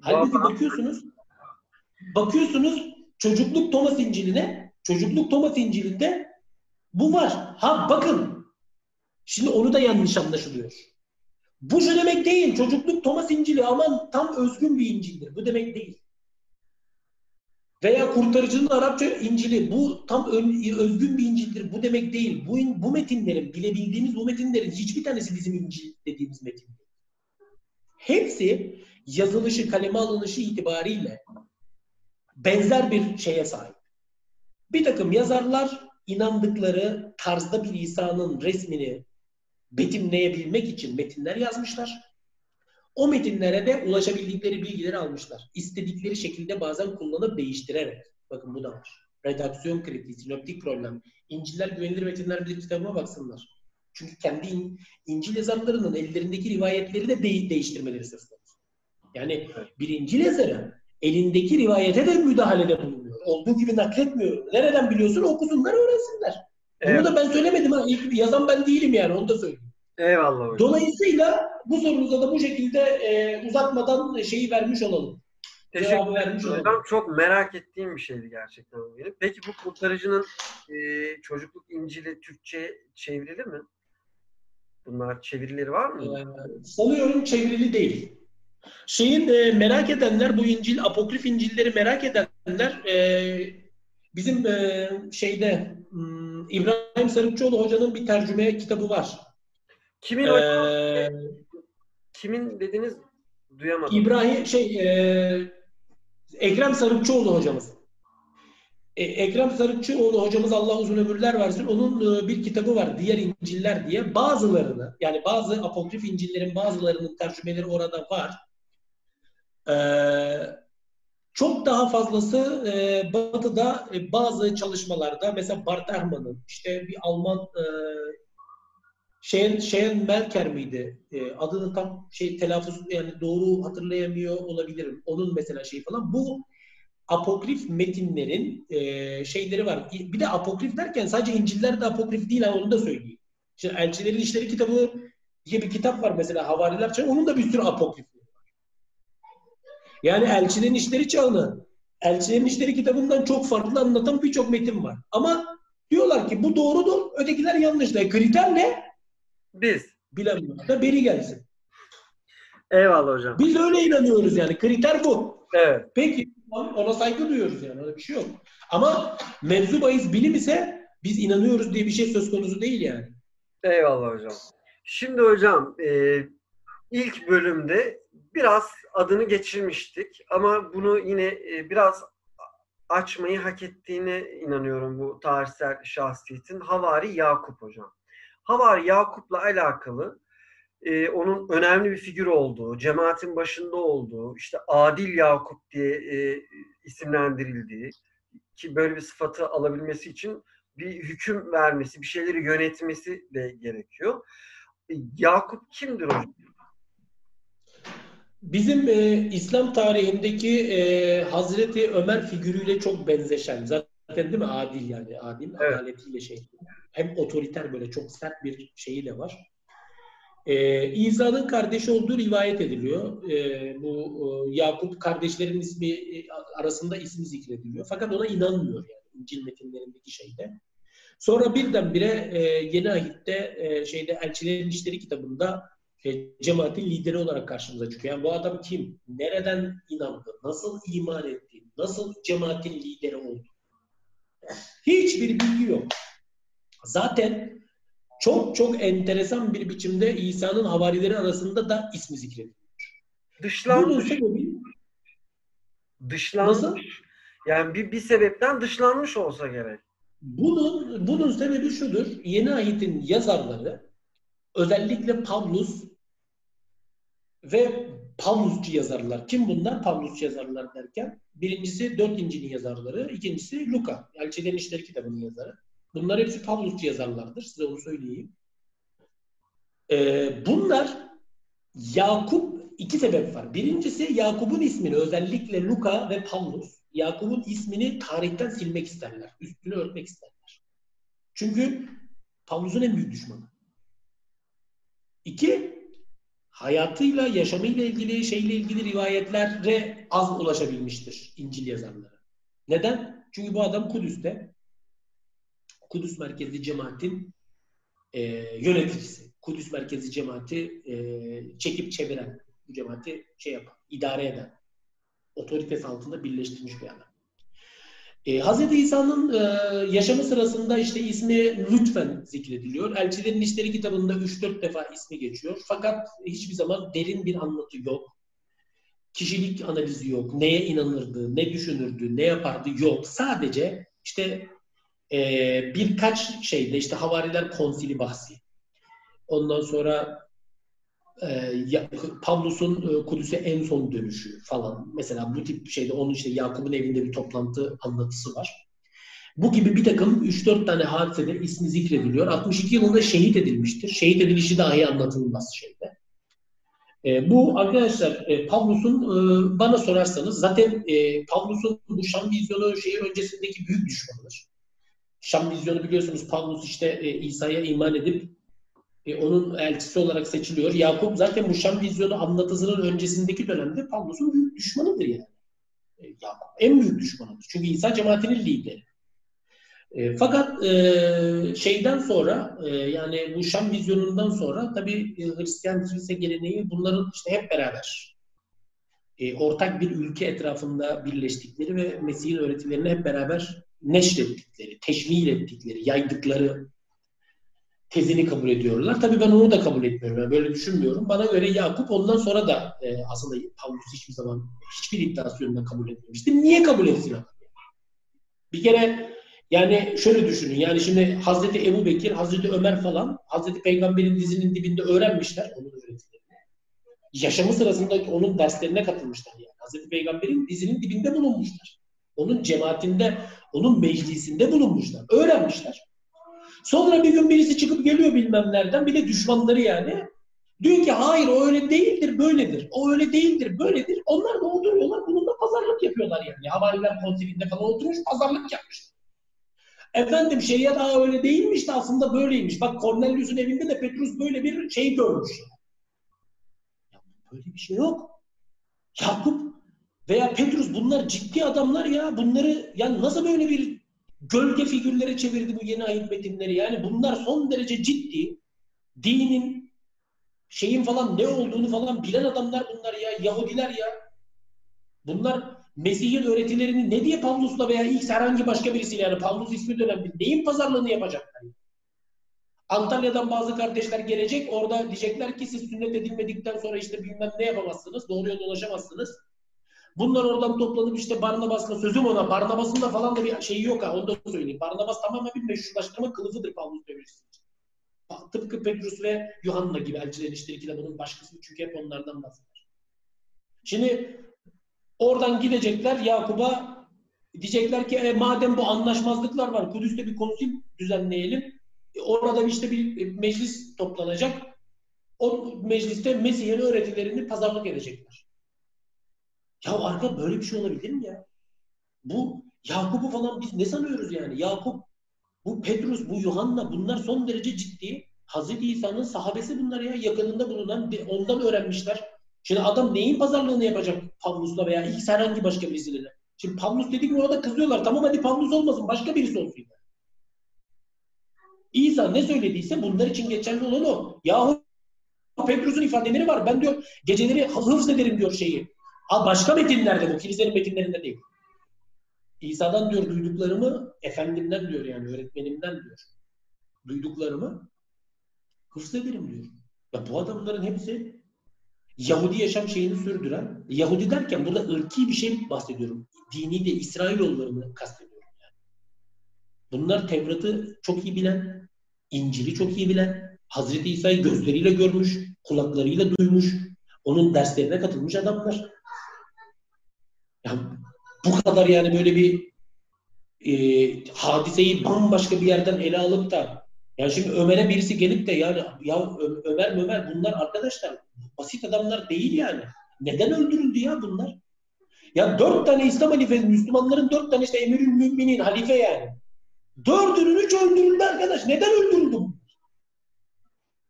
Halbuki bakıyorsunuz bakıyorsunuz çocukluk Thomas İncil'ine çocukluk Thomas İncil'inde bu var. Ha bakın şimdi onu da yanlış anlaşılıyor. Bu şu demek değil. Çocukluk Thomas İncil'i aman tam özgün bir İncil'dir. Bu demek değil. Veya kurtarıcının Arapça İncil'i bu tam özgün bir İncil'dir. Bu demek değil. Bu, bu metinlerin, bilebildiğimiz bu metinlerin hiçbir tanesi bizim İncil dediğimiz metin. Hepsi yazılışı, kaleme alınışı itibariyle benzer bir şeye sahip. Bir takım yazarlar inandıkları tarzda bir İsa'nın resmini betimleyebilmek için metinler yazmışlar. O metinlere de ulaşabildikleri bilgileri almışlar. İstedikleri şekilde bazen kullanıp değiştirerek. Bakın bu da var. Redaksiyon kritiği, sinoptik problem. İnciller güvenilir metinler bir kitabıma baksınlar. Çünkü kendi in, İncil yazarlarının ellerindeki rivayetleri de de- değiştirmeleri söz konusu. Yani bir İncil yazarı elindeki rivayete de müdahalede bulunuyor. Olduğu gibi nakletmiyor. Nereden biliyorsun? Okusunlar, öğrensinler. Evet. Bunu da ben söylemedim ha. İlk yazan ben değilim yani onu da söyleyeyim. Eyvallah hocam. Dolayısıyla bu sorunuza da bu şekilde e, uzatmadan şeyi vermiş olalım. Teşekkür ederim. Hocam çok merak ettiğim bir şeydi gerçekten benim. Peki bu kurtarıcının e, çocukluk İncil'i Türkçe çevrili mi? Bunlar çevirileri var mı? Ee, sanıyorum çevrili değil. Şeyin e, merak edenler bu İncil, apokrif İncil'leri merak edenler e, bizim e, şeyde hmm, İbrahim Sarıkçıoğlu hocanın bir tercüme kitabı var. Kimin ee, Kimin dediniz duyamadım. İbrahim şey e, Ekrem Sarıkçıoğlu hocamız. E, Ekrem Sarıkçıoğlu hocamız Allah uzun ömürler versin. Onun e, bir kitabı var Diğer İnciller diye. Bazılarını yani bazı apokrif İncil'lerin bazılarının tercümeleri orada var. E, çok daha fazlası e, Batı'da e, bazı çalışmalarda mesela Bart Ehrman'ın işte bir Alman e, Şen, Şen Melker miydi? E, adını tam şey telaffuz yani doğru hatırlayamıyor olabilirim. Onun mesela şey falan. Bu apokrif metinlerin e, şeyleri var. Bir de apokrif derken sadece İncil'ler de apokrif değil onu da söyleyeyim. Şimdi Elçilerin İşleri kitabı diye bir kitap var mesela Havariler Onun da bir sürü apokrif var. Yani Elçilerin İşleri çağını Elçilerin İşleri kitabından çok farklı anlatan birçok metin var. Ama diyorlar ki bu doğrudur, ötekiler yanlış. Da. Kriter ne? Biz. Bilemiyoruz da beri gelsin. Eyvallah hocam. Biz öyle inanıyoruz yani. Kriter bu. Evet. Peki ona saygı duyuyoruz yani. Öyle bir şey yok. Ama mevzu bahis bilim ise biz inanıyoruz diye bir şey söz konusu değil yani. Eyvallah hocam. Şimdi hocam e, ilk bölümde biraz adını geçirmiştik ama bunu yine e, biraz açmayı hak ettiğine inanıyorum bu tarihsel şahsiyetin. Havari Yakup hocam. Havari Yakup'la alakalı e, onun önemli bir figür olduğu, cemaatin başında olduğu, işte Adil Yakup diye e, isimlendirildiği ki böyle bir sıfatı alabilmesi için bir hüküm vermesi, bir şeyleri yönetmesi de gerekiyor. E, Yakup kimdir hocam? Bizim e, İslam tarihindeki e, Hazreti Ömer figürüyle çok benzeşen. Zaten değil mi? Adil yani. Adil evet. adaletiyle şey. Hem otoriter böyle çok sert bir şeyi de var. Ee, İsa'nın kardeşi olduğu rivayet ediliyor. Ee, bu e, Yakup kardeşlerin ismi e, arasında ismi zikrediliyor. Fakat ona inanmıyor yani İncil metinlerindeki şeyde. Sonra birdenbire e, Yeni Ahit'te e, şeyde Elçilerin İşleri kitabında e, cemaatin lideri olarak karşımıza çıkıyor. Yani bu adam kim? Nereden inandı? Nasıl iman etti? Nasıl cemaatin lideri oldu? Hiçbir bilgi yok. Zaten çok çok enteresan bir biçimde İsa'nın havarileri arasında da ismi zikrediliyor. Dışlanmış. sebebi dışlanmış. Nasıl? Yani bir, bir sebepten dışlanmış olsa gerek. Bunun bunun sebebi şudur. Yeni ayetin yazarları özellikle Pavlus ve Pavlusçu yazarlar. Kim bunlar? Pavlusçu yazarlar derken birincisi dört İncil'in yazarları, ikincisi Luka, Elçilerin İşleri kitabının yazarı. Bunlar hepsi Pavlusçu yazarlardır. Size onu söyleyeyim. Ee, bunlar Yakup iki sebep var. Birincisi Yakup'un ismini özellikle Luka ve Pavlus Yakup'un ismini tarihten silmek isterler. Üstünü örtmek isterler. Çünkü Pavlus'un en büyük düşmanı. İki, hayatıyla, yaşamıyla ilgili, şeyle ilgili rivayetlere az ulaşabilmiştir İncil yazarları. Neden? Çünkü bu adam Kudüs'te Kudüs merkezli cemaatin e, yöneticisi. Kudüs merkezli cemaati e, çekip çeviren, bu cemaati şey yapan, idare eden, otoritesi altında birleştirmiş bir adam. E, Hz. İsa'nın e, yaşamı sırasında işte ismi lütfen zikrediliyor. Elçilerin İşleri kitabında 3-4 defa ismi geçiyor. Fakat hiçbir zaman derin bir anlatı yok. Kişilik analizi yok. Neye inanırdı, ne düşünürdü, ne yapardı yok. Sadece işte e, birkaç şeyde işte Havariler Konsili bahsi. Ondan sonra e, Pavlus'un e, Kudüs'e en son dönüşü falan. Mesela bu tip şeyde onun işte Yakup'un evinde bir toplantı anlatısı var. Bu gibi bir takım 3-4 tane hadisede ismi zikrediliyor. 62 yılında şehit edilmiştir. Şehit edilişi dahi anlatılmaz şeyde. E, bu arkadaşlar e, Pavlus'un e, bana sorarsanız zaten e, Pavlus'un bu Şam vizyonu şeyi öncesindeki büyük düşmanıdır. Şam vizyonu biliyorsunuz Pavlus işte e, İsa'ya iman edip e, onun elçisi olarak seçiliyor. Yakup zaten bu vizyonu anlatısının öncesindeki dönemde Pavlus'un büyük düşmanıdır yani. E, Yakup en büyük düşmanıdır. Çünkü İsa cemaatinin lideri. E, fakat e, şeyden sonra e, yani bu Şam vizyonundan sonra tabii e, Hristiyan kilise geleneği bunların işte hep beraber e, ortak bir ülke etrafında birleştikleri ve Mesih'in öğretilerini hep beraber neşrettikleri, teşmil ettikleri, yaydıkları tezini kabul ediyorlar. Tabii ben onu da kabul etmiyorum. Yani böyle düşünmüyorum. Bana göre Yakup ondan sonra da e, aslında Pavlus hiçbir zaman hiçbir iddiası yönünden kabul etmemişti. Niye kabul etsin Bir kere yani şöyle düşünün. Yani şimdi Hazreti Ebu Bekir, Hazreti Ömer falan Hazreti Peygamber'in dizinin dibinde öğrenmişler onun öğretilerini. Yaşamı sırasında onun derslerine katılmışlar yani. Hazreti Peygamber'in dizinin dibinde bulunmuşlar. Onun cemaatinde, onun meclisinde bulunmuşlar. Öğrenmişler. Sonra bir gün birisi çıkıp geliyor bilmem nereden. Bir de düşmanları yani. Diyor ki hayır o öyle değildir, böyledir. O öyle değildir, böyledir. Onlar da oturuyorlar, bununla pazarlık yapıyorlar yani. Havariler konseyinde falan oturmuş, pazarlık yapmış. Efendim şeriat daha öyle değilmiş de aslında böyleymiş. Bak Cornelius'un evinde de Petrus böyle bir şey görmüş. Ya böyle bir şey yok. Yakup veya Petrus bunlar ciddi adamlar ya. Bunları yani nasıl böyle bir gölge figürlere çevirdi bu yeni ayet metinleri. Yani bunlar son derece ciddi. Dinin şeyin falan ne olduğunu falan bilen adamlar bunlar ya. Yahudiler ya. Bunlar Mesih'in öğretilerini ne diye Pavlus'la veya ilk herhangi başka birisiyle yani Pavlus ismi de önemli. Neyin pazarlığını yapacaklar? Antalya'dan bazı kardeşler gelecek. Orada diyecekler ki siz sünnet edilmedikten sonra işte bilmem ne yapamazsınız. Doğru yolda ulaşamazsınız. Bunlar oradan toplanıp işte Barnabas'la sözüm ona. Barnabas'ın da falan da bir şeyi yok ha. Onu da söyleyeyim. Barnabas tamamen bir meşrulaştırma kılıfıdır Pavlus devresi Tıpkı Petrus ve Yuhanna gibi elçilerin işte kitabının başkası. Çünkü hep onlardan bahseder. Şimdi oradan gidecekler Yakup'a diyecekler ki e, madem bu anlaşmazlıklar var Kudüs'te bir konsil düzenleyelim. E, orada işte bir meclis toplanacak. O mecliste Mesih'in öğretilerini pazarlık edecekler. Ya arka böyle bir şey olabilir mi ya? Bu Yakup'u falan biz ne sanıyoruz yani? Yakup, bu Petrus, bu Yuhanna bunlar son derece ciddi. Hazreti İsa'nın sahabesi bunlar ya. Yakınında bulunan ondan öğrenmişler. Şimdi adam neyin pazarlığını yapacak Pavlus'la veya ilk herhangi başka birisiyle? Şimdi Pavlus dedik mi orada kızıyorlar. Tamam hadi Pavlus olmasın başka birisi olsun. İsa ne söylediyse bunlar için geçerli olan o. Yahu Petrus'un ifadeleri var. Ben diyor geceleri hıfz ederim diyor şeyi. Ha başka metinlerde bu. Kilisenin metinlerinde değil. İsa'dan diyor duyduklarımı efendimden diyor yani öğretmenimden diyor. Duyduklarımı hıfz ederim diyor. Ya bu adamların hepsi Yahudi yaşam şeyini sürdüren, Yahudi derken burada ırki bir şey bahsediyorum. Dini de İsrailoğullarını kastediyorum. Yani. Bunlar Tevrat'ı çok iyi bilen, İncil'i çok iyi bilen, Hazreti İsa'yı gözleriyle görmüş, kulaklarıyla duymuş, onun derslerine katılmış adamlar. Ya bu kadar yani böyle bir e, hadiseyi bambaşka bir yerden ele alıp da yani şimdi Ömer'e birisi gelip de yani ya Ömer Ömer bunlar arkadaşlar basit adamlar değil yani. Neden öldürüldü ya bunlar? Ya dört tane İslam halifesi, Müslümanların dört tane işte emirül müminin, halife yani. Dördünün üç öldürüldü arkadaş. Neden öldürüldü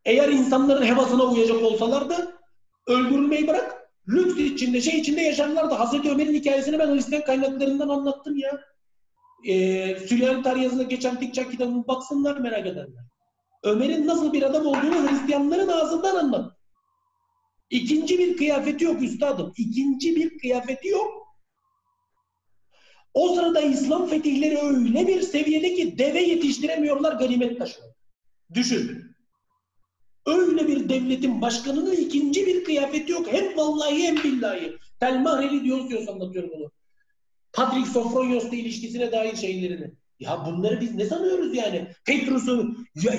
Eğer insanların hevasına uyacak olsalardı öldürülmeyi bırak lüks içinde, şey içinde yaşarlardı. Hazreti Ömer'in hikayesini ben Hristiyan kaynaklarından anlattım ya. Ee, Süryani tarih yazısında geçen Tikçak kitabını baksınlar merak edenler. Ömer'in nasıl bir adam olduğunu Hristiyanların ağzından anlat. İkinci bir kıyafeti yok üstadım. İkinci bir kıyafeti yok. O sırada İslam fetihleri öyle bir seviyede ki deve yetiştiremiyorlar ganimet taşıyor. Düşün. Öyle bir devletin başkanının ikinci bir kıyafeti yok. Hem vallahi hem billahi. Telmahreli Dionysios anlatıyor bunu. Patrick Sofronios'la ilişkisine dair şeylerini. Ya bunları biz ne sanıyoruz yani? Petrus'u,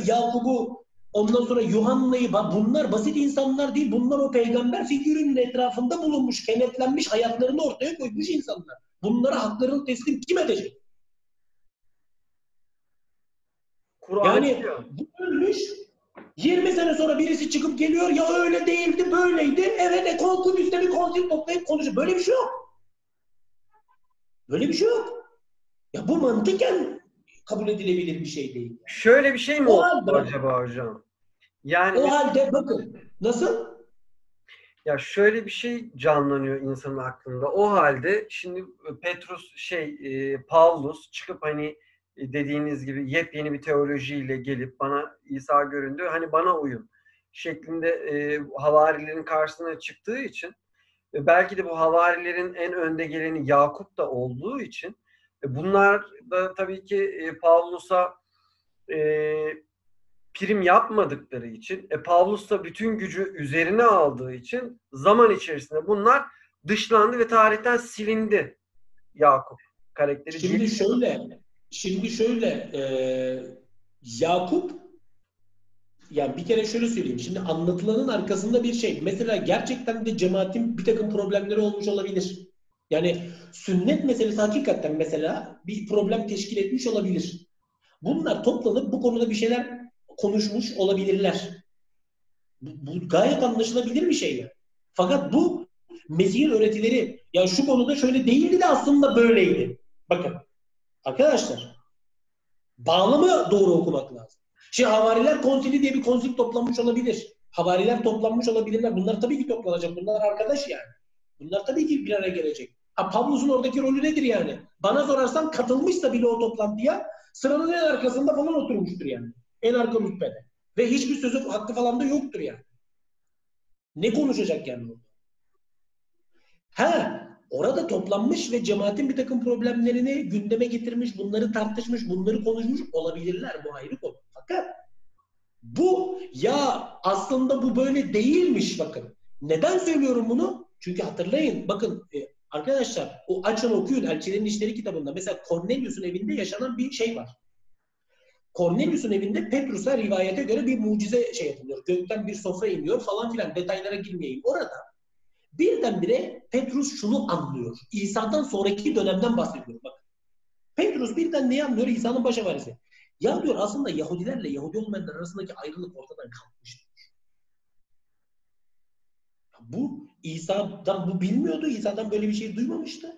Yakub'u, ondan sonra Yuhanna'yı, bunlar basit insanlar değil. Bunlar o peygamber figürünün etrafında bulunmuş, kenetlenmiş, hayatlarını ortaya koymuş insanlar. Bunlara haklarını teslim kim edecek? yani bu ölmüş 20 sene sonra birisi çıkıp geliyor ya öyle değildi böyleydi. Evet e, Kudüs'te bir konsil toplayıp konuşuyor. Böyle bir şey yok. Böyle bir şey yok. Ya bu mantıken kabul edilebilir bir şey değil. Şöyle bir şey mi o oldu halde, acaba hocam? Yani o halde bakın nasıl? Ya şöyle bir şey canlanıyor insanın aklında. O halde şimdi Petrus şey e, Paulus çıkıp hani dediğiniz gibi yepyeni bir teolojiyle gelip bana İsa göründü. Hani bana uyun şeklinde e, havarilerin karşısına çıktığı için Ve belki de bu havarilerin en önde geleni Yakup da olduğu için e, bunlar da tabii ki e, Pavlus'a e, prim yapmadıkları için, e, Pavlus da bütün gücü üzerine aldığı için zaman içerisinde bunlar dışlandı ve tarihten silindi Yakup karakteri. Şimdi şöyle, şimdi şöyle e, Yakup yani bir kere şöyle söyleyeyim. Şimdi anlatılanın arkasında bir şey. Mesela gerçekten de cemaatin bir takım problemleri olmuş olabilir. Yani sünnet meselesi hakikaten mesela bir problem teşkil etmiş olabilir. Bunlar toplanıp bu konuda bir şeyler konuşmuş olabilirler. Bu, bu gayet anlaşılabilir bir şey. Yani. Fakat bu Mesih'in öğretileri ya şu konuda şöyle değildi de aslında böyleydi. Bakın arkadaşlar bağlamı doğru okumak lazım. Şimdi Havariler Konsili diye bir konsil toplanmış olabilir. Havariler toplanmış olabilirler. Bunlar tabii ki toplanacak. Bunlar arkadaş yani. Bunlar tabii ki bir araya gelecek. Ha, Pavlus'un oradaki rolü nedir yani? Bana sorarsan katılmışsa bile o toplantıya sıranın en arkasında falan oturmuştur yani. En arka rütbede. Ve hiçbir sözü hakkı falan da yoktur yani. Ne konuşacak yani orada? Ha, orada toplanmış ve cemaatin bir takım problemlerini gündeme getirmiş, bunları tartışmış, bunları konuşmuş olabilirler. Bu ayrı konu. Fakat bu ya aslında bu böyle değilmiş bakın. Neden söylüyorum bunu? Çünkü hatırlayın bakın e, arkadaşlar o açın okuyun Elçilerin İşleri kitabında mesela Cornelius'un evinde yaşanan bir şey var. Cornelius'un evinde Petrus'a rivayete göre bir mucize şey yapılıyor. Gökten bir sofra iniyor falan filan detaylara girmeyeyim. Orada birdenbire Petrus şunu anlıyor. İsa'dan sonraki dönemden bahsediyor. Bak. Petrus birden neyi anlıyor? İsa'nın baş varisi. Ya diyor aslında Yahudilerle Yahudi olmayanlar arasındaki ayrılık ortadan kalkmış. Bu İsa'dan bu bilmiyordu. İsa'dan böyle bir şey duymamıştı.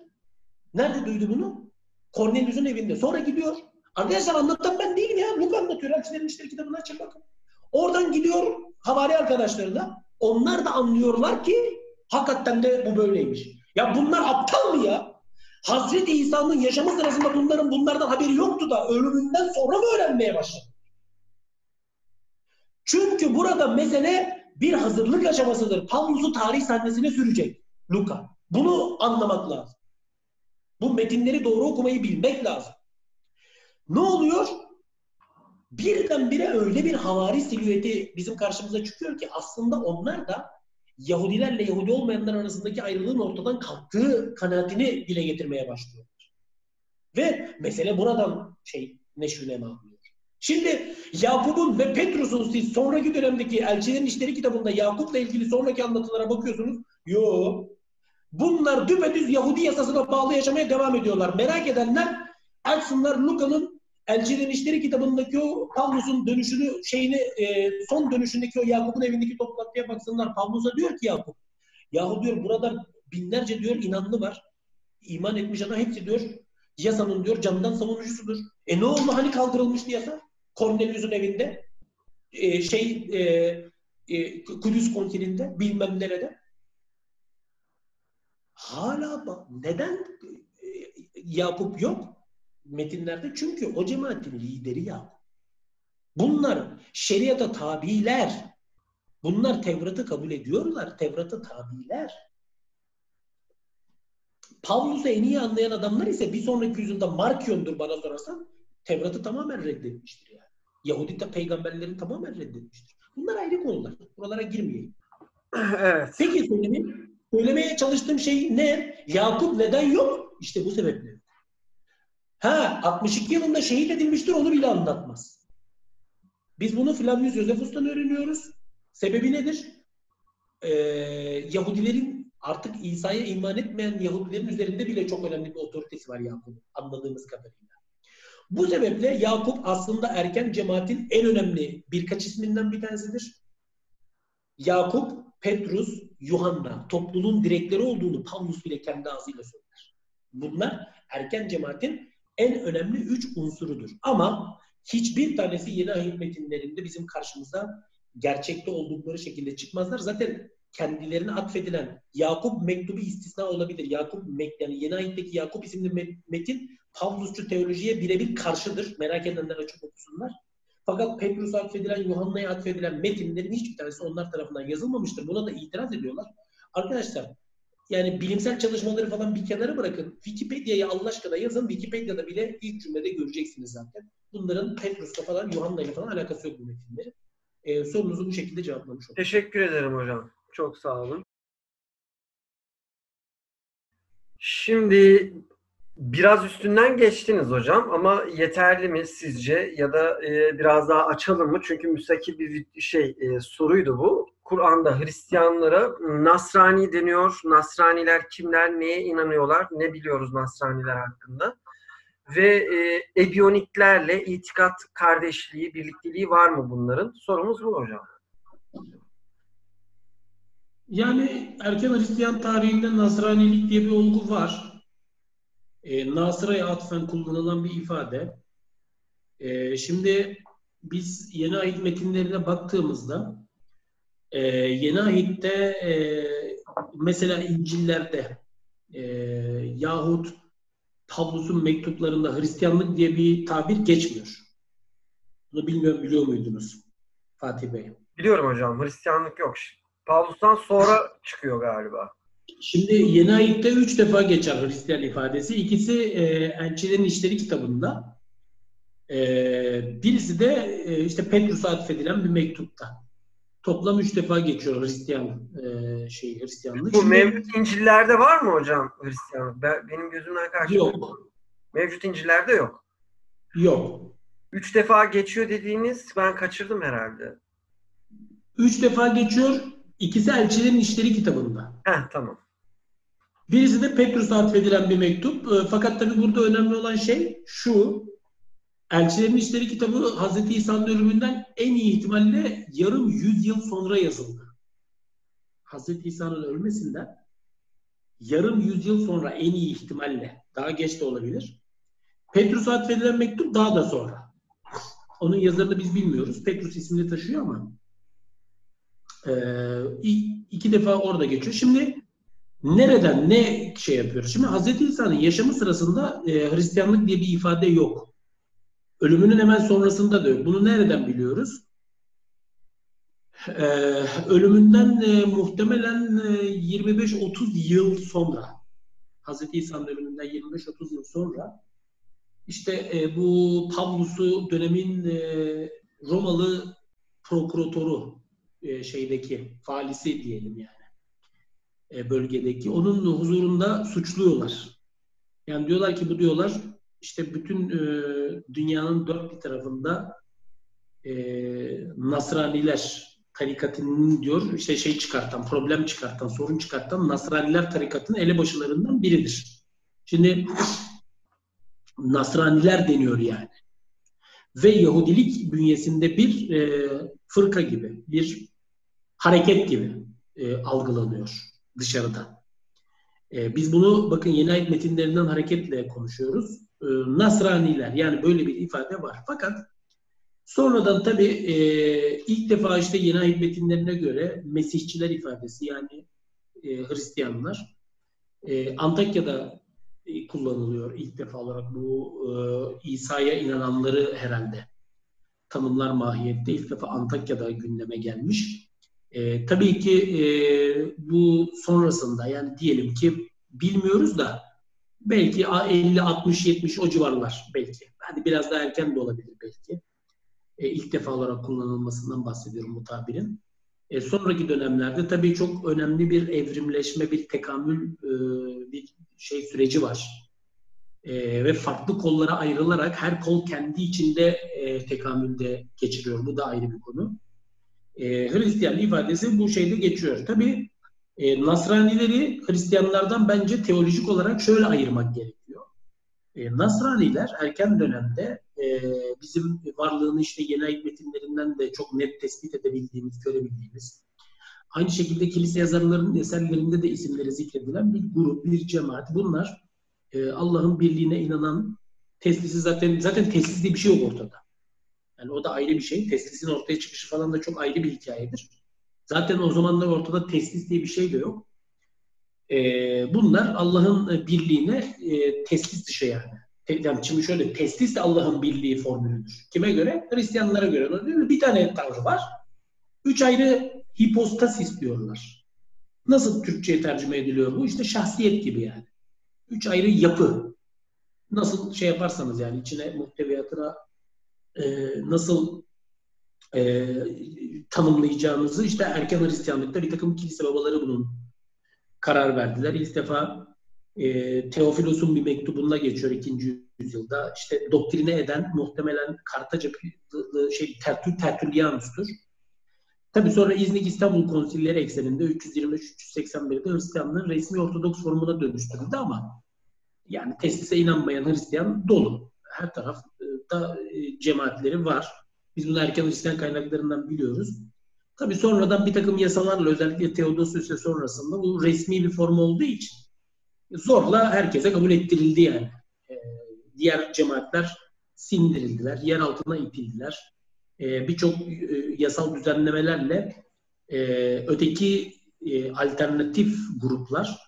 Nerede duydu bunu? Cornelius'un evinde. Sonra gidiyor. Arkadaşlar anlatan ben değilim ya. Luka anlatıyor. Elçilerin İşleri kitabını açın bakın. Oradan gidiyor havari arkadaşlarına. Onlar da anlıyorlar ki hakikaten de bu böyleymiş. Ya bunlar aptal mı ya? Hazreti İsa'nın yaşamı sırasında bunların bunlardan haberi yoktu da ölümünden sonra mı öğrenmeye başladı? Çünkü burada mesele bir hazırlık aşamasıdır. Pavlus'u tarih sahnesine sürecek Luka. Bunu anlamak lazım. Bu metinleri doğru okumayı bilmek lazım. Ne oluyor? Birdenbire öyle bir havari silüeti bizim karşımıza çıkıyor ki aslında onlar da Yahudilerle Yahudi olmayanlar arasındaki ayrılığın ortadan kalktığı kanaatini dile getirmeye başlıyorlar. Ve mesele buradan şey neşrüne alıyor. Şimdi Yakup'un ve Petrus'un siz sonraki dönemdeki elçilerin işleri kitabında Yakup'la ilgili sonraki anlatılara bakıyorsunuz. Yo. Bunlar düpedüz Yahudi yasasına bağlı yaşamaya devam ediyorlar. Merak edenler açsınlar Luka'nın Elçilerin İşleri kitabındaki o Pavlus'un dönüşünü şeyini e, son dönüşündeki o Yakup'un evindeki toplantıya baksınlar. Pavlus'a diyor ki Yakup yahu diyor burada binlerce diyor inanlı var. İman etmiş adam hepsi diyor yasanın diyor canından savunucusudur. E ne oldu hani kaldırılmıştı yasa? Cornelius'un evinde e, şey e, e, Kudüs konsilinde bilmem nerede. Hala neden e, Yakup yok? Metinlerde çünkü o cemaatin lideri Yakup. Bunlar şeriata tabiler. Bunlar Tevrat'ı kabul ediyorlar. Tevrat'a tabiler. Pavlus'u en iyi anlayan adamlar ise bir sonraki yüzyılda Markion'dur bana sorarsan Tevrat'ı tamamen reddetmiştir yani. Yahudi de peygamberlerini tamamen reddetmiştir. Bunlar ayrı konular. Buralara girmeyeyim. Evet. Peki söylemeye, söylemeye çalıştığım şey ne? Yakup neden yok? İşte bu sebeple. Ha 62 yılında şehit edilmiştir onu bile anlatmaz. Biz bunu Flavius Josephus'tan öğreniyoruz. Sebebi nedir? Ee, Yahudilerin artık İsa'ya iman etmeyen Yahudilerin üzerinde bile çok önemli bir otoritesi var Yakup'un anladığımız kadarıyla. Bu sebeple Yakup aslında erken cemaatin en önemli birkaç isminden bir tanesidir. Yakup, Petrus, Yuhanna topluluğun direkleri olduğunu Pavlus bile kendi ağzıyla söyler. Bunlar erken cemaatin en önemli üç unsurudur. Ama hiçbir tanesi yeni ahit metinlerinde bizim karşımıza gerçekte oldukları şekilde çıkmazlar. Zaten kendilerine atfedilen Yakup mektubu istisna olabilir. Yakup yani yeni ahitteki Yakup isimli metin Pavlusçu teolojiye birebir karşıdır. Merak edenler açıp okusunlar. Fakat Petrus'a atfedilen, Yuhanna'ya atfedilen metinlerin hiçbir tanesi onlar tarafından yazılmamıştır. Buna da itiraz ediyorlar. Arkadaşlar yani bilimsel çalışmaları falan bir kenara bırakın. Wikipedia'ya Allah aşkına yazın. Wikipedia'da bile ilk cümlede göreceksiniz zaten. Bunların Petrus'la falan, Yuhanna'yla falan alakası yok bu metinlerin. Ee, sorunuzu bu şekilde cevaplamış oldum. Teşekkür ederim hocam. Çok sağ olun. Şimdi biraz üstünden geçtiniz hocam ama yeterli mi sizce ya da e, biraz daha açalım mı? Çünkü müstakil bir şey e, soruydu bu. Kur'an'da Hristiyanlara Nasrani deniyor. Nasraniler kimler, neye inanıyorlar, ne biliyoruz Nasraniler hakkında? Ve e, Ebiyoniklerle itikat kardeşliği, birlikteliği var mı bunların? Sorumuz bu hocam. Yani erken Hristiyan tarihinde Nasranilik diye bir olgu var. E, Nasıra'ya atfen kullanılan bir ifade. E, şimdi biz yeni ayet metinlerine baktığımızda e, yeni ahitte e, mesela İncil'lerde e, yahut Pavlus'un mektuplarında Hristiyanlık diye bir tabir geçmiyor. Bunu bilmiyorum biliyor muydunuz Fatih Bey? Biliyorum hocam. Hristiyanlık yok. Pavlus'tan sonra çıkıyor galiba. Şimdi yeni ayette üç defa geçer Hristiyan ifadesi. İkisi e, Elçilerin İşleri kitabında. E, birisi de e, işte Petrus'a atfedilen bir mektupta. Toplam üç defa geçiyor Hristiyan e, şey Hristiyanlık. Bu Şimdi, mevcut İncil'lerde var mı hocam Hristiyanlık? Ben, benim gözümden karşı yok. Mevcut İncil'lerde yok. Yok. Üç defa geçiyor dediğiniz ben kaçırdım herhalde. Üç defa geçiyor. İkisi Elçilerin İşleri kitabında. Heh, tamam. Birisi de Petrus'a atfedilen bir mektup. E, fakat tabii burada önemli olan şey şu. Elçilerin İşleri kitabı Hz. İsa'nın ölümünden en iyi ihtimalle yarım yüzyıl sonra yazıldı. Hz. İsa'nın ölmesinden yarım yüzyıl sonra en iyi ihtimalle, daha geç de olabilir. Petrus'a atfedilen mektup daha da sonra. Onun yazarını biz bilmiyoruz. Petrus ismini taşıyor ama e, iki defa orada geçiyor. Şimdi nereden ne şey yapıyoruz? Şimdi Hz. İsa'nın yaşamı sırasında e, Hristiyanlık diye bir ifade yok. Ölümünün hemen sonrasında da yok. Bunu nereden biliyoruz? Ee, ölümünden e, muhtemelen e, 25-30 yıl sonra Hz. İsa'nın ölümünden 25-30 yıl sonra işte e, bu Pavlus'u dönemin e, Romalı prokuratoru e, şeydeki falisi diyelim yani e, bölgedeki onun huzurunda suçluyorlar. Yani diyorlar ki bu diyorlar işte bütün e, dünyanın dört bir tarafında e, Nasraniler tarikatının diyor işte şey çıkartan, problem çıkartan, sorun çıkartan Nasraniler tarikatının elebaşılarından biridir. Şimdi Nasraniler deniyor yani. Ve Yahudilik bünyesinde bir e, fırka gibi, bir hareket gibi e, algılanıyor dışarıda. E, biz bunu bakın yeni ayet metinlerinden hareketle konuşuyoruz. E, Nasraniler yani böyle bir ifade var. Fakat sonradan tabii e, ilk defa işte yeni ayet metinlerine göre Mesihçiler ifadesi yani e, Hristiyanlar e, Antakya'da e, kullanılıyor ilk defa olarak bu e, İsa'ya inananları herhalde tanımlar mahiyette ilk defa Antakya'da gündeme gelmiş. E, tabii ki e, bu sonrasında yani diyelim ki bilmiyoruz da belki 50, 60, 70 o civarlar belki. Hadi biraz daha erken de olabilir belki. E, ilk defa olarak kullanılmasından bahsediyorum bu tabirin. E, sonraki dönemlerde tabii çok önemli bir evrimleşme, bir tekamül, e, bir şey süreci var. E, ve farklı kollara ayrılarak her kol kendi içinde e, tekamülde geçiriyor. Bu da ayrı bir konu. E, Hristiyan ifadesi bu şeyde geçiyor. Tabii e, Nasranileri Hristiyanlardan bence teolojik olarak şöyle ayırmak gerekiyor. E, Nasraniler erken dönemde e, bizim varlığını işte ayet metinlerinden de çok net tespit edebildiğimiz, görebildiğimiz, aynı şekilde kilise yazarlarının eserlerinde de isimleri zikredilen bir grup, bir cemaat. Bunlar e, Allah'ın birliğine inanan, teslisi zaten zaten teslis bir şey yok ortada. Yani o da ayrı bir şey. Teslisin ortaya çıkışı falan da çok ayrı bir hikayedir. Zaten o zamanlar ortada teslis diye bir şey de yok. Ee, bunlar Allah'ın birliğine e, teslis dışı yani. Yani şimdi şöyle teslis de Allah'ın birliği formülüdür. Kime göre? Hristiyanlara göre. Bir tane tanrı var. Üç ayrı hipostas istiyorlar. Nasıl Türkçe'ye tercüme ediliyor bu? İşte şahsiyet gibi yani. Üç ayrı yapı. Nasıl şey yaparsanız yani içine muhteviyatına e, nasıl e, tanımlayacağınızı işte erken Hristiyanlıkta bir takım kilise babaları bunun karar verdiler. İlk defa e, Teofilos'un bir mektubunda geçiyor ikinci yüzyılda. İşte doktrine eden muhtemelen Kartaca şey Tertül Tertullianus'tur. Tabii sonra İznik İstanbul Konsilleri ekseninde 323-381'de Hristiyanlığın resmi Ortodoks formuna dönüştürüldü ama yani teslise inanmayan Hristiyan dolu. Her tarafta e, cemaatleri var. Biz bunu erken Hristiyan kaynaklarından biliyoruz. Tabii sonradan bir takım yasalarla özellikle Theodosius'e sonrasında bu resmi bir form olduğu için zorla herkese kabul ettirildi yani. Ee, diğer cemaatler sindirildiler, yer altına itildiler. Ee, Birçok e, yasal düzenlemelerle e, öteki e, alternatif gruplar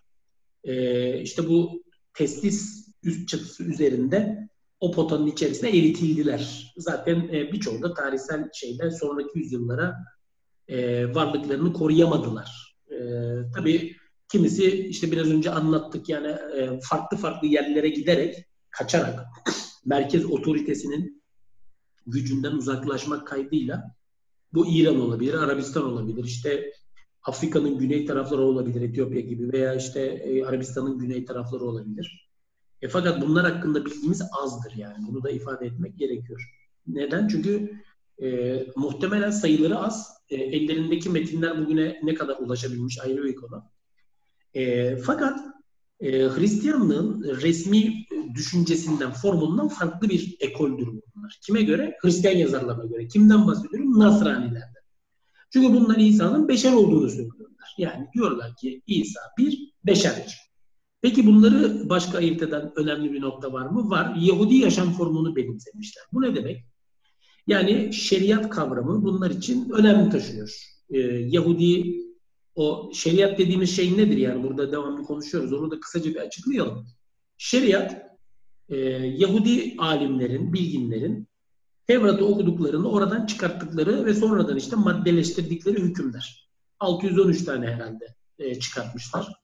işte bu testis üst çatısı üzerinde o potanın içerisine eritildiler. Zaten e, birçoğu da tarihsel şeyde sonraki yüzyıllara e, varlıklarını koruyamadılar. E, tabii kimisi işte biraz önce anlattık yani e, farklı farklı yerlere giderek, kaçarak merkez otoritesinin gücünden uzaklaşmak kaydıyla bu İran olabilir, Arabistan olabilir, işte Afrika'nın güney tarafları olabilir, Etiyopya gibi veya işte e, Arabistan'ın güney tarafları olabilir. E, fakat bunlar hakkında bilgimiz azdır yani. Bunu da ifade etmek gerekiyor. Neden? Çünkü e, muhtemelen sayıları az. E, ellerindeki metinler bugüne ne kadar ulaşabilmiş ayrı bir konu. E, fakat e, Hristiyanlığın resmi düşüncesinden, formundan farklı bir ekoldür bunlar. Kime göre? Hristiyan yazarlarına göre. Kimden bahsediyorum? Nasranilerden. Çünkü bunlar İsa'nın beşer olduğunu söylüyorlar. Yani diyorlar ki İsa bir beşerdir. Peki bunları başka ayırt eden önemli bir nokta var mı? Var. Yahudi yaşam formunu benimsemişler. Bu ne demek? Yani şeriat kavramı bunlar için önemli taşıyor. Ee, Yahudi o şeriat dediğimiz şey nedir yani burada devamlı konuşuyoruz. Onu da kısaca bir açıklayalım. Şeriat e, Yahudi alimlerin, bilginlerin Tevrat'ı okuduklarını oradan çıkarttıkları ve sonradan işte maddeleştirdikleri hükümler. 613 tane herhalde e, çıkartmışlar.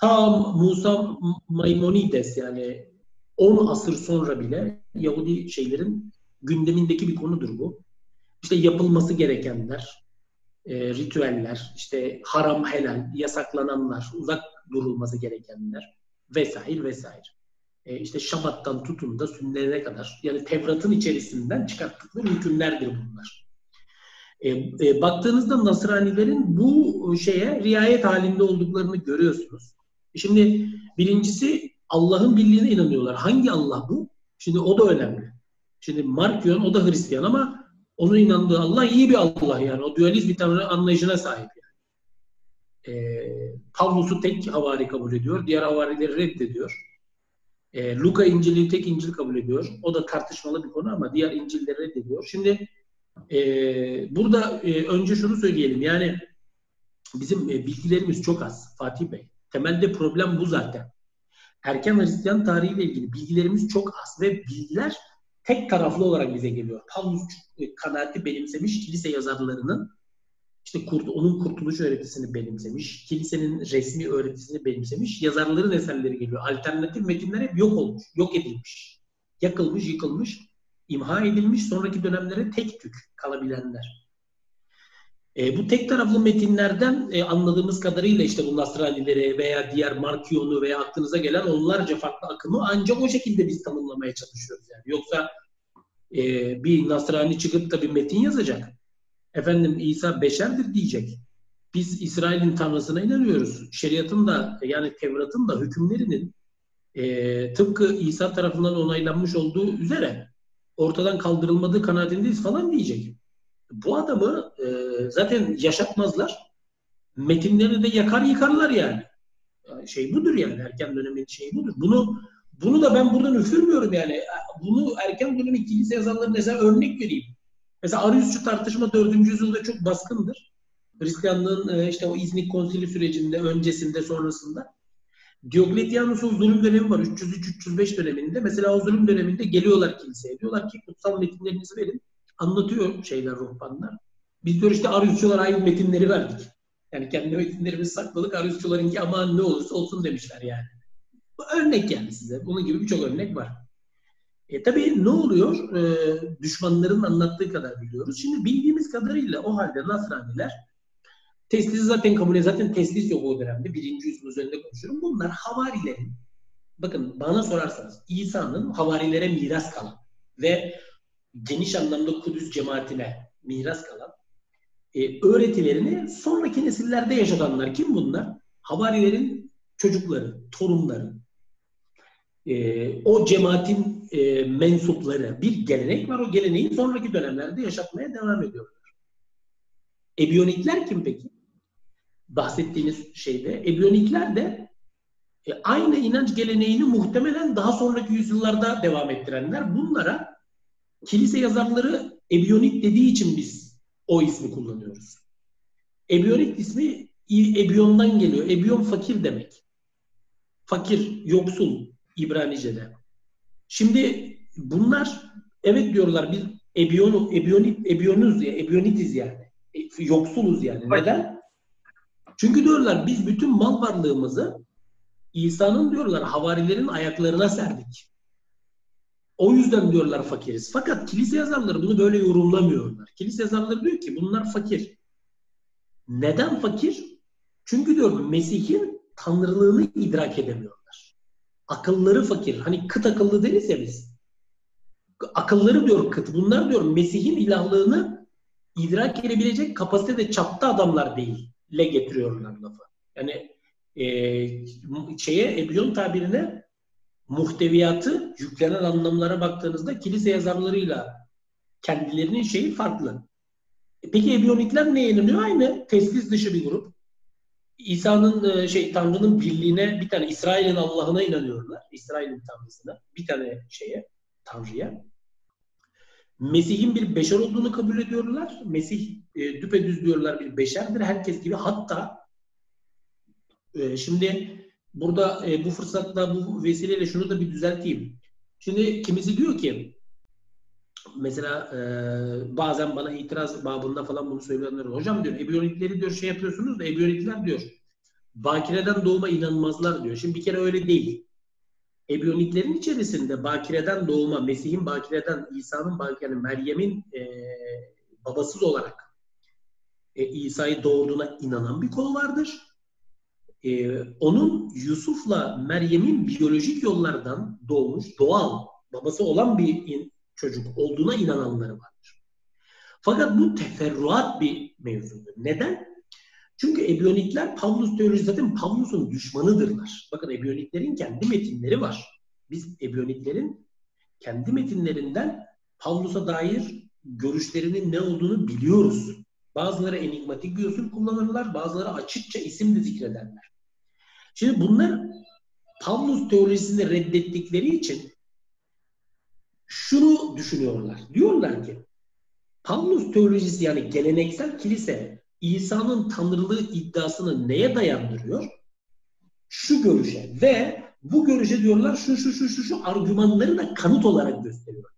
Ta Musa Maimonides yani 10 asır sonra bile Yahudi şeylerin gündemindeki bir konudur bu. İşte yapılması gerekenler, e, ritüeller, işte haram helal, yasaklananlar, uzak durulması gerekenler vesaire vesaire. E, işte Şabat'tan tutun da sünnete kadar yani Tevrat'ın içerisinden çıkarttıkları hükümlerdir bunlar. E, e, baktığınızda Nasranilerin bu şeye riayet halinde olduklarını görüyorsunuz. Şimdi birincisi Allah'ın birliğine inanıyorlar. Hangi Allah bu? Şimdi o da önemli. Şimdi Markion o da Hristiyan ama onun inandığı Allah iyi bir Allah yani. O dualist bir tanrı anlayışına sahip yani. E, Pavlus'u tek havari kabul ediyor. Diğer havarileri reddediyor. E, Luka İncil'i tek İncil kabul ediyor. O da tartışmalı bir konu ama diğer İncil'leri reddediyor. Şimdi e, burada e, önce şunu söyleyelim. Yani bizim e, bilgilerimiz çok az Fatih Bey. Temelde problem bu zaten. Erken Hristiyan tarihiyle ilgili bilgilerimiz çok az ve bilgiler tek taraflı olarak bize geliyor. Paulus e, kanaati benimsemiş kilise yazarlarının işte kurt, onun kurtuluş öğretisini benimsemiş, kilisenin resmi öğretisini benimsemiş, yazarların eserleri geliyor. Alternatif metinler hep yok olmuş, yok edilmiş. Yakılmış, yıkılmış, imha edilmiş, sonraki dönemlere tek tük kalabilenler. E, bu tek taraflı metinlerden e, anladığımız kadarıyla işte bu Nasranileri veya diğer Markiyon'u veya aklınıza gelen onlarca farklı akımı ancak o şekilde biz tanımlamaya çalışıyoruz yani. Yoksa e, bir Nasrani çıkıp da bir metin yazacak. Efendim İsa beşerdir diyecek. Biz İsrail'in tanrısına inanıyoruz. Şeriatın da yani Tevrat'ın da hükümlerinin e, tıpkı İsa tarafından onaylanmış olduğu üzere ortadan kaldırılmadığı kanaatindeyiz falan diyecek bu adamı e, zaten yaşatmazlar. Metinlerini de yakar yıkarlar yani. Şey budur yani erken dönemin şeyi budur. Bunu bunu da ben buradan üfürmüyorum yani. Bunu erken dönemin kilise yazarlarına mesela örnek vereyim. Mesela Ariusçu tartışma 4. yüzyılda çok baskındır. Hristiyanlığın e, işte o İznik konsili sürecinde, öncesinde, sonrasında. Diokletianus'un zulüm dönemi var. 303-305 döneminde. Mesela o zulüm döneminde geliyorlar kiliseye. Diyorlar ki kutsal metinlerinizi verin anlatıyor şeyler ruhbanlar. Biz diyor işte Ariusçular aynı metinleri verdik. Yani kendi metinlerimizi sakladık. Aristotelarınki aman ne olursa olsun demişler yani. Bu örnek yani size. Bunun gibi birçok örnek var. E tabii ne oluyor? E, düşmanların anlattığı kadar biliyoruz. Şimdi bildiğimiz kadarıyla o halde Nasraniler Teslisi zaten kabul ediyor. Zaten teslis yok o dönemde. Birinci yüzyıl üzerinde konuşuyorum. Bunlar havarilerin bakın bana sorarsanız İsa'nın havarilere miras kalan ve geniş anlamda Kudüs cemaatine miras kalan e, öğretilerini sonraki nesillerde yaşatanlar kim bunlar? Havarilerin çocukları, torunları. E, o cemaatin e, mensupları bir gelenek var. O geleneği sonraki dönemlerde yaşatmaya devam ediyorlar. Ebiyonikler kim peki? Bahsettiğiniz şeyde. Ebiyonikler de e, aynı inanç geleneğini muhtemelen daha sonraki yüzyıllarda devam ettirenler. Bunlara kilise yazarları Ebiyonik dediği için biz o ismi kullanıyoruz. Ebiyonik ismi Ebiyon'dan geliyor. Ebiyon fakir demek. Fakir, yoksul İbranice'de. Şimdi bunlar evet diyorlar biz Ebiyon, Ebiyonit, Ebiyonuz ya, Ebiyonitiz yani. E, yoksuluz yani. Neden? Çünkü diyorlar biz bütün mal varlığımızı İsa'nın diyorlar havarilerin ayaklarına serdik. O yüzden diyorlar fakiriz. Fakat kilise yazarları bunu böyle yorumlamıyorlar. Kilise yazarları diyor ki bunlar fakir. Neden fakir? Çünkü diyor Mesih'in tanrılığını idrak edemiyorlar. Akılları fakir. Hani kıt akıllı deriz ya biz. Akılları diyor kıt. Bunlar diyor Mesih'in ilahlığını idrak edebilecek kapasitede çapta adamlar değil. Le getiriyorlar lafı. Yani e, şeye Ebiyon tabirine muhteviyatı yüklenen anlamlara baktığınızda kilise yazarlarıyla kendilerinin şeyi farklı. E peki Ebiyonikler neye inanıyor? Aynı teslis dışı bir grup. İsa'nın e, şey Tanrı'nın birliğine bir tane İsrail'in Allah'ına inanıyorlar. İsrail'in Tanrısına. Bir tane şeye Tanrı'ya. Mesih'in bir beşer olduğunu kabul ediyorlar. Mesih e, düpedüz diyorlar bir beşerdir. Herkes gibi. Hatta e, şimdi burada e, bu fırsatla bu vesileyle şunu da bir düzelteyim. Şimdi kimisi diyor ki mesela e, bazen bana itiraz babında falan bunu söyleyenler hocam diyor ebiyonikleri diyor şey yapıyorsunuz da ebiyonikler diyor bakireden doğuma inanmazlar diyor. Şimdi bir kere öyle değil. Ebiyoniklerin içerisinde bakireden doğuma, Mesih'in bakireden, İsa'nın bakire, yani Meryem'in e, babasız olarak e, İsa'yı doğurduğuna inanan bir kol vardır. E, onun Yusuf'la Meryem'in biyolojik yollardan doğmuş, doğal, babası olan bir çocuk olduğuna inananları vardır. Fakat bu teferruat bir mevzudur. Neden? Çünkü Ebyonikler Pavlus teolojisi zaten Pavlus'un düşmanıdırlar. Bakın Ebyoniklerin kendi metinleri var. Biz Ebyoniklerin kendi metinlerinden Pavlus'a dair görüşlerinin ne olduğunu biliyoruz. Bazıları enigmatik bir usul kullanırlar, bazıları açıkça isim de zikrederler. Şimdi bunlar Pavlus teolojisini reddettikleri için şunu düşünüyorlar. Diyorlar ki Pavlus teolojisi yani geleneksel kilise İsa'nın tanrılığı iddiasını neye dayandırıyor? Şu görüşe ve bu görüşe diyorlar şu şu şu şu şu argümanları da kanıt olarak gösteriyorlar.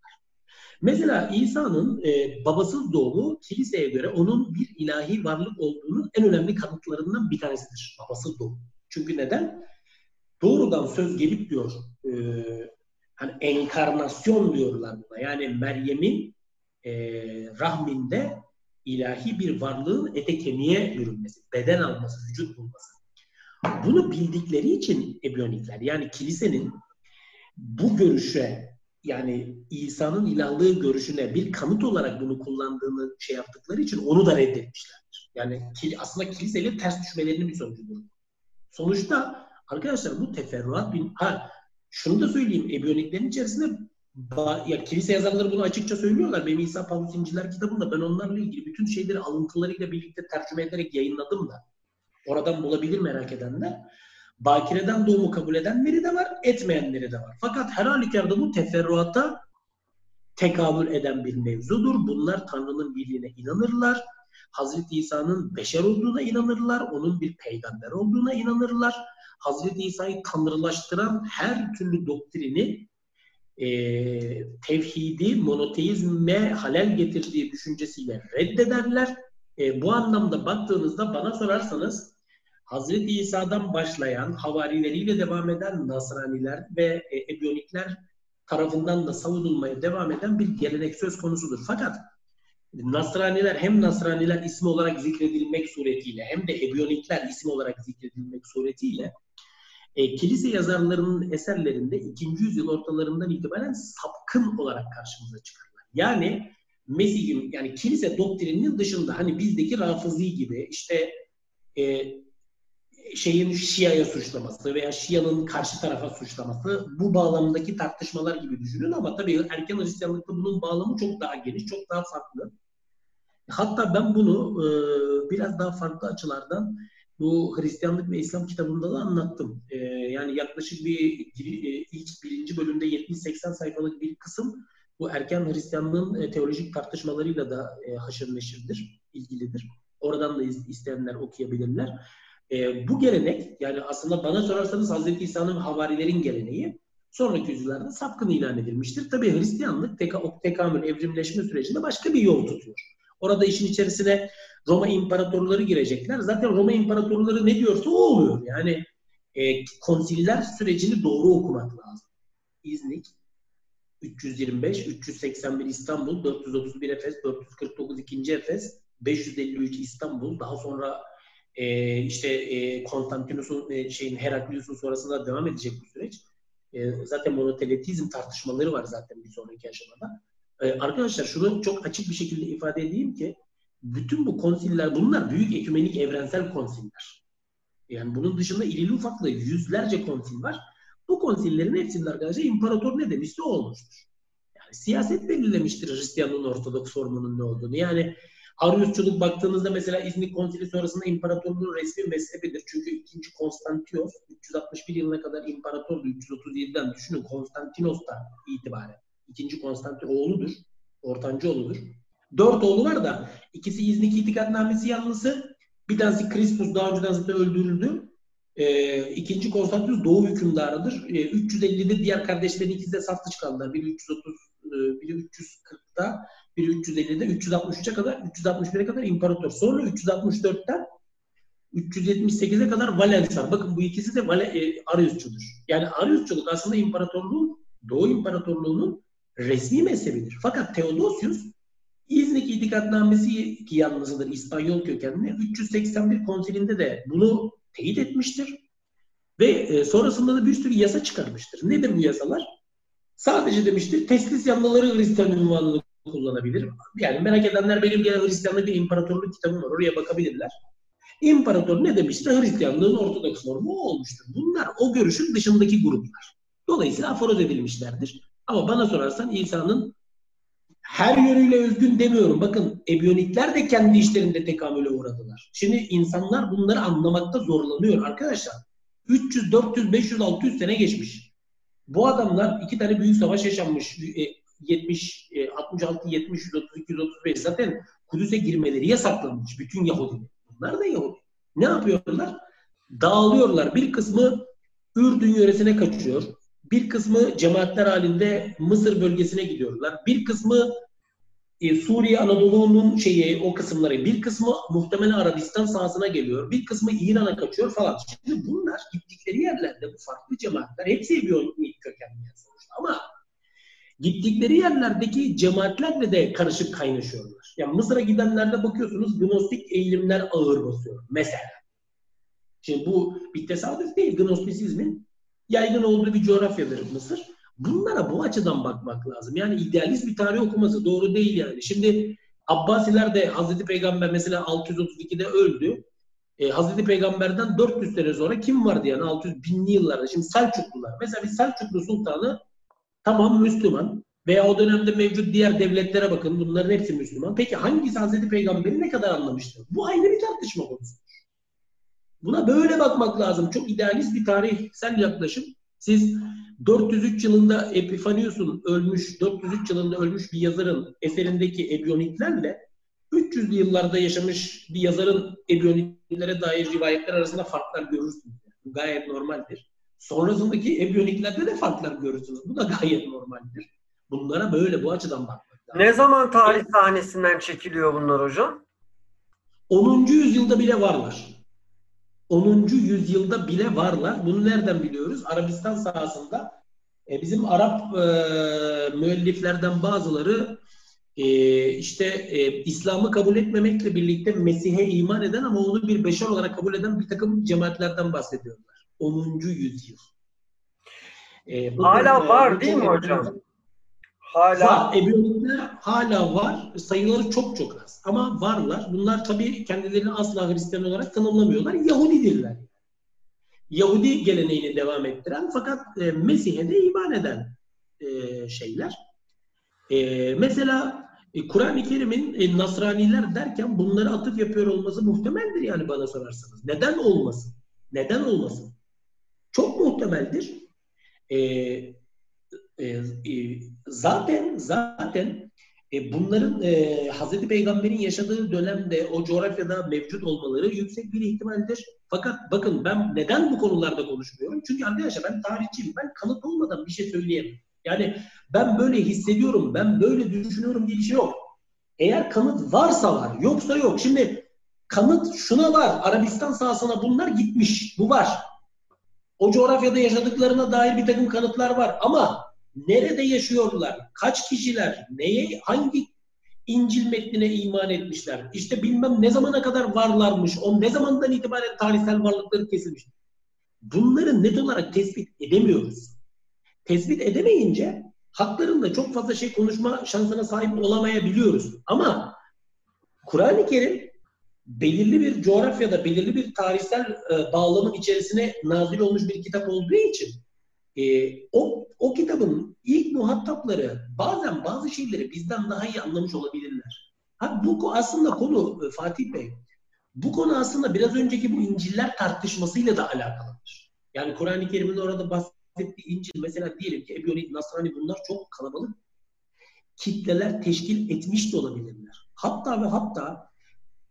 Mesela İsa'nın e, babasız doğumu kiliseye göre onun bir ilahi varlık olduğunun en önemli kanıtlarından bir tanesidir. Babasız doğum. Çünkü neden? Doğrudan söz gelip diyor e, hani enkarnasyon diyorlar buna. Yani Meryem'in e, rahminde ilahi bir varlığın ete kemiğe bürünmesi, beden alması, vücut bulması. Bunu bildikleri için Ebyonikler yani kilisenin bu görüşe yani İsa'nın ilahlığı görüşüne bir kanıt olarak bunu kullandığını şey yaptıkları için onu da reddetmişlerdir. Yani aslında kiliseyle ters düşmelerinin bir sonucudur. Sonuçta arkadaşlar bu teferruat bin ha şunu da söyleyeyim Ebyoniklerin içerisinde ya kilise yazarları bunu açıkça söylüyorlar. Benim İsa Pavlus İnciler kitabında ben onlarla ilgili bütün şeyleri alıntılarıyla birlikte tercüme ederek yayınladım da. Oradan bulabilir merak edenler. Bakireden doğumu kabul edenleri de var, etmeyenleri de var. Fakat her halükarda bu teferruata tekabül eden bir mevzudur. Bunlar Tanrı'nın birliğine inanırlar. Hazreti İsa'nın beşer olduğuna inanırlar. Onun bir peygamber olduğuna inanırlar. Hazreti İsa'yı tanrılaştıran her türlü doktrini e, tevhidi monoteizme halel getirdiği düşüncesiyle reddederler. E, bu anlamda baktığınızda bana sorarsanız Hazreti İsa'dan başlayan, havarileriyle devam eden Nasraniler ve e, Ebyonikler tarafından da savunulmaya devam eden bir gelenek söz konusudur. Fakat Nasraniler hem Nasraniler ismi olarak zikredilmek suretiyle hem de Ebyonikler ismi olarak zikredilmek suretiyle e, kilise yazarlarının eserlerinde 2. yüzyıl ortalarından itibaren sapkın olarak karşımıza çıkarlar. Yani Mesih'in yani kilise doktrininin dışında hani bizdeki rafızi gibi işte e, şeyin Şia'ya suçlaması veya Şia'nın karşı tarafa suçlaması bu bağlamdaki tartışmalar gibi düşünün ama tabii erken Hristiyanlıkta bunun bağlamı çok daha geniş, çok daha farklı. Hatta ben bunu e, biraz daha farklı açılardan bu Hristiyanlık ve İslam kitabında da anlattım. E, yani yaklaşık bir e, ilk birinci bölümde 70-80 sayfalık bir kısım bu erken Hristiyanlığın e, teolojik tartışmalarıyla da e, haşır neşirdir, ilgilidir. Oradan da isteyenler okuyabilirler. E, bu gelenek yani aslında bana sorarsanız Hz. İsa'nın havarilerin geleneği sonraki yüzyıllarda sapkın ilan edilmiştir. Tabi Hristiyanlık teka, tekamül, evrimleşme sürecinde başka bir yol tutuyor. Orada işin içerisine Roma imparatorları girecekler. Zaten Roma imparatorları ne diyorsa o oluyor. Yani e, konsiller sürecini doğru okumak lazım. İznik, 325, 381 İstanbul, 431 Efes, 449 2. Efes, 553 İstanbul, daha sonra e, işte e, Konstantinus'un e, şeyin Heraklius'un sonrasında devam edecek bu süreç. E, zaten monoteletizm tartışmaları var zaten bir sonraki aşamada. E, arkadaşlar şunu çok açık bir şekilde ifade edeyim ki bütün bu konsiller bunlar büyük ekümenik evrensel konsiller. Yani bunun dışında ilili ufaklı yüzlerce konsil var. Bu konsillerin hepsinde arkadaşlar imparator ne demişse o olmuştur. Yani siyaset belirlemiştir Hristiyanlığın Ortodoks formunun ne olduğunu. Yani Ariusçuluk baktığınızda mesela İznik Konsili sonrasında imparatorluğun resmi mezhebidir. Çünkü 2. Konstantinos 361 yılına kadar imparatordu. 337'den düşünün Konstantinos'tan itibaren. 2. Konstantin oğludur. Ortancı oğludur. Dört oğlu var da ikisi İznik itikadnamesi yanlısı. Bir tanesi Krispus daha önceden zaten öldürüldü. E, ikinci Konstantinus Doğu hükümdarıdır. E, ee, 350'de diğer kardeşlerin ikisi de sattıç kaldılar. Biri 330, e, biri 340'ta, biri 350'de, 363'e kadar, 361'e kadar imparator. Sonra 364'ten 378'e kadar Valens var. Bakın bu ikisi de Vale, e, Ariusçudur. Yani Ariusçuluk aslında imparatorluğun, Doğu İmparatorluğu'nun resmi mezhebidir. Fakat Theodosius İznik itikadnamesi ki yalnızıdır İspanyol kökenli 381 konsilinde de bunu teyit etmiştir. Ve e, sonrasında da bir sürü yasa çıkarmıştır. Nedir bu yasalar? Sadece demiştir teslis yanlıları Hristiyan ünvanını kullanabilir. Yani merak edenler benim gene Hristiyanlık bir imparatorluk kitabım var. Oraya bakabilirler. İmparator ne demiştir? Hristiyanlığın ortodoks formu olmuştur. Bunlar o görüşün dışındaki gruplar. Dolayısıyla aforoz edilmişlerdir. Ama bana sorarsan İsa'nın her yönüyle özgün demiyorum. Bakın Ebyonikler de kendi işlerinde tekamüle uğradılar. Şimdi insanlar bunları anlamakta zorlanıyor arkadaşlar. 300, 400, 500, 600 sene geçmiş. Bu adamlar iki tane büyük savaş yaşanmış. 70, 66, 70, 132, 135 zaten Kudüs'e girmeleri yasaklanmış bütün Yahudi. Bunlar da Yahudi. Ne yapıyorlar? Dağılıyorlar. Bir kısmı Ürdün yöresine kaçıyor. Bir kısmı cemaatler halinde Mısır bölgesine gidiyorlar. Bir kısmı e, Suriye Anadolu'nun şeyi o kısımları. Bir kısmı muhtemelen Arabistan sahasına geliyor. Bir kısmı İran'a kaçıyor falan. Şimdi bunlar gittikleri yerlerde bu farklı cemaatler hepsi ilk kökenli sonuçta. Ama gittikleri yerlerdeki cemaatlerle de karışık kaynaşıyorlar. Yani Mısır'a gidenlerde bakıyorsunuz gnostik eğilimler ağır basıyor. Mesela. Şimdi bu bir tesadüf değil. Gnostisizmin yaygın olduğu bir coğrafyadır Mısır. Bunlara bu açıdan bakmak lazım. Yani idealist bir tarih okuması doğru değil yani. Şimdi Abbasiler de Hazreti Peygamber mesela 632'de öldü. E, Hazreti Peygamber'den 400 sene sonra kim vardı yani 600 binli yıllarda? Şimdi Selçuklular. Mesela bir Selçuklu sultanı tamam Müslüman veya o dönemde mevcut diğer devletlere bakın bunların hepsi Müslüman. Peki hangisi Hazreti Peygamber'i ne kadar anlamıştır? Bu ayrı bir tartışma konusu. Buna böyle bakmak lazım. Çok idealist bir tarihsel yaklaşım. Siz 403 yılında Epifanius'un ölmüş, 403 yılında ölmüş bir yazarın eserindeki ebyoniklerle 300'lü yıllarda yaşamış bir yazarın ebyoniklere dair rivayetler arasında farklar görürsünüz. Bu gayet normaldir. Sonrasındaki ebyoniklerde de farklar görürsünüz. Bu da gayet normaldir. Bunlara böyle bu açıdan bakmak lazım. Ne zaman tarih sahnesinden çekiliyor bunlar hocam? 10. yüzyılda bile varlar. 10. yüzyılda bile varlar. Bunu nereden biliyoruz? Arabistan sahasında e, bizim Arap e, müelliflerden bazıları e, işte e, İslam'ı kabul etmemekle birlikte Mesih'e iman eden ama onu bir beşer olarak kabul eden bir takım cemaatlerden bahsediyorlar. 10. yüzyıl. E, hala var değil mi hocam? Hala var. Ebunikler hala var. Sayıları çok çok az. Ama varlar. Bunlar tabii kendilerini asla Hristiyan olarak tanımlamıyorlar. Yahudidirler. Yahudi geleneğini devam ettiren fakat e, Mesih'e de iman eden e, şeyler. E, mesela e, Kur'an-ı Kerim'in e, Nasraniler derken bunları atıf yapıyor olması muhtemeldir yani bana sorarsanız. Neden olmasın? Neden olmasın? Çok muhtemeldir. E, e, e, zaten zaten e, bunların e, Hazreti Peygamber'in yaşadığı dönemde o coğrafyada mevcut olmaları yüksek bir ihtimaldir. Fakat bakın ben neden bu konularda konuşmuyorum? Çünkü arkadaşlar ben tarihçiyim. Ben kanıt olmadan bir şey söyleyemem. Yani ben böyle hissediyorum, ben böyle düşünüyorum diye bir şey yok. Eğer kanıt varsa var, yoksa yok. Şimdi kanıt şuna var. Arabistan sahasına bunlar gitmiş. Bu var. O coğrafyada yaşadıklarına dair bir takım kanıtlar var. Ama nerede yaşıyorlar? Kaç kişiler? Neye, hangi İncil metnine iman etmişler? İşte bilmem ne zamana kadar varlarmış. O ne zamandan itibaren tarihsel varlıkları kesilmiş. Bunları net olarak tespit edemiyoruz. Tespit edemeyince haklarında çok fazla şey konuşma şansına sahip olamayabiliyoruz. Ama Kur'an-ı Kerim belirli bir coğrafyada, belirli bir tarihsel e, bağlamın içerisine nazil olmuş bir kitap olduğu için e, o, o kitabın ilk muhatapları bazen bazı şeyleri bizden daha iyi anlamış olabilirler. Ha, bu aslında konu e, Fatih Bey, bu konu aslında biraz önceki bu İncil'ler tartışmasıyla da alakalıdır. Yani Kur'an-ı Kerim'in orada bahsettiği İncil mesela diyelim ki Ebiyonik, Nasrani bunlar çok kalabalık kitleler teşkil etmiş de olabilirler. Hatta ve hatta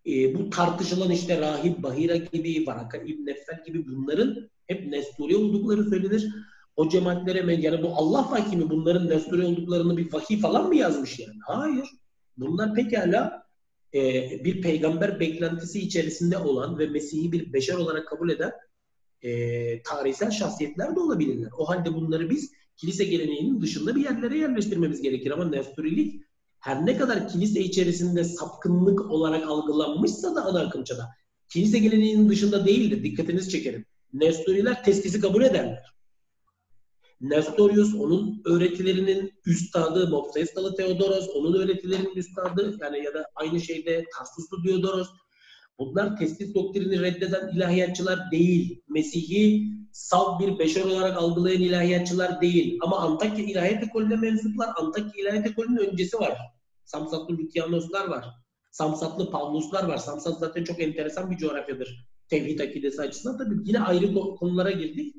e, bu tartışılan işte Rahip Bahira gibi, Varaka İbn Neffel gibi bunların hep Nesturi oldukları söylenir o cemaatlere yani bu Allah vahyi mi bunların Nestori olduklarını bir vahiy falan mı yazmış yani? Hayır. Bunlar pekala e, bir peygamber beklentisi içerisinde olan ve Mesih'i bir beşer olarak kabul eden e, tarihsel şahsiyetler de olabilirler. O halde bunları biz kilise geleneğinin dışında bir yerlere yerleştirmemiz gerekir. Ama Nestorilik her ne kadar kilise içerisinde sapkınlık olarak algılanmışsa da ana akımçada kilise geleneğinin dışında değildir. Dikkatinizi çekerim. Nestoriler testisi kabul ederler. Nestorius, onun öğretilerinin üstadı, Mopsestalı Theodoros, onun öğretilerinin üstadı yani ya da aynı şeyde Tarsuslu Diodoros. Bunlar testis doktrini reddeden ilahiyatçılar değil. Mesih'i salt bir beşer olarak algılayan ilahiyatçılar değil. Ama Antakya İlahiyat Ekolü'ne mensuplar. Antakya İlahiyat Ekolü'nün öncesi var. Samsatlı Lükyanoslar var. Samsatlı Pavluslar var. Samsat zaten çok enteresan bir coğrafyadır. Tevhid akidesi açısından. Tabii yine ayrı konulara girdik.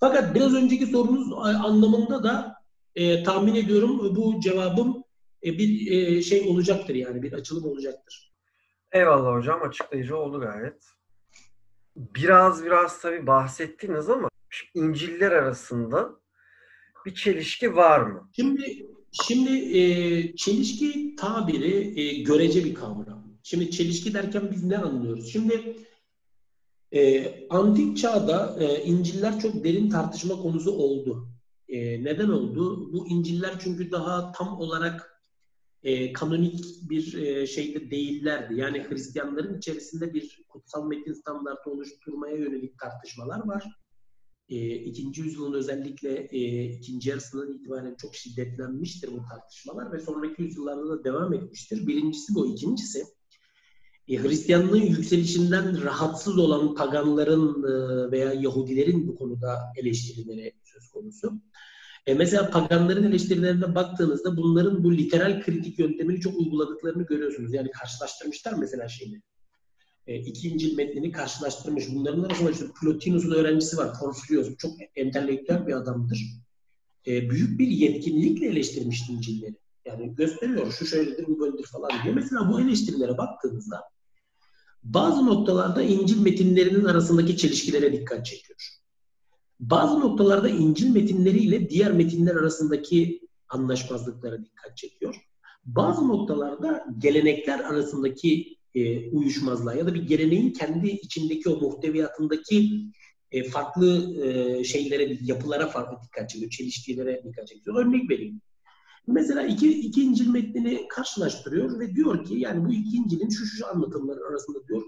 Fakat biraz önceki sorunuz anlamında da e, tahmin ediyorum bu cevabım e, bir e, şey olacaktır yani bir açılım olacaktır. Eyvallah hocam açıklayıcı oldu gayet. Biraz biraz tabii bahsettiniz ama İncil'ler arasında bir çelişki var mı? Şimdi şimdi e, çelişki tabiri e, görece bir kavram. Şimdi çelişki derken biz ne anlıyoruz? Şimdi e, antik çağda e, İncil'ler çok derin tartışma konusu oldu. E, neden oldu? Bu İncil'ler çünkü daha tam olarak e, kanonik bir e, şeyde değillerdi. Yani Hristiyanların içerisinde bir kutsal metin standartı oluşturmaya yönelik tartışmalar var. E, ikinci yüzyılın özellikle e, ikinci yarısından itibaren çok şiddetlenmiştir bu tartışmalar ve sonraki yüzyıllarda da devam etmiştir. Birincisi bu. ikincisi e, Hristiyanlığın yükselişinden rahatsız olan paganların e, veya Yahudilerin bu konuda eleştirileri söz konusu. E mesela paganların eleştirilerine baktığınızda bunların bu literal kritik yöntemini çok uyguladıklarını görüyorsunuz. Yani karşılaştırmışlar mesela şeyini. E, iki metnini karşılaştırmış. Bunların arasında işte Plotinus'un öğrencisi var. Porfirios. Çok entelektüel bir adamdır. E, büyük bir yetkinlikle eleştirmiş İncil'leri. Yani gösteriyor şu şöyledir bu böyledir falan diye. Mesela bu eleştirilere baktığınızda bazı noktalarda İncil metinlerinin arasındaki çelişkilere dikkat çekiyor. Bazı noktalarda İncil metinleriyle diğer metinler arasındaki anlaşmazlıklara dikkat çekiyor. Bazı noktalarda gelenekler arasındaki e, uyuşmazlığa ya da bir geleneğin kendi içindeki o muhteviyatındaki e, farklı e, şeylere, yapılara farklı dikkat çekiyor. Çelişkilere dikkat çekiyor. Örnek vereyim. Mesela iki, iki İncil metnini karşılaştırıyor ve diyor ki yani bu iki İncil'in şu şu anlatımları arasında diyor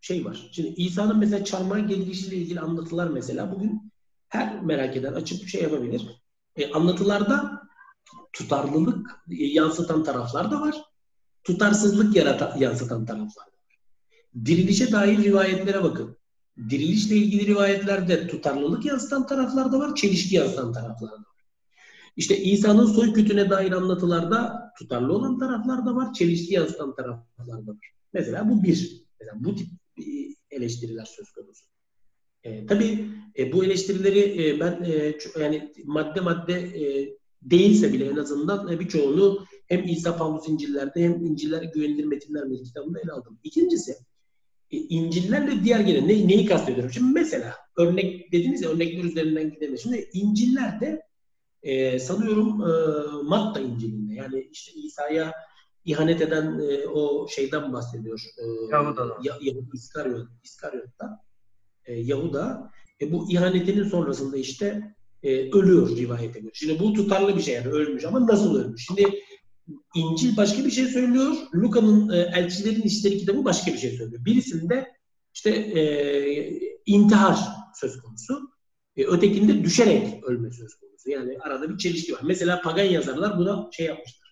şey var. Şimdi İsa'nın mesela çarmıha gelişiyle ilgili anlatılar mesela bugün her merak eden açıp şey yapabilir. E, anlatılarda tutarlılık e, yansıtan taraflar da var. Tutarsızlık yaratan, yansıtan taraflar da var. Dirilişe dair rivayetlere bakın. Dirilişle ilgili rivayetlerde tutarlılık yansıtan taraflar da var, çelişki yansıtan taraflar da var. İşte İsa'nın soy kütüne dair anlatılarda tutarlı olan taraflar da var, çelişki yansıtan taraflar da var. Mesela bu bir. Mesela bu tip e, eleştiriler söz konusu. E, tabii e, bu eleştirileri e, ben e, yani madde madde e, değilse bile en azından e, birçoğunu hem İsa Pavlus İncil'lerde hem İncil'ler güvenilir metinler mi kitabında ele aldım. İkincisi e, İncil'lerle diğer gelen ne, neyi kastediyorum? Şimdi mesela örnek dediniz ya örnekler üzerinden gidelim. Şimdi İncil'lerde e, sanıyorum e, Matta İncil'inde yani işte İsa'ya ihanet eden e, o şeyden bahsediyor. E, Yahuda'dan. Yahuda İskaryot, İskaryot'tan. E, Yahuda e, bu ihanetinin sonrasında işte e, ölüyor rivayete göre. Şimdi bu tutarlı bir şey yani ölmüş ama nasıl ölmüş? Şimdi İncil başka bir şey söylüyor. Luka'nın e, Elçilerin İşleri kitabı başka bir şey söylüyor. Birisinde işte e, intihar söz konusu. E, ötekinde düşerek ölme söz konusu. Yani arada bir çelişki var. Mesela pagan yazarlar buna şey yapmışlar.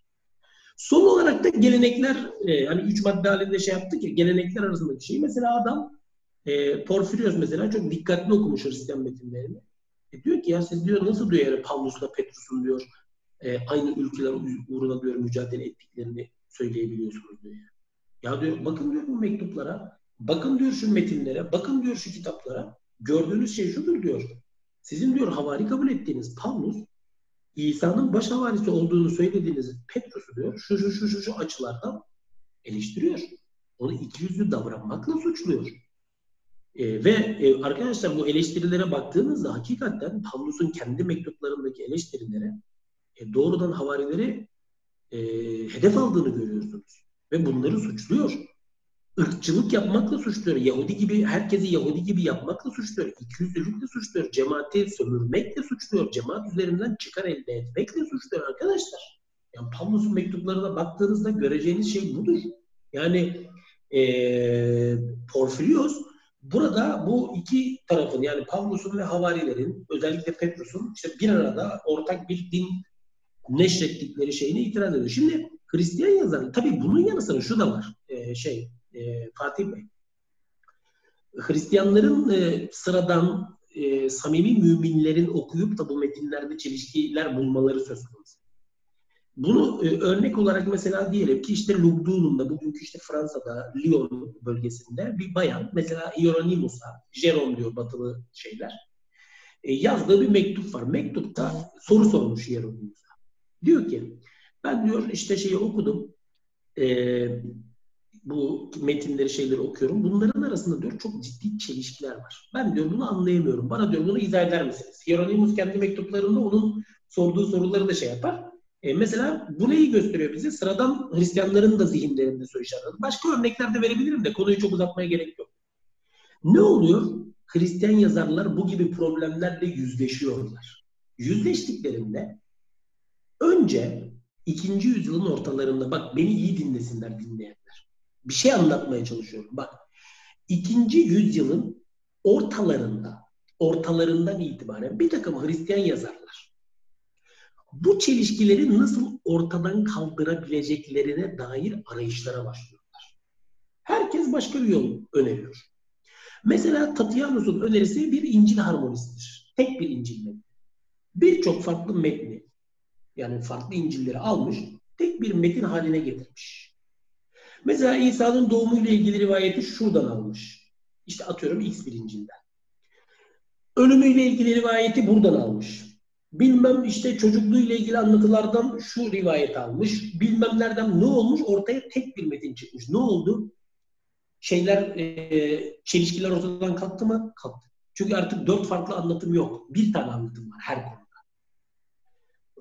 Son olarak da gelenekler e, hani üç madde halinde şey yaptık ya gelenekler arasındaki şey. Mesela adam e, Porfirios mesela çok dikkatli okumuş Hristiyan metinlerini. E diyor ki ya siz diyor nasıl diyor yani Pavlus'la Petrus'un diyor e, aynı ülkeler uğruna diyor mücadele ettiklerini söyleyebiliyorsunuz diyor. Ya diyor bakın diyor bu mektuplara, bakın diyor şu metinlere, bakın diyor şu kitaplara. Gördüğünüz şey şudur diyor. Sizin diyor havari kabul ettiğiniz Pavlus İsa'nın baş havarisi olduğunu söylediğiniz Petrus'u diyor şu şu şu şu, şu açılardan eleştiriyor. Onu ikiyüzlü davranmakla suçluyor. E, ve e, arkadaşlar bu eleştirilere baktığınızda hakikaten Pavlus'un kendi mektuplarındaki eleştirilere e, doğrudan havarileri e, hedef aldığını görüyorsunuz. Ve bunları suçluyor. Irkçılık yapmakla suçluyor. Yahudi gibi, herkesi Yahudi gibi yapmakla suçluyor. İkiyüzlülükle suçluyor. Cemaati sömürmekle suçluyor. Cemaat üzerinden çıkar elde etmekle suçluyor arkadaşlar. Yani Pavlus'un mektuplarına baktığınızda göreceğiniz şey budur. Yani e, Porfirios Burada bu iki tarafın yani Pavlus'un ve havarilerin özellikle Petrus'un işte bir arada ortak bir din neşrettikleri şeyine itiraz ediyor. Şimdi Hristiyan yazarı tabii bunun yanı sıra şu da var e, şey e, Fatih Bey. Hristiyanların e, sıradan e, samimi müminlerin okuyup da bu metinlerde çelişkiler bulmaları söz konusu. Bunu e, örnek olarak mesela diyelim ki işte Lugdun'unda bugünkü işte Fransa'da Lyon bölgesinde bir bayan mesela Hieronymus'a, Jerome diyor batılı şeyler e, yazdığı bir mektup var. Mektupta soru sormuş Hieronymus'a. Diyor ki ben diyor işte şeyi okudum e, bu metinleri şeyleri okuyorum. Bunların arasında diyor çok ciddi çelişkiler var. Ben diyor bunu anlayamıyorum. Bana diyor bunu izah eder misiniz? Hieronymus kendi mektuplarında onun sorduğu soruları da şey yapar. E, mesela bu neyi gösteriyor bize? Sıradan Hristiyanların da zihinlerinde soru işareti. Başka örnekler de verebilirim de konuyu çok uzatmaya gerek yok. Ne oluyor? Hristiyan yazarlar bu gibi problemlerle yüzleşiyorlar. Yüzleştiklerinde önce ikinci yüzyılın ortalarında bak beni iyi dinlesinler dinleyenler. Bir şey anlatmaya çalışıyorum. Bak ikinci yüzyılın ortalarında ortalarından itibaren bir takım Hristiyan yazarlar bu çelişkileri nasıl ortadan kaldırabileceklerine dair arayışlara başlıyorlar. Herkes başka bir yol öneriyor. Mesela Tatianus'un önerisi bir İncil harmonisidir. Tek bir İncil metni. Birçok farklı metni yani farklı İncil'leri almış, tek bir metin haline getirmiş. Mesela İsa'nın doğumuyla ilgili rivayeti şuradan almış. İşte atıyorum X bir İncil'den. Ölümüyle ilgili rivayeti buradan almış bilmem işte çocukluğuyla ilgili anlatılardan şu rivayet almış, bilmem nereden ne olmuş ortaya tek bir metin çıkmış. Ne oldu? Şeyler, e, çelişkiler ortadan kalktı mı? Kalktı. Çünkü artık dört farklı anlatım yok. Bir tane anlatım var her konuda.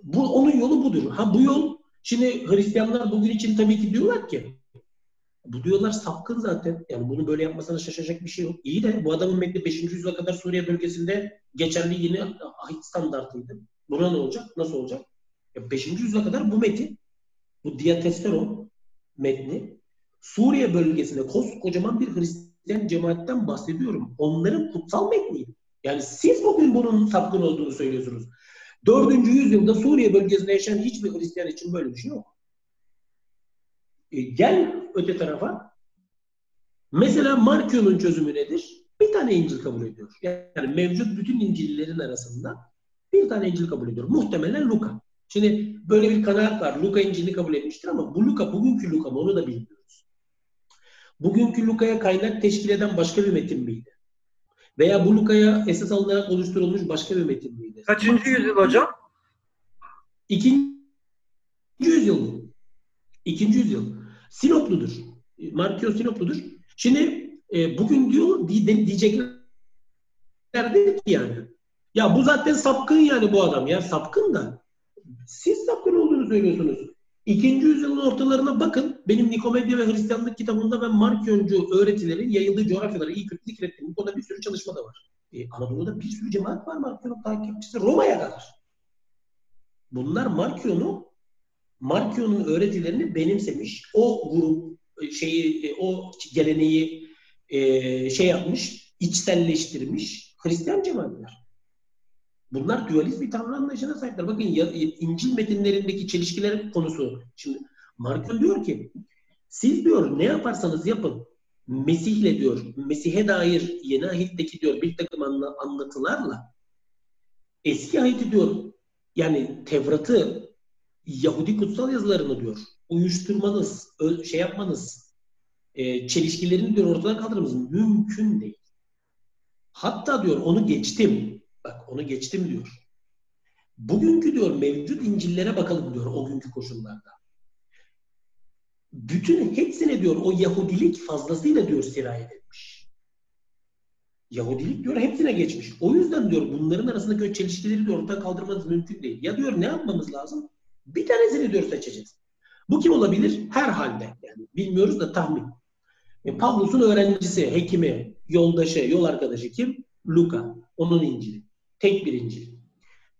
Bu, onun yolu budur. Ha bu yol, şimdi Hristiyanlar bugün için tabii ki diyorlar ki Bu diyorlar sapkın zaten. Yani bunu böyle yapmasına şaşacak bir şey yok. İyi de bu adamın metni 5. yüzyıla kadar Suriye bölgesinde geçerli yeni ahit standartıydı. Buna ne olacak? Nasıl olacak? 5. yüzyıla kadar bu metin, bu Diatesteron metni Suriye bölgesinde koskocaman bir Hristiyan cemaatten bahsediyorum. Onların kutsal metniydi. Yani siz bugün bunun sapkın olduğunu söylüyorsunuz. 4. yüzyılda Suriye bölgesinde yaşayan hiçbir Hristiyan için böyle bir şey yok. E, gel öte tarafa. Mesela Markio'nun çözümü nedir? Bir tane İncil kabul ediyor. Yani mevcut bütün İncil'lerin arasında bir tane İncil kabul ediyor. Muhtemelen Luka. Şimdi böyle bir kanaat var. Luka İncil'i kabul etmiştir ama bu Luka bugünkü Luka mı onu da bilmiyoruz. Bugünkü Luka'ya kaynak teşkil eden başka bir metin miydi? Veya bu Luka'ya esas alınarak oluşturulmuş başka bir metin miydi? Kaçıncı yüzyıl hocam? İkinci yüzyıl bu. İkinci yüzyıl. Sinopludur. Markio Sinopludur. Şimdi e, bugün diyor diyecekler ki yani ya bu zaten sapkın yani bu adam ya sapkın da siz sapkın olduğunu söylüyorsunuz. İkinci yüzyılın ortalarına bakın. Benim Nikomedya ve Hristiyanlık kitabında ben Markiyoncu öğretilerin yayıldığı coğrafyaları iyi kötü zikrettim. Bu konuda bir sürü çalışma da var. E, Anadolu'da bir sürü cemaat var Markiyon'un takipçisi. Roma'ya kadar. Bunlar Markiyon'u Markio'nun öğretilerini benimsemiş. O grup e, şeyi, e, o geleneği e, şey yapmış, içselleştirmiş Hristiyan cemaatler. Bunlar dualist bir tanrı anlayışına sahipler. Bakın İncil metinlerindeki çelişkiler konusu. Şimdi Markio diyor ki siz diyor ne yaparsanız yapın Mesih'le diyor, Mesih'e dair yeni ahitteki diyor bir takım anlatılarla eski ahiti diyor yani Tevrat'ı Yahudi kutsal yazılarını diyor uyuşturmanız, şey yapmanız, e, çelişkilerini diyor ortadan kaldırmanız mümkün değil. Hatta diyor onu geçtim. Bak onu geçtim diyor. Bugünkü diyor mevcut İncil'lere bakalım diyor o günkü koşullarda. Bütün hepsine diyor o Yahudilik fazlasıyla diyor sirayet etmiş. Yahudilik diyor hepsine geçmiş. O yüzden diyor bunların arasındaki o çelişkileri diyor ortadan kaldırmanız mümkün değil. Ya diyor ne yapmamız lazım? Bir tanesini diyor seçeceğiz. Bu kim olabilir? Herhalde. Yani bilmiyoruz da tahmin. E, Pavlus'un öğrencisi, hekimi, yoldaşı, yol arkadaşı kim? Luka. Onun İncil'i. Tek bir İncil.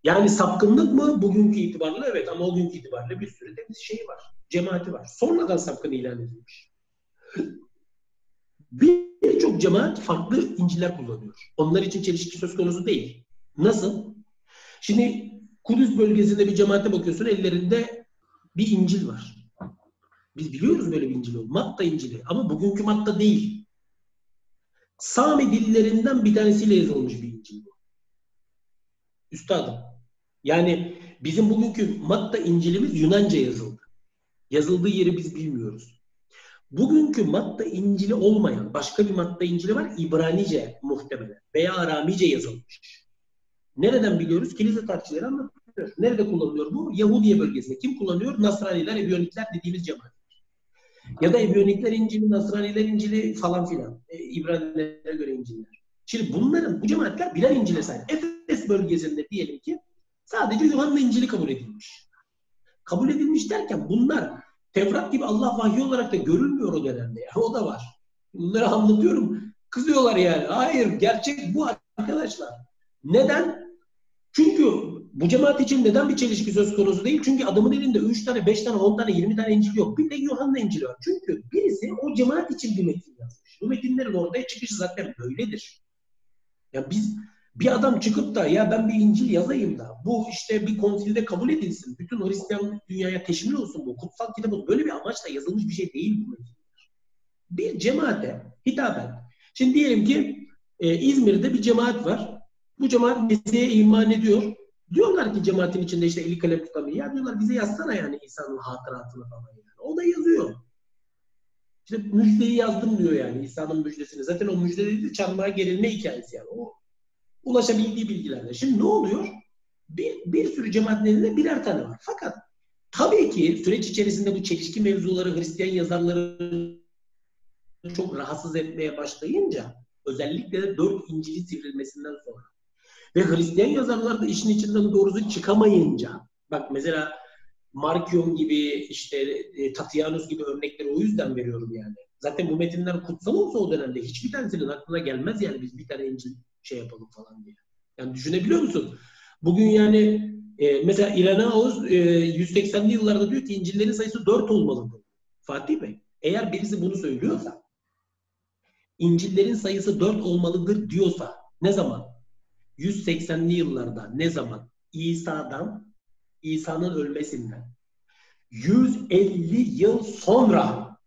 Yani sapkınlık mı? Bugünkü itibarla evet ama o günkü itibarla bir sürü de bir şey var. Cemaati var. Sonradan sapkın ilan edilmiş. Birçok cemaat farklı İncil'ler kullanıyor. Onlar için çelişki söz konusu değil. Nasıl? Şimdi Kudüs bölgesinde bir cemaate bakıyorsun ellerinde bir İncil var. Biz biliyoruz böyle bir İncil olduğunu. Matta İncil'i ama bugünkü Matta değil. Sami dillerinden bir tanesiyle yazılmış bir İncil bu. Üstadım. Yani bizim bugünkü Matta İncil'imiz Yunanca yazıldı. Yazıldığı yeri biz bilmiyoruz. Bugünkü Matta İncil'i olmayan başka bir Matta İncil'i var. İbranice muhtemelen veya Aramice yazılmış. Nereden biliyoruz? Kilise tarihçileri anlatıyor. Nerede kullanılıyor bu? Yahudiye bölgesinde. Kim kullanıyor? Nasraniler, Ebiyonikler dediğimiz cemaat. Ya da Ebiyonikler İncil'i, Nasraniler İncil'i falan filan. E, İbranilere göre İncil'ler. Şimdi bunların, bu cemaatler birer İncil'e sahip. Efes bölgesinde diyelim ki sadece Yuhanna İncil'i kabul edilmiş. Kabul edilmiş derken bunlar Tevrat gibi Allah vahyi olarak da görülmüyor o dönemde. Yani o da var. Bunları anlatıyorum. Kızıyorlar yani. Hayır, gerçek bu arkadaşlar. Neden? Çünkü bu cemaat için neden bir çelişki söz konusu değil? Çünkü adamın elinde 3 tane, 5 tane, 10 tane, 20 tane İncil yok. Bir de Yuhanna İncil'i var. Çünkü birisi o cemaat için bir metin yazmış. Bu metinlerin ortaya çıkışı zaten böyledir. Ya biz bir adam çıkıp da ya ben bir İncil yazayım da bu işte bir konsilde kabul edilsin. Bütün Hristiyan dünyaya teşmil olsun bu. Kutsal kitabı böyle bir amaçla yazılmış bir şey değil bu metinler. Bir cemaate hitaben. Şimdi diyelim ki e, İzmir'de bir cemaat var. Bu cemaat Mesih'e iman ediyor. Diyorlar ki cemaatin içinde işte eli kalem tutamıyor. Ya diyorlar bize yazsana yani İsa'nın hatıratını falan. Yani. O da yazıyor. İşte müjdeyi yazdım diyor yani İsa'nın müjdesini. Zaten o müjde dedi çarmıha gerilme hikayesi yani. O ulaşabildiği bilgilerle. Şimdi ne oluyor? Bir, bir sürü cemaatin elinde birer tane var. Fakat tabii ki süreç içerisinde bu çelişki mevzuları Hristiyan yazarları çok rahatsız etmeye başlayınca özellikle de dört İncil'i sivrilmesinden sonra ve Hristiyan yazarlar da işin içinden doğrusu çıkamayınca bak mesela Markion gibi işte e, Tatianus gibi örnekleri o yüzden veriyorum yani. Zaten bu metinler kutsal olsa o dönemde hiçbir tanesinin aklına gelmez yani biz bir tane İncil şey yapalım falan diye. Yani düşünebiliyor musun? Bugün yani e, mesela İrenaeus e, 180'li yıllarda diyor ki İncil'lerin sayısı 4 olmalıdır. Fatih Bey, eğer birisi bunu söylüyorsa İncil'lerin sayısı 4 olmalıdır diyorsa ne zaman? 180'li yıllarda ne zaman? İsa'dan, İsa'nın ölmesinden 150 yıl sonra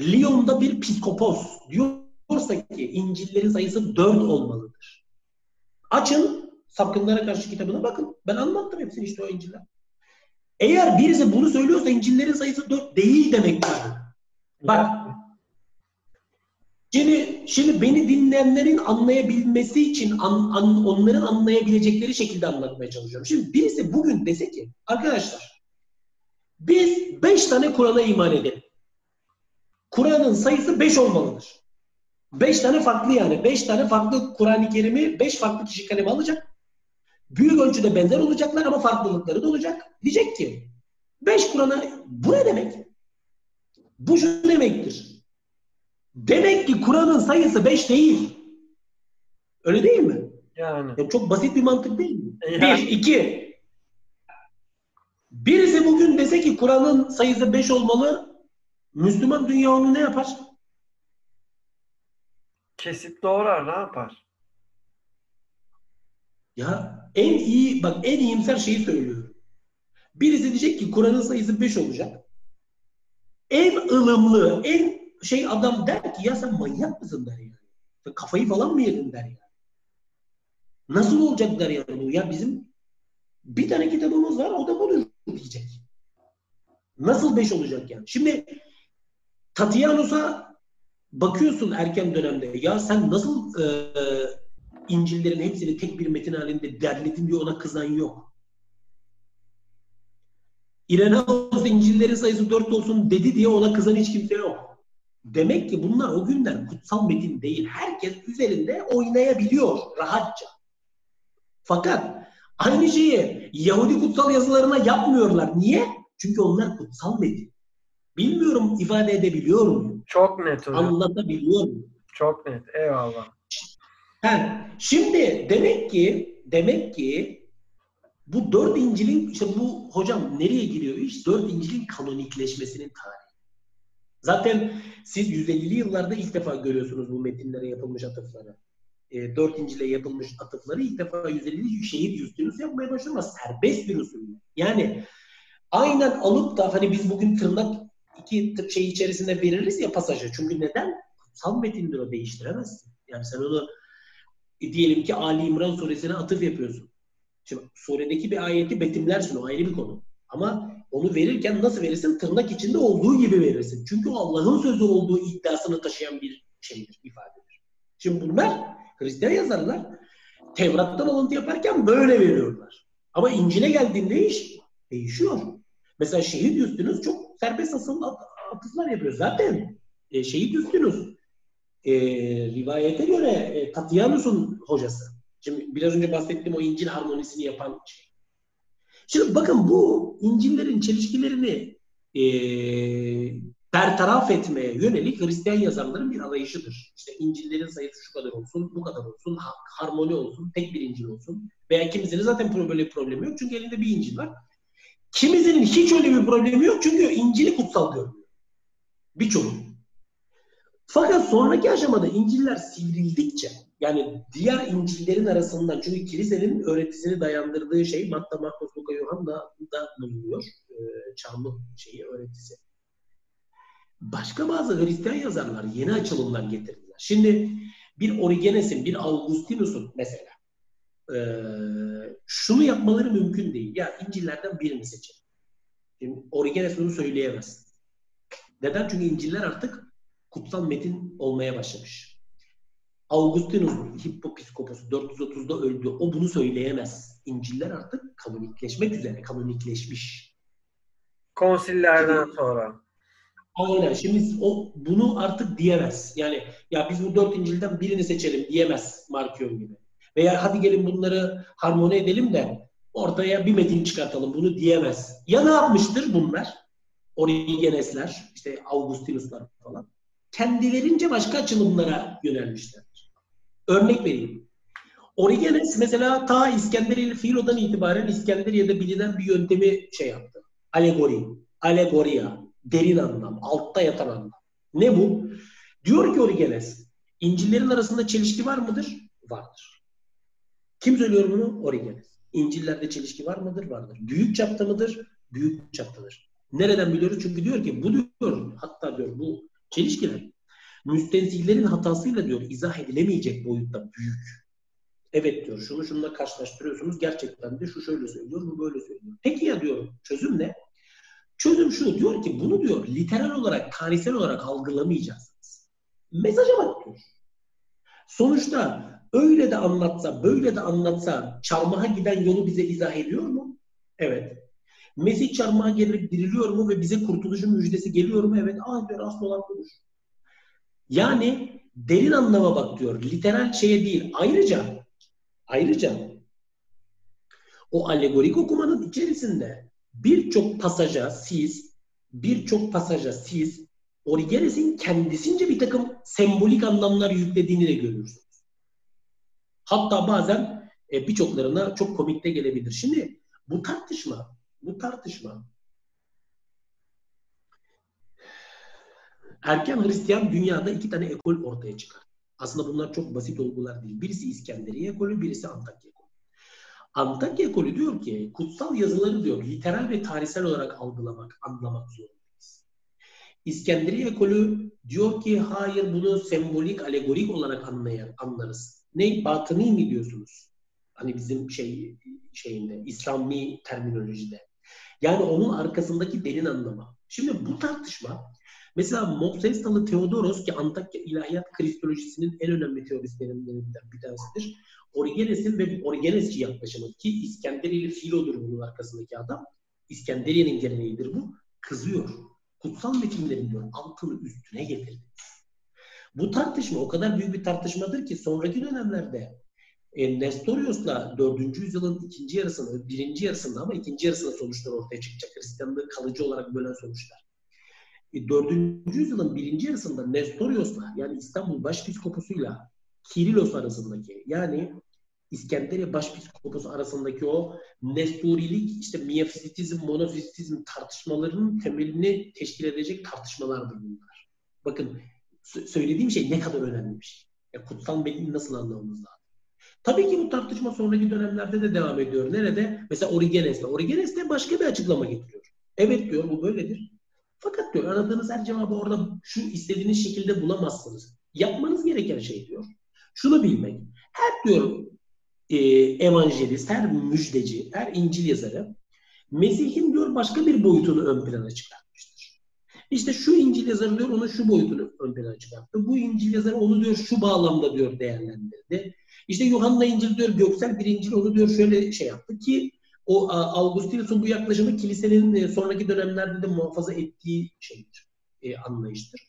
Lyon'da bir psikopos diyorsa ki İncil'lerin sayısı 4 olmalıdır. Açın sapkınlara karşı kitabına bakın. Ben anlattım hepsini işte o İncil'ler. Eğer birisi bunu söylüyorsa İncil'lerin sayısı 4 değil demektir. Bak Şimdi, şimdi beni dinleyenlerin anlayabilmesi için an, an, onların anlayabilecekleri şekilde anlatmaya çalışıyorum. Şimdi birisi bugün dese ki arkadaşlar biz beş tane Kur'an'a iman edelim. Kur'an'ın sayısı beş olmalıdır. Beş tane farklı yani. Beş tane farklı Kur'an-ı Kerim'i beş farklı kişi kaleme alacak. Büyük ölçüde benzer olacaklar ama farklılıkları da olacak. Diyecek ki beş Kur'an'a bu ne demek? Bu şu demektir. Demek ki Kur'an'ın sayısı 5 değil. Öyle değil mi? Yani. Ya çok basit bir mantık değil mi? Yani. Bir, iki. Birisi bugün dese ki Kur'an'ın sayısı 5 olmalı, Müslüman dünya onu ne yapar? Kesip doğrar ne yapar? Ya en iyi, bak en iyimser şeyi söylüyorum. Birisi diyecek ki Kur'an'ın sayısı 5 olacak. En ılımlı, en şey adam der ki ya sen manyak mısın der yani. Kafayı falan mı yedin der yani. Nasıl olacak der yani? Ya bizim bir tane kitabımız var o da budur diyecek. Nasıl beş olacak yani? Şimdi Tatianus'a bakıyorsun erken dönemde ya sen nasıl e, İncil'lerin hepsini tek bir metin halinde derledin diye ona kızan yok. İrenaeus İncil'lerin sayısı dört olsun dedi diye ona kızan hiç kimse yok. Demek ki bunlar o günler kutsal metin değil. Herkes üzerinde oynayabiliyor rahatça. Fakat aynı şeyi Yahudi kutsal yazılarına yapmıyorlar. Niye? Çünkü onlar kutsal metin. Bilmiyorum ifade edebiliyor muyum? Çok net hocam. Anlatabiliyor muyum? Çok net. Eyvallah. Ha, şimdi demek ki demek ki bu dört İncil'in işte bu hocam nereye giriyor iş? Dört İncil'in kanonikleşmesinin tarihi. Zaten siz 150'li yıllarda ilk defa görüyorsunuz bu metinlere yapılmış atıfları. E, dört İncil'e yapılmış atıfları ilk defa 150'li şehir Justinus yapmaya başlıyor ama serbest bir usulle. Yani aynen alıp da hani biz bugün tırnak iki şey içerisinde veririz ya pasajı. Çünkü neden? Kutsal metindir o değiştiremezsin. Yani sen onu e, diyelim ki Ali İmran suresine atıf yapıyorsun. Şimdi suredeki bir ayeti betimlersin o ayrı bir konu. Ama onu verirken nasıl verirsin? Tırnak içinde olduğu gibi verirsin. Çünkü Allah'ın sözü olduğu iddiasını taşıyan bir şeydir, ifadedir. Şimdi bunlar Hristiyan yazarlar Tevrat'tan alıntı yaparken böyle veriyorlar. Ama İncil'e geldiğinde iş değişiyor. Mesela şehit üstünüz çok serbest asıl at- atıflar yapıyor. Zaten e, şehit üstünüz e, rivayete göre e, Tatianus'un hocası. Şimdi biraz önce bahsettiğim o İncil harmonisini yapan şey. Şimdi bakın bu İncil'lerin çelişkilerini e, bertaraf etmeye yönelik Hristiyan yazarların bir arayışıdır. İşte İncil'lerin sayısı şu kadar olsun, bu kadar olsun, ha- harmoni olsun, tek bir İncil olsun. Veya kimisinin zaten böyle bir problemi yok çünkü elinde bir İncil var. Kimisinin hiç öyle bir problemi yok çünkü İncil'i kutsal görmüyor. Birçoğu. Fakat sonraki aşamada İncil'ler sivrildikçe yani diğer İncil'lerin arasından çünkü kilisenin öğretisini dayandırdığı şey Matta, Markos, Luka, Yuhanna'da bulunuyor. E, çarmıh şeyi, öğretisi. Başka bazı Hristiyan yazarlar yeni açılımlar getirdiler. Şimdi bir Origenes'in, bir Augustinus'un mesela e, şunu yapmaları mümkün değil. Ya İncil'lerden birini seçelim. Şimdi Origenes bunu söyleyemez. Neden? Çünkü İncil'ler artık kutsal metin olmaya başlamış. Augustinus Hippopiskopos 430'da öldü. O bunu söyleyemez. İncil'ler artık kanonikleşmek üzere, kanonikleşmiş. Konsillerden sonra. Aynen. Şimdi o bunu artık diyemez. Yani ya biz bu dört İncil'den birini seçelim diyemez Markion gibi. Veya hadi gelin bunları harmoni edelim de ortaya bir metin çıkartalım. Bunu diyemez. Ya ne yapmıştır bunlar? Origenesler, işte Augustinuslar falan. kendilerince başka açılımlara yönelmişlerdir. Örnek vereyim. Origenes mesela ta İskenderiye Filo'dan itibaren İskenderiye'de bilinen bir yöntemi şey yaptı. Alegori, alegoria, derin anlam, altta yatan anlam. Ne bu? Diyor ki Origenes, İncillerin arasında çelişki var mıdır? Vardır. Kim söylüyor bunu? Origenes. İncillerde çelişki var mıdır? Vardır. Büyük çapta mıdır? Büyük çaptadır. Nereden biliyoruz? Çünkü diyor ki bu diyor hatta diyor bu çelişkiler müstensillerin hatasıyla diyor izah edilemeyecek boyutta büyük. Evet diyor şunu şununla karşılaştırıyorsunuz gerçekten de şu şöyle söylüyor bu böyle söylüyor. Peki ya diyor çözüm ne? Çözüm şu diyor ki bunu diyor literal olarak tarihsel olarak algılamayacaksınız. Mesaja bak diyor. Sonuçta öyle de anlatsa böyle de anlatsa çarmıha giden yolu bize izah ediyor mu? Evet. Mesih çarmıha gelip diriliyor mu ve bize kurtuluşun müjdesi geliyor mu? Evet. Ah diyor asıl olan budur. Yani derin anlama bak diyor. Literal şeye değil. Ayrıca ayrıca o alegorik okumanın içerisinde birçok pasaja siz birçok pasaja siz Origenes'in kendisince bir takım sembolik anlamlar yüklediğini de görürsünüz. Hatta bazen e, birçoklarına çok komik de gelebilir. Şimdi bu tartışma bu tartışma erken Hristiyan dünyada iki tane ekol ortaya çıkar. Aslında bunlar çok basit olgular değil. Birisi İskenderiye ekolü, birisi Antakya ekolü. Antakya ekolü diyor ki kutsal yazıları diyor literal ve tarihsel olarak algılamak, anlamak zorundayız. İskenderiye ekolü diyor ki hayır bunu sembolik, alegorik olarak anlayan, anlarız. Ne? Batıni mi diyorsunuz? Hani bizim şey şeyinde, İslami terminolojide. Yani onun arkasındaki derin anlama. Şimdi bu tartışma mesela Mopsestalı Theodoros ki Antakya İlahiyat Kristolojisinin en önemli teoristlerinden bir tanesidir. Origenes'in ve Origenesçi yaklaşımı ki İskenderiyeli Filo'dur bunun arkasındaki adam. İskenderiye'nin geleneğidir bu. Kızıyor. Kutsal metinlerin diyor altını üstüne getirdi. Bu tartışma o kadar büyük bir tartışmadır ki sonraki dönemlerde e, Nestorius'la 4. yüzyılın ikinci yarısında, birinci yarısında ama ikinci yarısında sonuçlar ortaya çıkacak. Hristiyanlığı kalıcı olarak bölen sonuçlar. E, 4. yüzyılın birinci yarısında Nestorius'la yani İstanbul Başpiskoposuyla Kirilos arasındaki yani İskenderiye Başpiskoposu arasındaki o Nesturilik, işte miyafizitizm, monofizitizm tartışmalarının temelini teşkil edecek tartışmalardır bunlar. Bakın söylediğim şey ne kadar önemli bir şey. Ya, kutsal metni nasıl anlamamız lazım? Tabii ki bu tartışma sonraki dönemlerde de devam ediyor. Nerede? Mesela Origenes'te. Origenes de başka bir açıklama getiriyor. Evet diyor bu böyledir. Fakat diyor aradığınız her cevabı orada şu istediğiniz şekilde bulamazsınız. Yapmanız gereken şey diyor. Şunu bilmek. Her diyor e, evangelist, her müjdeci, her İncil yazarı Mesih'in diyor başka bir boyutunu ön plana çıkartmıştır. İşte şu İncil yazarı diyor onun şu boyutunu ön plana çıkarttı. Bu İncil yazarı onu diyor şu bağlamda diyor değerlendirdi. İşte Yuhanna İncil diyor göksel bir İncil onu diyor şöyle şey yaptı ki o Augustinus'un bu yaklaşımı kilisenin e, sonraki dönemlerde de muhafaza ettiği şeydir, e, anlayıştır.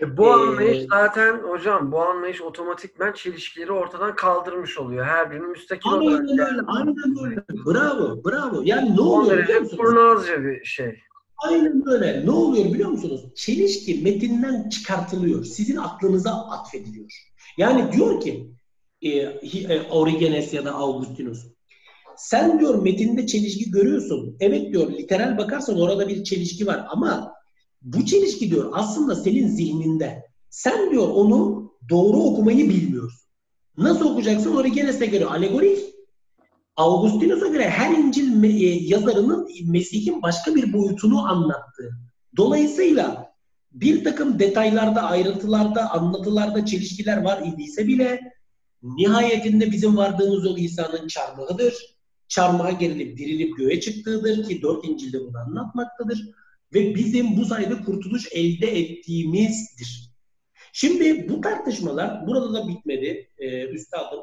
E, bu ee, anlayış zaten hocam bu anlayış otomatikmen çelişkileri ortadan kaldırmış oluyor. Her birinin müstakil aynen olarak. Öyle, aynen öyle. Bravo, bravo. Yani ne oluyor biliyor musunuz? Kurnazca bir şey. Aynen öyle. Ne oluyor biliyor musunuz? Çelişki metinden çıkartılıyor. Sizin aklınıza atfediliyor. Yani diyor ki e, e, Origenes ya da Augustinus. Sen diyor metinde çelişki görüyorsun. Evet diyor literal bakarsan orada bir çelişki var ama bu çelişki diyor aslında senin zihninde. Sen diyor onu doğru okumayı bilmiyorsun. Nasıl okuyacaksın? Origenes'e göre alegorik, Augustinus'a göre her İncil e, yazarının Mesih'in başka bir boyutunu anlattığı. Dolayısıyla bir takım detaylarda, ayrıntılarda, anlatılarda çelişkiler var idiyse bile Nihayetinde bizim vardığımız yol İsa'nın çarmıhıdır. Çarmıha gerilip dirilip göğe çıktığıdır ki dört İncil'de bunu anlatmaktadır. Ve bizim bu sayede kurtuluş elde ettiğimizdir. Şimdi bu tartışmalar burada da bitmedi e, üstadım.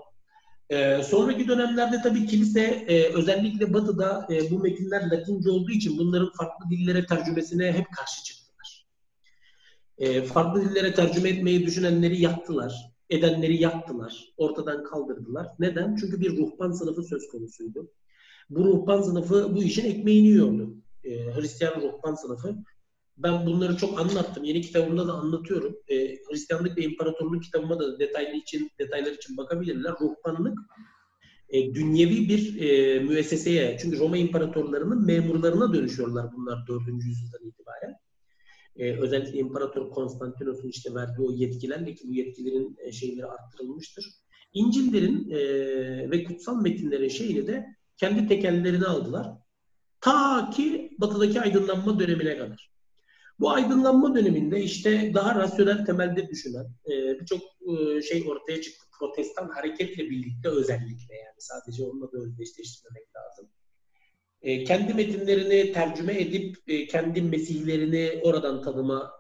E, sonraki dönemlerde tabii kilise e, özellikle batıda e, bu metinler Latince olduğu için bunların farklı dillere tercümesine hep karşı çıktılar. E, farklı dillere tercüme etmeyi düşünenleri yaktılar edenleri yaktılar, ortadan kaldırdılar. Neden? Çünkü bir ruhban sınıfı söz konusuydu. Bu ruhban sınıfı bu işin ekmeğini yiyordu. E, Hristiyan ruhban sınıfı Ben bunları çok anlattım. Yeni kitabımda da anlatıyorum. E, Hristiyanlık ve İmparatorluk kitabıma da detaylı için detaylar için bakabilirler. Ruhbanlık e, dünyevi bir e, müesseseye, çünkü Roma imparatorlarının memurlarına dönüşüyorlar bunlar 4. yüzyıldan itibaren. E, özellikle İmparator Konstantinos'un işte verdiği o yetkilerle ki bu yetkilerin e, şeyleri arttırılmıştır. İncil'lerin e, ve kutsal metinlerin şeyini de kendi tekellerine aldılar. Ta ki batıdaki aydınlanma dönemine kadar. Bu aydınlanma döneminde işte daha rasyonel temelde düşünen e, birçok e, şey ortaya çıktı. Protestan hareketle birlikte özellikle yani sadece onunla da özdeşleştirmemek lazım. E, kendi metinlerini tercüme edip e, kendi mesihlerini oradan tanıma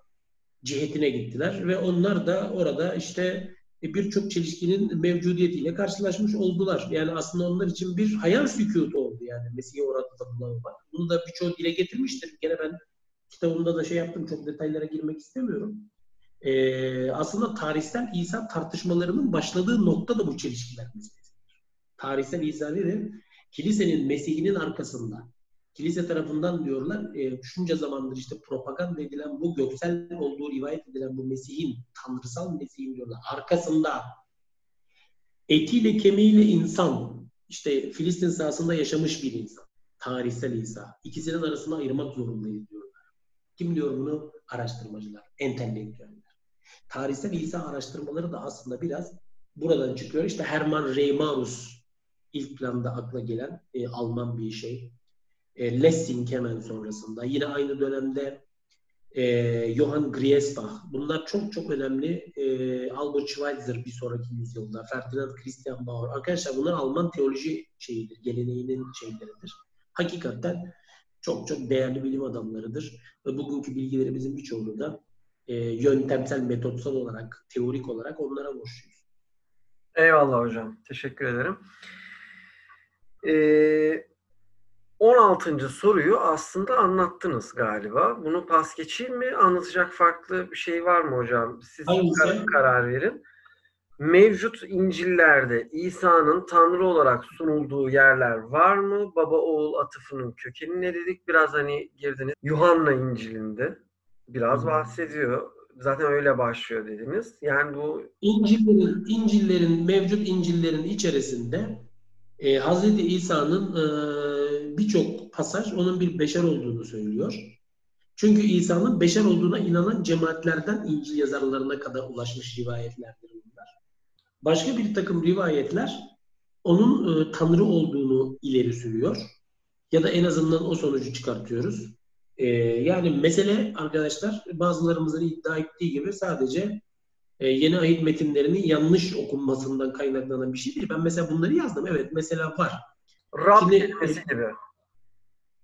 cihetine gittiler ve onlar da orada işte e, birçok çelişkinin mevcudiyetiyle karşılaşmış oldular. Yani aslında onlar için bir hayal sükutu oldu yani Mesih'i orada bulamamak. Bunu da birçoğu dile getirmiştir. Gene ben kitabımda da şey yaptım, çok detaylara girmek istemiyorum. Ee, aslında tarihsel İsa tartışmalarının başladığı nokta da bu çelişkiler meselesidir. Tarihsel İsa nedir? Kilisenin Mesih'inin arkasında, kilise tarafından diyorlar, e, şunca zamandır işte propaganda edilen bu göksel olduğu rivayet edilen bu Mesih'in, tanrısal Mesih'in diyorlar, arkasında etiyle kemiğiyle insan, işte Filistin sahasında yaşamış bir insan, tarihsel İsa. İkisinin arasında ayırmak zorundayız diyorlar. Kim diyor bunu? Araştırmacılar, entelektüeller. Tarihsel İsa araştırmaları da aslında biraz buradan çıkıyor. İşte Hermann Reimarus ilk planda akla gelen e, Alman bir şey. E, Lessing hemen sonrasında. Yine aynı dönemde e, Johann Griesbach. Bunlar çok çok önemli. E, Albert Schweitzer bir sonraki yüzyılda. Ferdinand Christian Bauer. Arkadaşlar bunlar Alman teoloji şeyidir, geleneğinin şeyleridir. Hakikaten çok çok değerli bilim adamlarıdır. Ve bugünkü bilgilerimizin birçoğunu da e, yöntemsel, metotsal olarak, teorik olarak onlara borçluyuz. Eyvallah hocam. Teşekkür ederim. Ee, 16. soruyu aslında anlattınız galiba. Bunu pas geçeyim mi? Anlatacak farklı bir şey var mı hocam? Siz karar, karar verin. Mevcut İncil'lerde İsa'nın Tanrı olarak sunulduğu yerler var mı? Baba oğul atıfının kökeni ne dedik? Biraz hani girdiniz. Yuhanna İncil'inde biraz bahsediyor. Zaten öyle başlıyor dediniz. Yani bu İncil'lerin, İncil'lerin mevcut İncil'lerin içerisinde e, Hz. İsa'nın e, birçok pasaj onun bir beşer olduğunu söylüyor. Çünkü İsa'nın beşer olduğuna inanan cemaatlerden İncil yazarlarına kadar ulaşmış rivayetlerdir bunlar. Başka bir takım rivayetler onun e, Tanrı olduğunu ileri sürüyor. Ya da en azından o sonucu çıkartıyoruz. E, yani mesele arkadaşlar bazılarımızın iddia ettiği gibi sadece e, yeni ahit metinlerinin yanlış okunmasından kaynaklanan bir şey değil. Ben mesela bunları yazdım. Evet mesela var. Rab Şimdi, kelimesi gibi.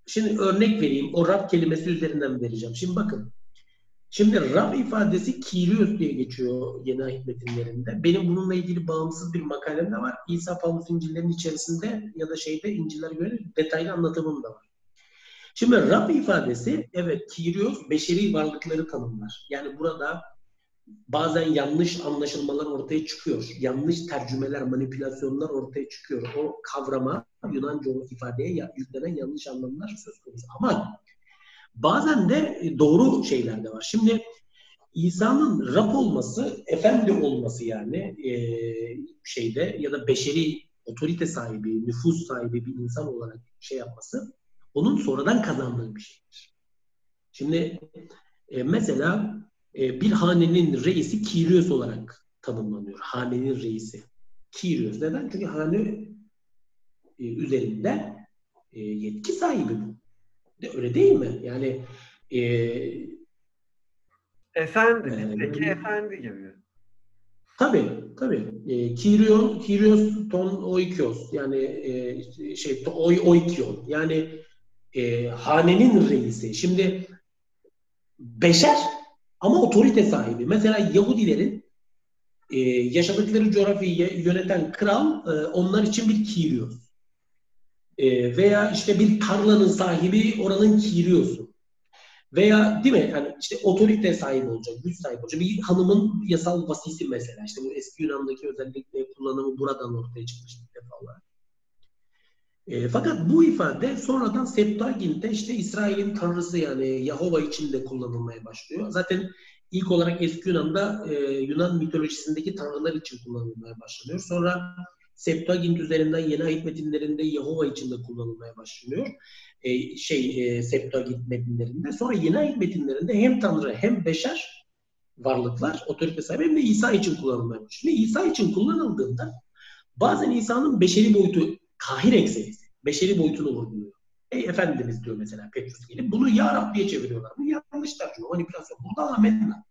Şimdi örnek vereyim. O Rab kelimesi üzerinden vereceğim. Şimdi bakın. Şimdi Rab ifadesi Kyrios diye geçiyor yeni ahit metinlerinde. Benim bununla ilgili bağımsız bir makalem de var. İsa Paulus İncil'lerin içerisinde ya da şeyde İncil'ler göre detaylı anlatımım da var. Şimdi Rab ifadesi evet Kyrios beşeri varlıkları tanımlar. Yani burada bazen yanlış anlaşılmalar ortaya çıkıyor. Yanlış tercümeler, manipülasyonlar ortaya çıkıyor. O kavrama Yunanca o ifadeye yüklenen yanlış anlamlar söz konusu. Ama bazen de e, doğru şeyler de var. Şimdi İsa'nın Rab olması, efendi olması yani e, şeyde ya da beşeri otorite sahibi, nüfus sahibi bir insan olarak şey yapması onun sonradan kazandığı bir şeydir. Şimdi e, mesela e, bir hanenin reisi Kyrios olarak tanımlanıyor. Hanenin reisi. Kyrios. Neden? Çünkü hane e, üzerinde e, yetki sahibi bu. De, öyle değil mi? Yani e, efendi. E, peki efendi gibi. Tabii, tabii. E, Kyrios, Kyrios ton oikios. Yani e, şey oy oikion. Yani e, hanenin reisi. Şimdi beşer ama otorite sahibi. Mesela Yahudilerin e, yaşadıkları coğrafyayı yöneten kral e, onlar için bir Kyrios. E, veya işte bir tarlanın sahibi oranın Kyrios'u. Veya değil mi? Yani işte otorite sahibi olacak, güç sahibi olacak. Bir hanımın yasal vasisi mesela. İşte bu eski Yunan'daki özellikle kullanımı buradan ortaya çıkmış bir defa olarak. E, fakat bu ifade sonradan Septuagint'te işte İsrail'in tanrısı yani Yahova için de kullanılmaya başlıyor. Zaten ilk olarak eski Yunan'da e, Yunan mitolojisindeki tanrılar için kullanılmaya başlanıyor. Sonra Septuagint üzerinden yeni ayet metinlerinde Yahova için de kullanılmaya başlanıyor. E, şey e, Septuagint metinlerinde. Sonra yeni ayet metinlerinde hem tanrı hem beşer varlıklar otorite sahibi hem de İsa için kullanılmaya başlıyor. İsa için kullanıldığında bazen İsa'nın beşeri boyutu kahir eksenisi, beşeri boyutunu vurguluyor. Ey Efendimiz diyor mesela Petrus gelip bunu Ya Rabbi'ye çeviriyorlar. Bu yanlış tercüme, manipülasyon. Burada amenna.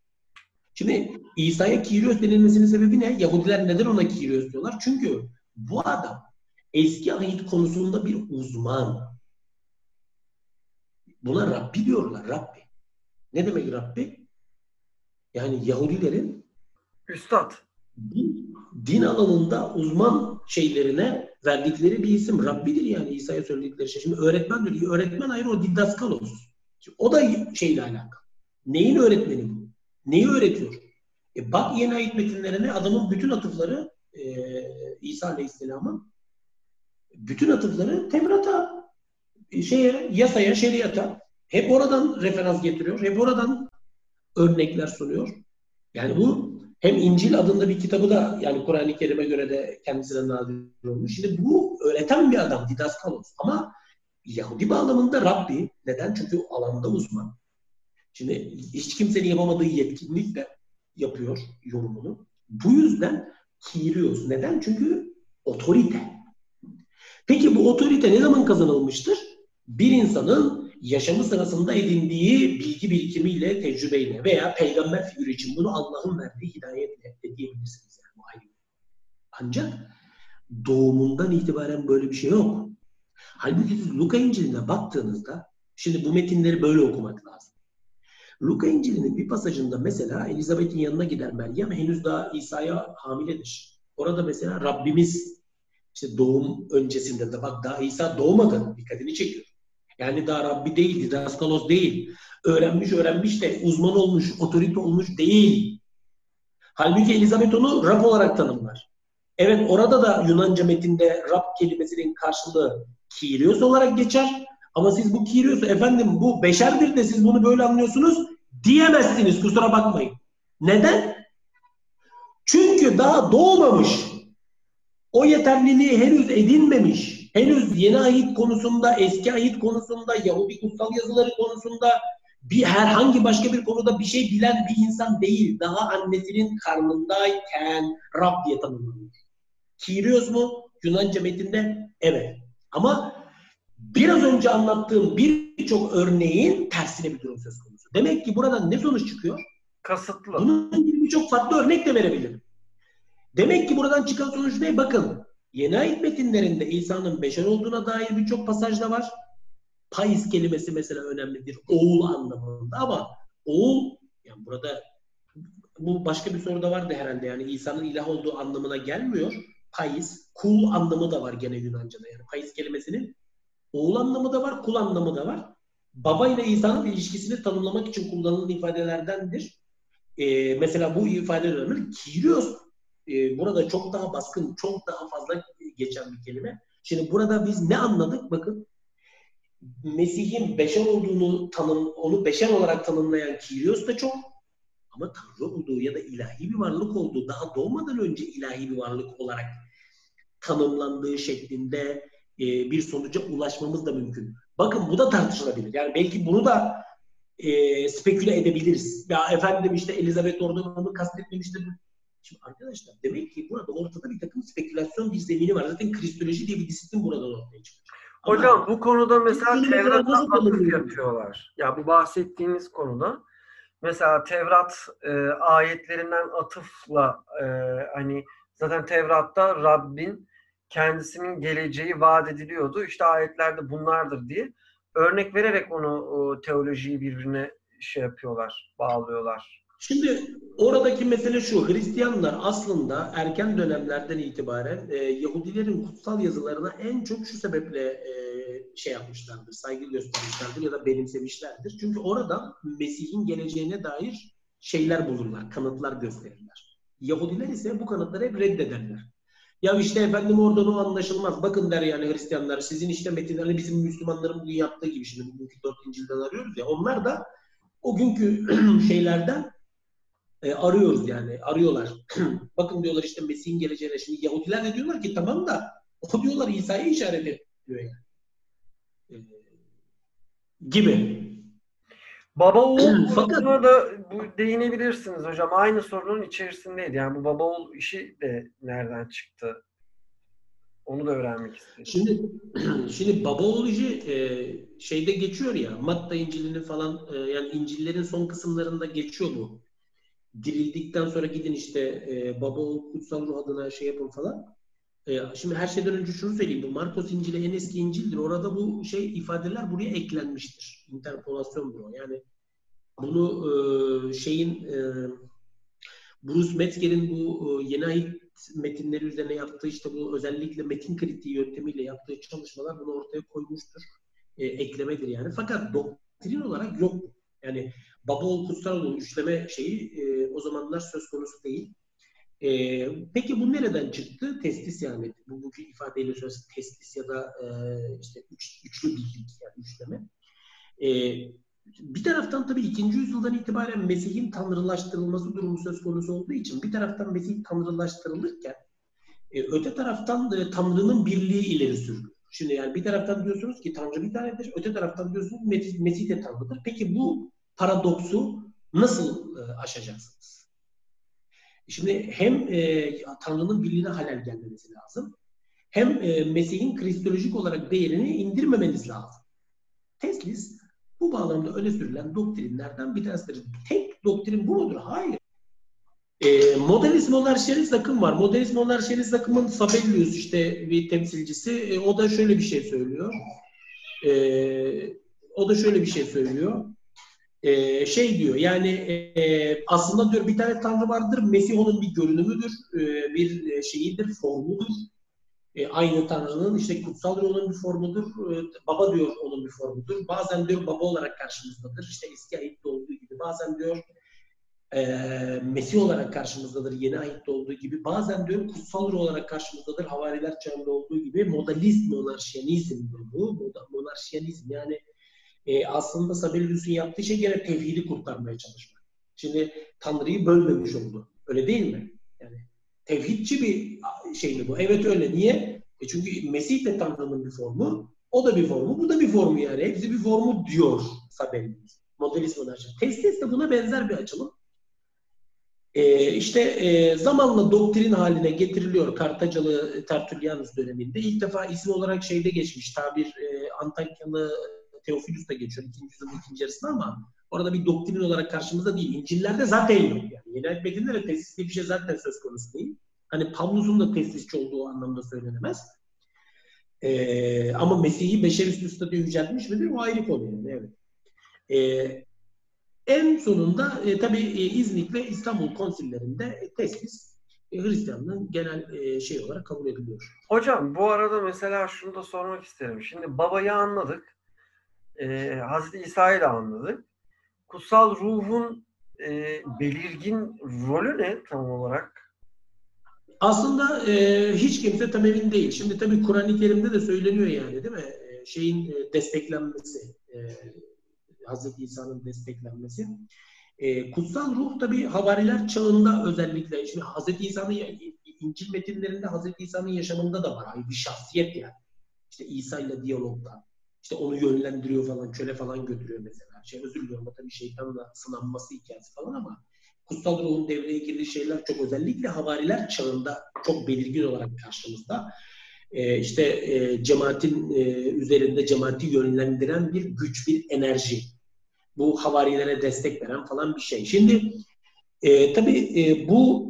Şimdi İsa'ya Kyrios denilmesinin sebebi ne? Yahudiler neden ona Kyrios diyorlar? Çünkü bu adam eski ahit konusunda bir uzman. Buna Rabbi diyorlar, Rabbi. Ne demek Rabbi? Yani Yahudilerin Üstad. Din, din alanında uzman şeylerine verdikleri bir isim. Rabbidir yani İsa'ya söyledikleri şey. Şimdi öğretmen diyor. Öğretmen ayrı o didaskalos. Şimdi o da şeyle alakalı. Neyin öğretmeni bu? Neyi öğretiyor? E bak yeni ayet metinlerine adamın bütün atıfları e, İsa Aleyhisselam'ın bütün atıfları Tevrat'a, e, şeye, yasaya, şeriata hep oradan referans getiriyor. Hep oradan örnekler sunuyor. Yani bu hem İncil adında bir kitabı da yani Kur'an-ı Kerim'e göre de kendisine nadir olmuş. Şimdi bu öğreten bir adam Didaskalos ama Yahudi bağlamında Rabbi. Neden? Çünkü alanda uzman. Şimdi hiç kimsenin yapamadığı yetkinlikle yapıyor yorumunu. Bu yüzden Kyrios. Neden? Çünkü otorite. Peki bu otorite ne zaman kazanılmıştır? Bir insanın yaşamı sırasında edindiği bilgi birikimiyle, tecrübeyle veya peygamber figürü için bunu Allah'ın verdiği hidayetle de diyebilirsiniz. Yani. Ancak doğumundan itibaren böyle bir şey yok. Halbuki siz Luka İncil'ine baktığınızda, şimdi bu metinleri böyle okumak lazım. Luka İncil'inin bir pasajında mesela Elizabeth'in yanına gider Meryem henüz daha İsa'ya hamiledir. Orada mesela Rabbimiz işte doğum öncesinde de bak daha İsa doğmadı dikkatini çekiyor. Yani daha Rabbi değil, Didaskalos değil. Öğrenmiş öğrenmiş de uzman olmuş, otorite olmuş değil. Halbuki Elizabeth onu Rab olarak tanımlar. Evet orada da Yunanca metinde Rab kelimesinin karşılığı Kyrios olarak geçer. Ama siz bu Kyrios'u efendim bu beşerdir de siz bunu böyle anlıyorsunuz diyemezsiniz kusura bakmayın. Neden? Çünkü daha doğmamış. O yeterliliği henüz edinmemiş henüz yeni ayet konusunda, eski ayet konusunda, Yahudi kutsal yazıları konusunda bir herhangi başka bir konuda bir şey bilen bir insan değil. Daha annesinin karnındayken Rab diye tanımlanıyor. Kyrios mu? Yunanca metinde evet. Ama biraz önce anlattığım birçok örneğin tersine bir durum söz konusu. Demek ki buradan ne sonuç çıkıyor? Kasıtlı. Bunun gibi birçok farklı örnek de verebilirim. Demek ki buradan çıkan sonuç ne? Bakın Yeni ayet metinlerinde İsa'nın beşer olduğuna dair birçok pasajda var. Pais kelimesi mesela önemlidir. Oğul anlamında ama oğul yani burada bu başka bir soruda vardı herhalde yani İsa'nın ilah olduğu anlamına gelmiyor. Pais, kul anlamı da var gene Yunanca'da yani. Pais kelimesinin oğul anlamı da var, kul anlamı da var. Baba ile İsa'nın ilişkisini tanımlamak için kullanılan ifadelerdendir. Ee, mesela bu ifade önemli. Kyrios e, burada çok daha baskın, çok daha fazla geçen bir kelime. Şimdi burada biz ne anladık? Bakın Mesih'in beşer olduğunu tanım, onu beşer olarak tanımlayan Kyrios da çok ama Tanrı olduğu ya da ilahi bir varlık olduğu daha doğmadan önce ilahi bir varlık olarak tanımlandığı şeklinde e, bir sonuca ulaşmamız da mümkün. Bakın bu da tartışılabilir. Yani belki bunu da e, speküle edebiliriz. Ya efendim işte Elizabeth orada onu kastetmemiştir. Şimdi arkadaşlar demek ki burada ortada bir takım spekülasyon bir zemini var. Zaten kristoloji diye bir disiplin buradan ortaya çıkıyor. Hocam bu konuda mesela Tevrat'a atıf yapıyorlar. Ya bu bahsettiğiniz konuda mesela Tevrat e, ayetlerinden atıfla e, hani zaten Tevrat'ta Rabbin kendisinin geleceği vaat ediliyordu. İşte ayetlerde bunlardır diye örnek vererek onu o, teolojiyi birbirine şey yapıyorlar, bağlıyorlar. Şimdi oradaki mesele şu. Hristiyanlar aslında erken dönemlerden itibaren e, Yahudilerin kutsal yazılarına en çok şu sebeple e, şey yapmışlardır, saygı göstermişlerdir ya da benimsemişlerdir. Çünkü orada Mesih'in geleceğine dair şeyler bulurlar, kanıtlar gösterirler. Yahudiler ise bu kanıtları hep reddederler. Ya işte efendim oradan o anlaşılmaz. Bakın der yani Hristiyanlar sizin işte metinlerini bizim Müslümanların bugün yaptığı gibi şimdi bugünkü dört İncil'den arıyoruz ya. Onlar da o günkü şeylerden e, arıyoruz yani. Arıyorlar. Bakın diyorlar işte Mesih'in geleceğine. Şimdi Yahudiler de diyorlar ki tamam da o diyorlar İsa'ya işaret ediyor yani. E, gibi. Baba oğul Fakat... da bu değinebilirsiniz hocam. Aynı sorunun içerisindeydi. Yani bu baba oğul işi de nereden çıktı? Onu da öğrenmek istedim. Şimdi şimdi baba oğul işi e, şeyde geçiyor ya. Matta İncil'inin falan e, yani İncil'lerin son kısımlarında geçiyor bu. Dirildikten sonra gidin işte e, baba oğul kutsal ruh adına şey yapın falan. E, şimdi her şeyden önce şunu söyleyeyim. Bu Markos İncil'i en eski İncil'dir. Orada bu şey ifadeler buraya eklenmiştir. Interpolasyon bu. Yani bunu e, şeyin e, Bruce Metzger'in bu e, yeni ait metinleri üzerine yaptığı işte bu özellikle metin kritiği yöntemiyle yaptığı çalışmalar bunu ortaya koymuştur. E, eklemedir yani. Fakat doktrin olarak yok. Yani baba ol kutsal ol üçleme şeyi e, o zamanlar söz konusu değil. E, peki bu nereden çıktı? Testis yani. Bugünkü ifadeyle söylesek testis ya da e, işte üç, üçlü birlik yani üçleme. E, bir taraftan tabii ikinci yüzyıldan itibaren Mesih'in tanrılaştırılması durumu söz konusu olduğu için bir taraftan Mesih tanrılaştırılırken e, öte taraftan e, Tanrı'nın birliği ileri sürülüyor. Şimdi yani bir taraftan diyorsunuz ki Tanrı bir tanedir, öte taraftan diyorsunuz Mesih, Mesih de Tanrı'dır. Peki bu paradoksu nasıl e, aşacaksınız? Şimdi hem e, Tanrı'nın birliğine halel gelmesi lazım, hem e, Mesih'in kristolojik olarak değerini indirmemeniz lazım. Teslis bu bağlamda öne sürülen doktrinlerden bir tanesidir. Tek doktrin bu mudur? Hayır. E, modernizm monarşiyalist akım var. Modernizm monarşiyalist akımın Sabellius işte bir temsilcisi. E, o da şöyle bir şey söylüyor. E, o da şöyle bir şey söylüyor. E, şey diyor yani e, aslında diyor bir tane tanrı vardır. Mesih onun bir görünümüdür. E, bir şeyidir, formudur e, aynı Tanrı'nın işte kutsal onun bir formudur. E, baba diyor onun bir formudur. Bazen diyor baba olarak karşımızdadır. İşte eski ayette olduğu gibi. Bazen diyor e, Mesih olarak karşımızdadır. Yeni ayette olduğu gibi. Bazen diyor kutsal ruh olarak karşımızdadır. Havariler çağında olduğu gibi. Modalist monarşiyanizm bu. Monarşiyanizm yani e, aslında Sabellius'un yaptığı şey gene tevhidi kurtarmaya çalışmak. Şimdi Tanrı'yı bölmemiş oldu. Öyle değil mi? Tevhidçi bir şey mi bu? Evet öyle. Niye? E çünkü Mesih de Tanrı'nın bir formu. O da bir formu. Bu da bir formu yani. Hepsi bir formu diyor Sabellius. Modelist monarşi. Testis de buna benzer bir açılım. Ee, işte e, zamanla doktrin haline getiriliyor Kartacalı Tertullianus döneminde. İlk defa isim olarak şeyde geçmiş. Tabir e, Antakyalı Teofilus da geçiyor ikinci yüzyılın ikinci yarısında ama orada bir doktrin olarak karşımızda değil. İncil'lerde zaten yok. Yani yeni ayet metinlerde tesisli bir şey zaten söz konusu değil. Hani Pavlus'un da tesisçi olduğu anlamda söylenemez. Ee, ama Mesih'i beşer üstü statüye yüceltmiş midir? O ayrı konu yani. Evet. Ee, en sonunda e, tabii e, İznik ve İstanbul konsillerinde e, teslis e, Hristiyanlığın genel e, şey olarak kabul ediliyor. Hocam bu arada mesela şunu da sormak isterim. Şimdi babayı anladık. E, Hazreti İsa'yı da anladık kutsal ruhun e, belirgin rolü ne tam olarak? Aslında e, hiç kimse tam emin değil. Şimdi tabii Kur'an-ı Kerim'de de söyleniyor yani değil mi? E, şeyin e, desteklenmesi, e, Hazreti İsa'nın desteklenmesi. E, kutsal ruh tabii havariler çağında özellikle, şimdi Hazreti İsa'nın İncil metinlerinde Hazreti İsa'nın yaşamında da var. Ay bir şahsiyet yani. İşte İsa ile diyalogda. İşte onu yönlendiriyor falan, köle falan götürüyor mesela. Şey özür diliyorum tabii şeytanla sınanması hikayesi falan ama kutsal ruhun devreye girdiği şeyler çok özellikle havariler çağında çok belirgin olarak karşımızda. Ee, işte e, cemaatin e, üzerinde cemaati yönlendiren bir güç, bir enerji. Bu havarilere destek veren falan bir şey. Şimdi e, tabii e, bu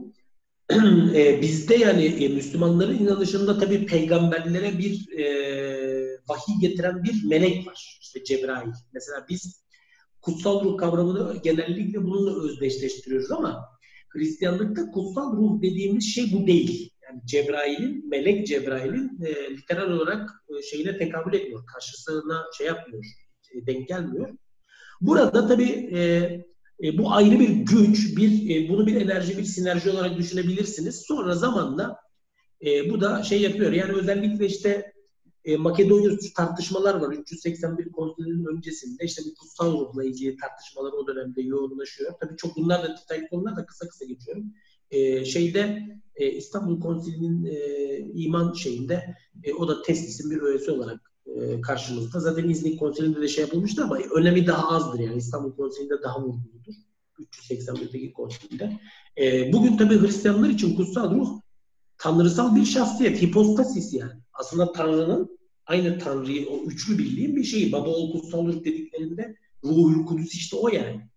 e, bizde yani e, Müslümanların inanışında tabii peygamberlere bir e, vahiy getiren bir melek var. İşte Cebrail. Mesela biz kutsal ruh kavramını genellikle bununla özdeşleştiriyoruz ama Hristiyanlıkta kutsal ruh dediğimiz şey bu değil. Yani Cebrail'in, melek Cebrail'in e, literal olarak e, şeyine tekabül etmiyor. Karşısına şey yapmıyor, e, denk gelmiyor. Burada tabii e, e, bu ayrı bir güç, bir e, bunu bir enerji, bir sinerji olarak düşünebilirsiniz. Sonra zamanla E, bu da şey yapıyor. Yani özellikle işte e, Makedonya tartışmalar var. 381 konsilinin öncesinde işte bu kutsal ruhla ilgili tartışmalar o dönemde yoğunlaşıyor. Tabii çok bunlar da detaylı konular da kısa kısa geçiyorum. E, şeyde e, İstanbul Konsili'nin e, iman şeyinde e, o da teslisin bir öğesi olarak e, karşımızda. Zaten İznik Konsili'nde de şey yapılmıştı ama önemi daha azdır yani İstanbul Konsili'nde daha vurguludur. 381'deki konsilde. E, bugün tabii Hristiyanlar için kutsal ruh tanrısal bir şahsiyet, hipostasis yani. Aslında Tanrı'nın aynı Tanrı'yı, o üçlü birliğin bir şeyi. Baba oğul kutsal ruh dediklerinde Ruhul Kudüs işte o yani.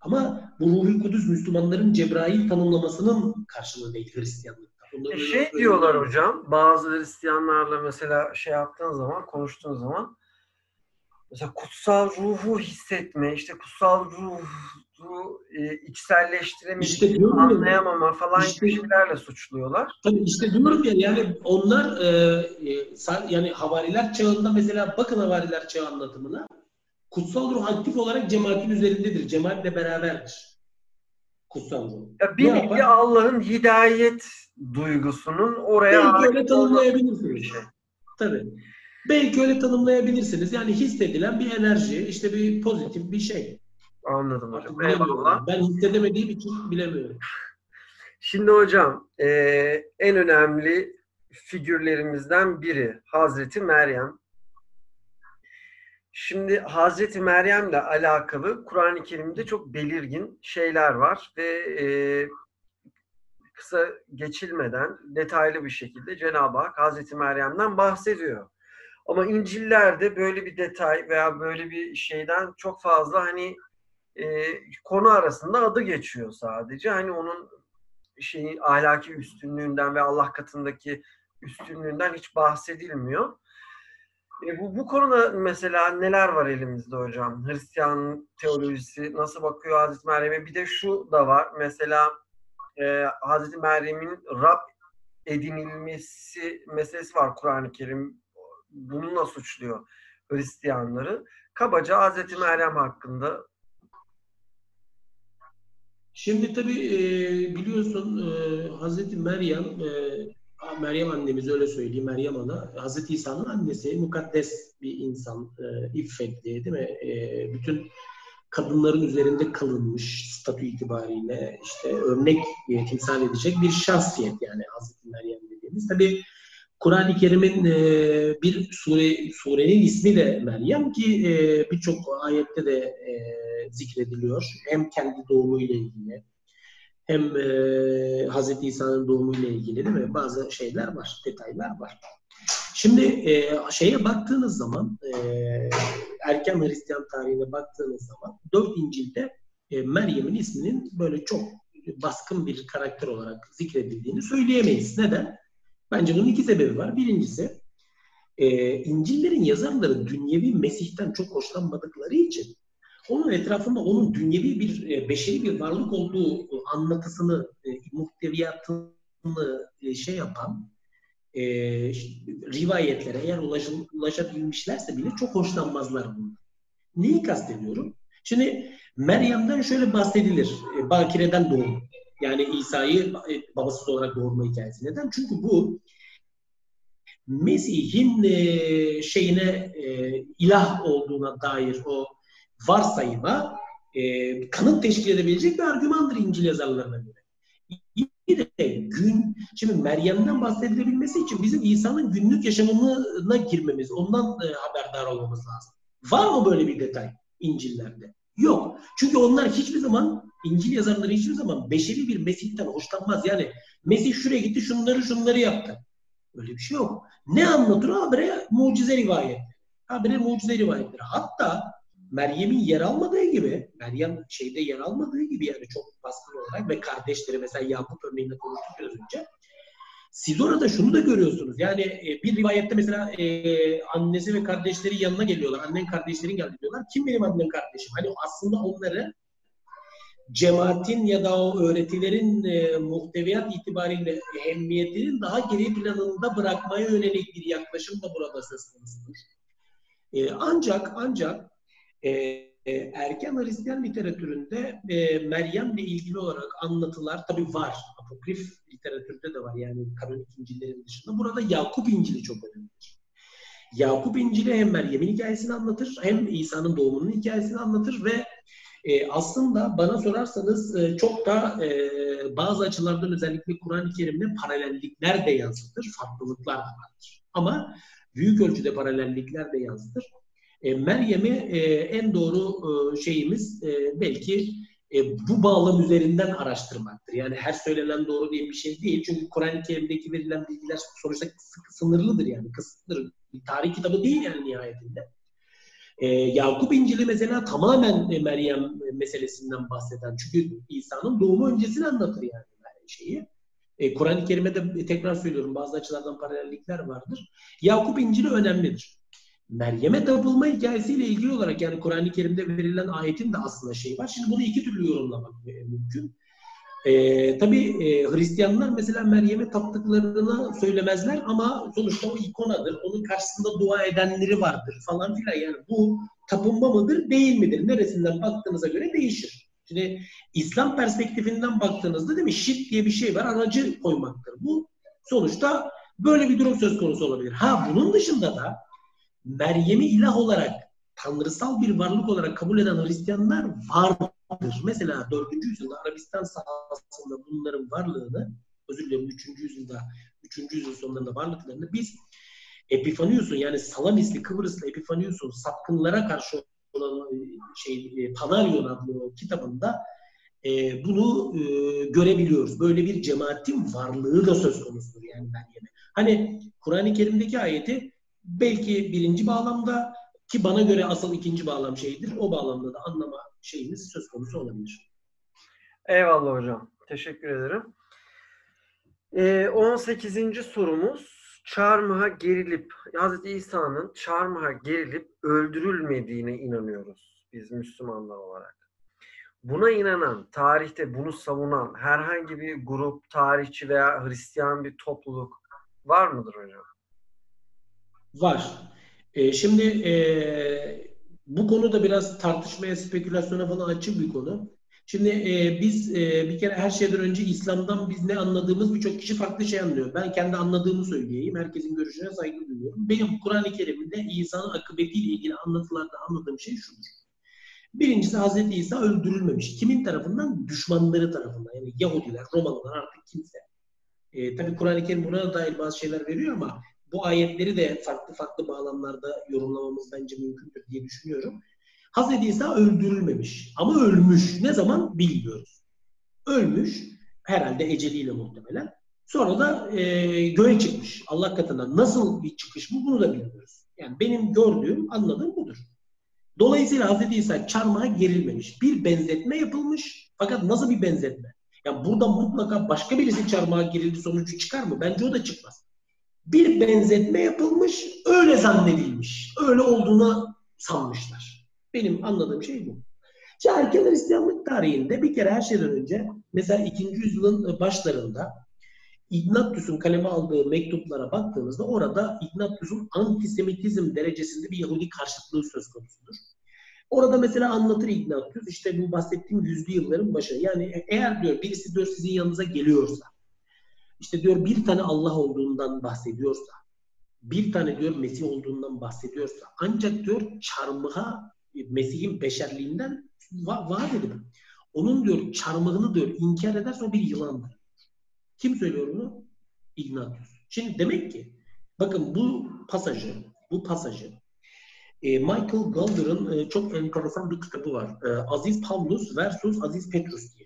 Ama bu Ruhul Kudüs Müslümanların Cebrail tanımlamasının karşılığı değil Hristiyanlıkta. E şey diyorlar hocam, bazı Hristiyanlarla mesela şey yaptığın zaman, konuştuğun zaman mesela kutsal ruhu hissetme, işte kutsal ruhu e, içselleştiremedik, işte anlayamama falan işte, gibi şeylerle suçluyorlar. Tabii işte diyorum ya yani onlar e, e, yani havariler çağında mesela bakın havariler çağı anlatımına kutsal ruh aktif olarak cemaatin üzerindedir. Cemaatle beraberdir. Kutsal ruh. Ya bir nevi Allah'ın hidayet duygusunun oraya Belki öyle tanımlayabilirsiniz. Şey. Tabii. Belki öyle tanımlayabilirsiniz. Yani hissedilen bir enerji, işte bir pozitif bir şey. Anladım hocam. Eyvallah. Ben hissedemediğim için bilemiyorum. Şimdi hocam e, en önemli figürlerimizden biri Hazreti Meryem. Şimdi Hazreti Meryem'le alakalı Kur'an-ı Kerim'de çok belirgin şeyler var ve e, kısa geçilmeden detaylı bir şekilde Cenab-ı Hak Hazreti Meryem'den bahsediyor. Ama İncil'lerde böyle bir detay veya böyle bir şeyden çok fazla hani e, konu arasında adı geçiyor sadece. Hani onun şeyi ahlaki üstünlüğünden ve Allah katındaki üstünlüğünden hiç bahsedilmiyor. E, bu, bu konuda mesela neler var elimizde hocam? Hristiyan teolojisi nasıl bakıyor Hazreti Meryem'e? Bir de şu da var. Mesela e, Hazreti Meryem'in Rab edinilmesi meselesi var Kur'an-ı Kerim. Bununla suçluyor Hristiyanları. Kabaca Hazreti Meryem hakkında Şimdi tabii e, biliyorsun e, Hazreti Meryem e, Meryem annemiz öyle söyleyeyim Meryem Ana Hazreti İsa'nın annesi mukaddes bir insan e, iffetli değil mi? E, bütün kadınların üzerinde kalınmış statü itibariyle işte örnek e, timsal edecek bir şahsiyet yani Hazreti Meryem dediğimiz. Tabi Kur'an-ı Kerim'in e, bir sure, surenin ismi de Meryem ki e, birçok ayette de e, zikrediliyor. Hem kendi doğumu ile ilgili hem e, Hz. İsa'nın doğumu ile ilgili değil mi? Bazı şeyler var, detaylar var. Şimdi e, şeye baktığınız zaman e, erken Hristiyan tarihine baktığınız zaman dört İncil'de e, Meryem'in isminin böyle çok baskın bir karakter olarak zikredildiğini söyleyemeyiz. Neden? Bence bunun iki sebebi var. Birincisi e, İncil'lerin yazarları dünyevi Mesih'ten çok hoşlanmadıkları için onun etrafında onun dünyevi bir e, beşeri bir varlık olduğu anlatısını, e, muhteviyatını e, şey yapan e, rivayetlere eğer ulaşın, ulaşabilmişlerse bile çok hoşlanmazlar bundan. Neyi kastediyorum? Şimdi Meryem'den şöyle bahsedilir. E, Bakire'den doğum. Yani İsa'yı e, babasız olarak doğurma hikayesi. Neden? Çünkü bu Mesih'in e, şeyine e, ilah olduğuna dair o varsayıma e, kanıt teşkil edebilecek bir argümandır İncil yazarlarına göre. Bir de gün, şimdi Meryem'den bahsedilebilmesi için bizim İsa'nın günlük yaşamına girmemiz, ondan e, haberdar olmamız lazım. Var mı böyle bir detay İncil'lerde? Yok. Çünkü onlar hiçbir zaman, İncil yazarları hiçbir zaman beşeri bir Mesih'ten hoşlanmaz. Yani Mesih şuraya gitti, şunları şunları yaptı. Öyle bir şey yok. Ne anlatır? Habire mucize rivayetleri. Habire mucize rivayetleri. Hatta Meryem'in yer almadığı gibi, Meryem şeyde yer almadığı gibi yani çok baskın olarak ve kardeşleri mesela Yakup örneğinde konuştuk biraz önce. Siz orada şunu da görüyorsunuz. Yani e, bir rivayette mesela e, annesi ve kardeşleri yanına geliyorlar. Annen kardeşlerin geldi diyorlar. Kim benim annem kardeşim? Hani aslında onları cemaatin ya da o öğretilerin e, muhteviyat itibariyle ehemmiyetinin daha geri planında bırakmaya yönelik bir yaklaşım da burada söz konusudur. E, ancak ancak e, e, erken Hristiyan literatüründe e, Meryem'le ilgili olarak anlatılar tabii var. apokrif literatürde de var yani kanonik İncil'lerin dışında. Burada Yakup İncil'i çok önemlidir. Yakup İncil'i hem Meryem'in hikayesini anlatır hem İsa'nın doğumunun hikayesini anlatır ve e, aslında bana sorarsanız e, çok da e, bazı açılardan özellikle Kur'an-ı Kerim'de paralellikler de yansıtır, farklılıklar da vardır. Ama büyük ölçüde paralellikler de yansıtır. E, Meryem'i e, en doğru e, şeyimiz belki bu bağlam üzerinden araştırmaktır. Yani her söylenen doğru diye bir şey değil. Çünkü Kur'an-ı Kerim'deki verilen bilgiler sonuçta sınırlıdır yani kısıtlıdır. Bir tarih kitabı değil yani nihayetinde. E, Yakup İncil'i mesela tamamen Meryem meselesinden bahseden. Çünkü İsa'nın doğumu öncesini anlatır yani şeyi. E, Kur'an-ı Kerim'de e, tekrar söylüyorum bazı açılardan paralellikler vardır. Yakup İncil'i önemlidir. Meryem'e tapılma hikayesiyle ilgili olarak yani Kur'an-ı Kerim'de verilen ayetin de aslında şey var. Şimdi bunu iki türlü yorumlamak mümkün. Ee, tabii e, Hristiyanlar mesela Meryem'e taptıklarını söylemezler ama sonuçta o ikonadır. Onun karşısında dua edenleri vardır falan filan. Yani bu tapınma mıdır değil midir? Neresinden baktığınıza göre değişir. Şimdi İslam perspektifinden baktığınızda değil mi? Şirk diye bir şey var. Aracı koymaktır. Bu sonuçta böyle bir durum söz konusu olabilir. Ha bunun dışında da Meryem'i ilah olarak tanrısal bir varlık olarak kabul eden Hristiyanlar vardır. Mesela 4. yüzyılda Arabistan sahasında bunların varlığını, özür dilerim 3. yüzyılda, 3. yüzyıl sonlarında varlıklarını biz Epifanius'un yani Salamisli Kıbrıslı Epifanius'un sapkınlara karşı olan şey Panarion adlı kitabında e, bunu e, görebiliyoruz. Böyle bir cemaatin varlığı da söz konusudur yani Meryem'e. Hani Kur'an-ı Kerim'deki ayeti belki birinci bağlamda ki bana göre asıl ikinci bağlam şeydir. O bağlamda da anlama şeyimiz söz konusu olabilir. Eyvallah hocam. Teşekkür ederim. Ee, 18. sorumuz çarmıha gerilip Hz. İsa'nın çarmıha gerilip öldürülmediğine inanıyoruz biz Müslümanlar olarak. Buna inanan, tarihte bunu savunan herhangi bir grup, tarihçi veya Hristiyan bir topluluk var mıdır hocam? Var. E, şimdi e, bu konu da biraz tartışmaya, spekülasyona falan açık bir konu. Şimdi e, biz e, bir kere her şeyden önce İslam'dan biz ne anladığımız birçok kişi farklı şey anlıyor. Ben kendi anladığımı söyleyeyim. Herkesin görüşüne saygı duyuyorum. Benim Kur'an-ı Kerim'de İsa'nın akıbetiyle ilgili anlatılarda anladığım şey şudur. Birincisi Hazreti İsa öldürülmemiş. Kimin tarafından? Düşmanları tarafından. Yani Yahudiler, Romalılar artık kimse. E, tabii Kur'an-ı Kerim buna dair bazı şeyler veriyor ama bu ayetleri de farklı farklı bağlamlarda yorumlamamız bence mümkündür diye düşünüyorum. Hazreti İsa öldürülmemiş ama ölmüş. Ne zaman bilmiyoruz. Ölmüş herhalde eceliyle muhtemelen. Sonra da e, göğe çıkmış Allah katına. Nasıl bir çıkış bu bunu da bilmiyoruz. Yani benim gördüğüm, anladığım budur. Dolayısıyla Hazreti İsa çarmıha gerilmemiş. Bir benzetme yapılmış. Fakat nasıl bir benzetme? Yani burada mutlaka başka birisi çarmıha gerildi sonucu çıkar mı? Bence o da çıkmaz. Bir benzetme yapılmış, öyle zannedilmiş. Öyle olduğunu sanmışlar. Benim anladığım şey bu. İşte erken Hristiyanlık tarihinde bir kere her şeyden önce mesela 2. yüzyılın başlarında Ignatius'un kaleme aldığı mektuplara baktığınızda orada Ignatius'un antisemitizm derecesinde bir Yahudi karşıtlığı söz konusudur. Orada mesela anlatır Ignatius işte bu bahsettiğim yüzlü yılların başı. Yani eğer diyor birisi diyor sizin yanınıza geliyorsa işte diyor bir tane Allah olduğundan bahsediyorsa bir tane diyor Mesih olduğundan bahsediyorsa ancak diyor çarmıha Mesih'in beşerliğinden va vaat edip onun diyor çarmıhını diyor inkar ederse o bir yılandır. Kim söylüyor bunu? Ignatius. Şimdi demek ki bakın bu pasajı bu pasajı e, Michael Galder'ın e, çok enteresan bir kitabı var. E, Aziz Pavlus versus Aziz Petrus diye.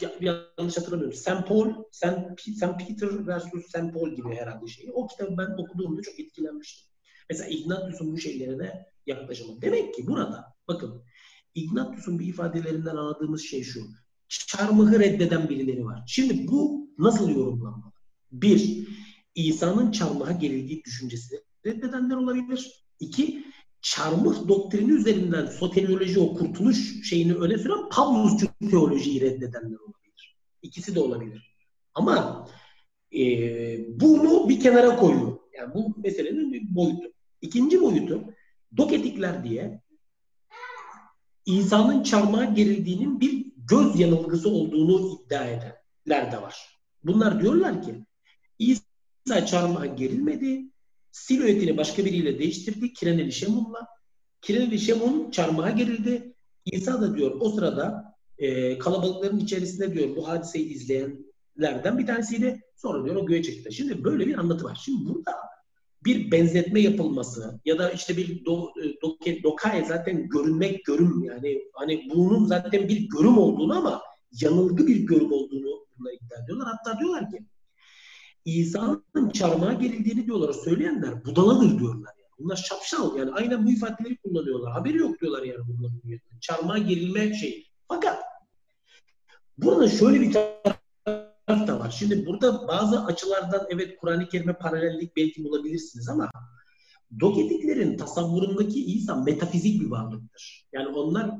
Ya, yanlış hatırlamıyorum. St. Paul, St. St. Peter versus St. Paul gibi herhalde şey. O kitabı ben okuduğumda çok etkilenmiştim. Mesela Ignatius'un bu şeylerine yaklaşımı. Demek ki burada bakın Ignatius'un bir ifadelerinden anladığımız şey şu. Çarmıhı reddeden birileri var. Şimdi bu nasıl yorumlanmalı? Bir, İsa'nın çarmıha gerildiği düşüncesi reddedenler olabilir. İki, çarmıh doktrini üzerinden soterioloji o kurtuluş şeyini öne süren Pavlusçu teolojiyi reddedenler olabilir. İkisi de olabilir. Ama e, bunu bir kenara koyuyor. Yani bu meselenin bir boyutu. İkinci boyutu Doketikler diye İsa'nın çarmıha gerildiğinin bir göz yanılgısı olduğunu iddia edenler de var. Bunlar diyorlar ki İsa çarmıha gerilmedi. Silüetini başka biriyle değiştirdi. Kireneli Şemun'la. Kireneli Şemun çarmıha gerildi. İsa da diyor o sırada e, kalabalıkların içerisinde diyor bu hadiseyi izleyenlerden bir tanesiydi. Sonra diyor o göğe çıktı. Şimdi böyle bir anlatı var. Şimdi burada bir benzetme yapılması ya da işte bir do, e, do, dokaya zaten görünmek görüm yani hani bunun zaten bir görüm olduğunu ama yanılgı bir görüm olduğunu bunlar iddia ediyorlar. Hatta diyorlar ki İsa'nın çarmıha gerildiğini diyorlar. Söyleyenler budaladır diyorlar. Yani. Bunlar şapşal yani aynen bu ifadeleri kullanıyorlar. Haberi yok diyorlar yani bunların. Çarmıha gerilme şeyi. Fakat burada şöyle bir taraf da var. Şimdi burada bazı açılardan evet Kur'an-ı Kerim'e paralellik belki bulabilirsiniz ama Doketiklerin tasavvurundaki İsa metafizik bir varlıktır. Yani onlar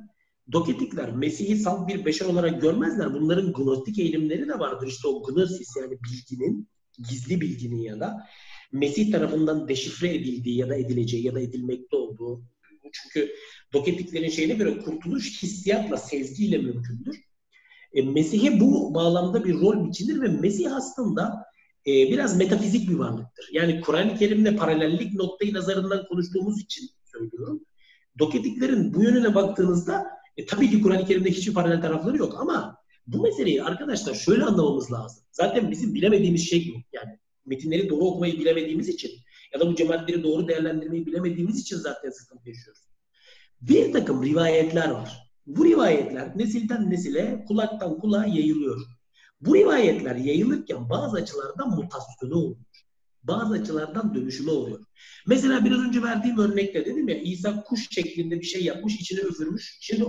Doketikler Mesih'i salt bir beşer olarak görmezler. Bunların gnostik eğilimleri de vardır. İşte o gnosis yani bilginin, gizli bilginin ya da Mesih tarafından deşifre edildiği ya da edileceği ya da edilmekte olduğu. Çünkü Doketiklerin şeyine göre kurtuluş hissiyatla, sezgiyle mümkündür. E, Mesih'e bu bağlamda bir rol biçilir ve Mesih aslında e, biraz metafizik bir varlıktır. Yani Kur'an-ı Kerim'le paralellik noktayı nazarından konuştuğumuz için söylüyorum. Doketiklerin bu yönüne baktığınızda e, tabii ki Kur'an-ı Kerim'de hiçbir paralel tarafları yok ama bu meseleyi arkadaşlar şöyle anlamamız lazım. Zaten bizim bilemediğimiz şey bu. Yani metinleri doğru okumayı bilemediğimiz için ya da bu cemaatleri doğru değerlendirmeyi bilemediğimiz için zaten sıkıntı yaşıyoruz. Bir takım rivayetler var. Bu rivayetler nesilden nesile, kulaktan kulağa yayılıyor. Bu rivayetler yayılırken bazı açılardan mutasyona oluyor. Bazı açılardan dönüşüme oluyor. Mesela biraz önce verdiğim örnekte dedim ya İsa kuş şeklinde bir şey yapmış, içine üfürmüş. Şimdi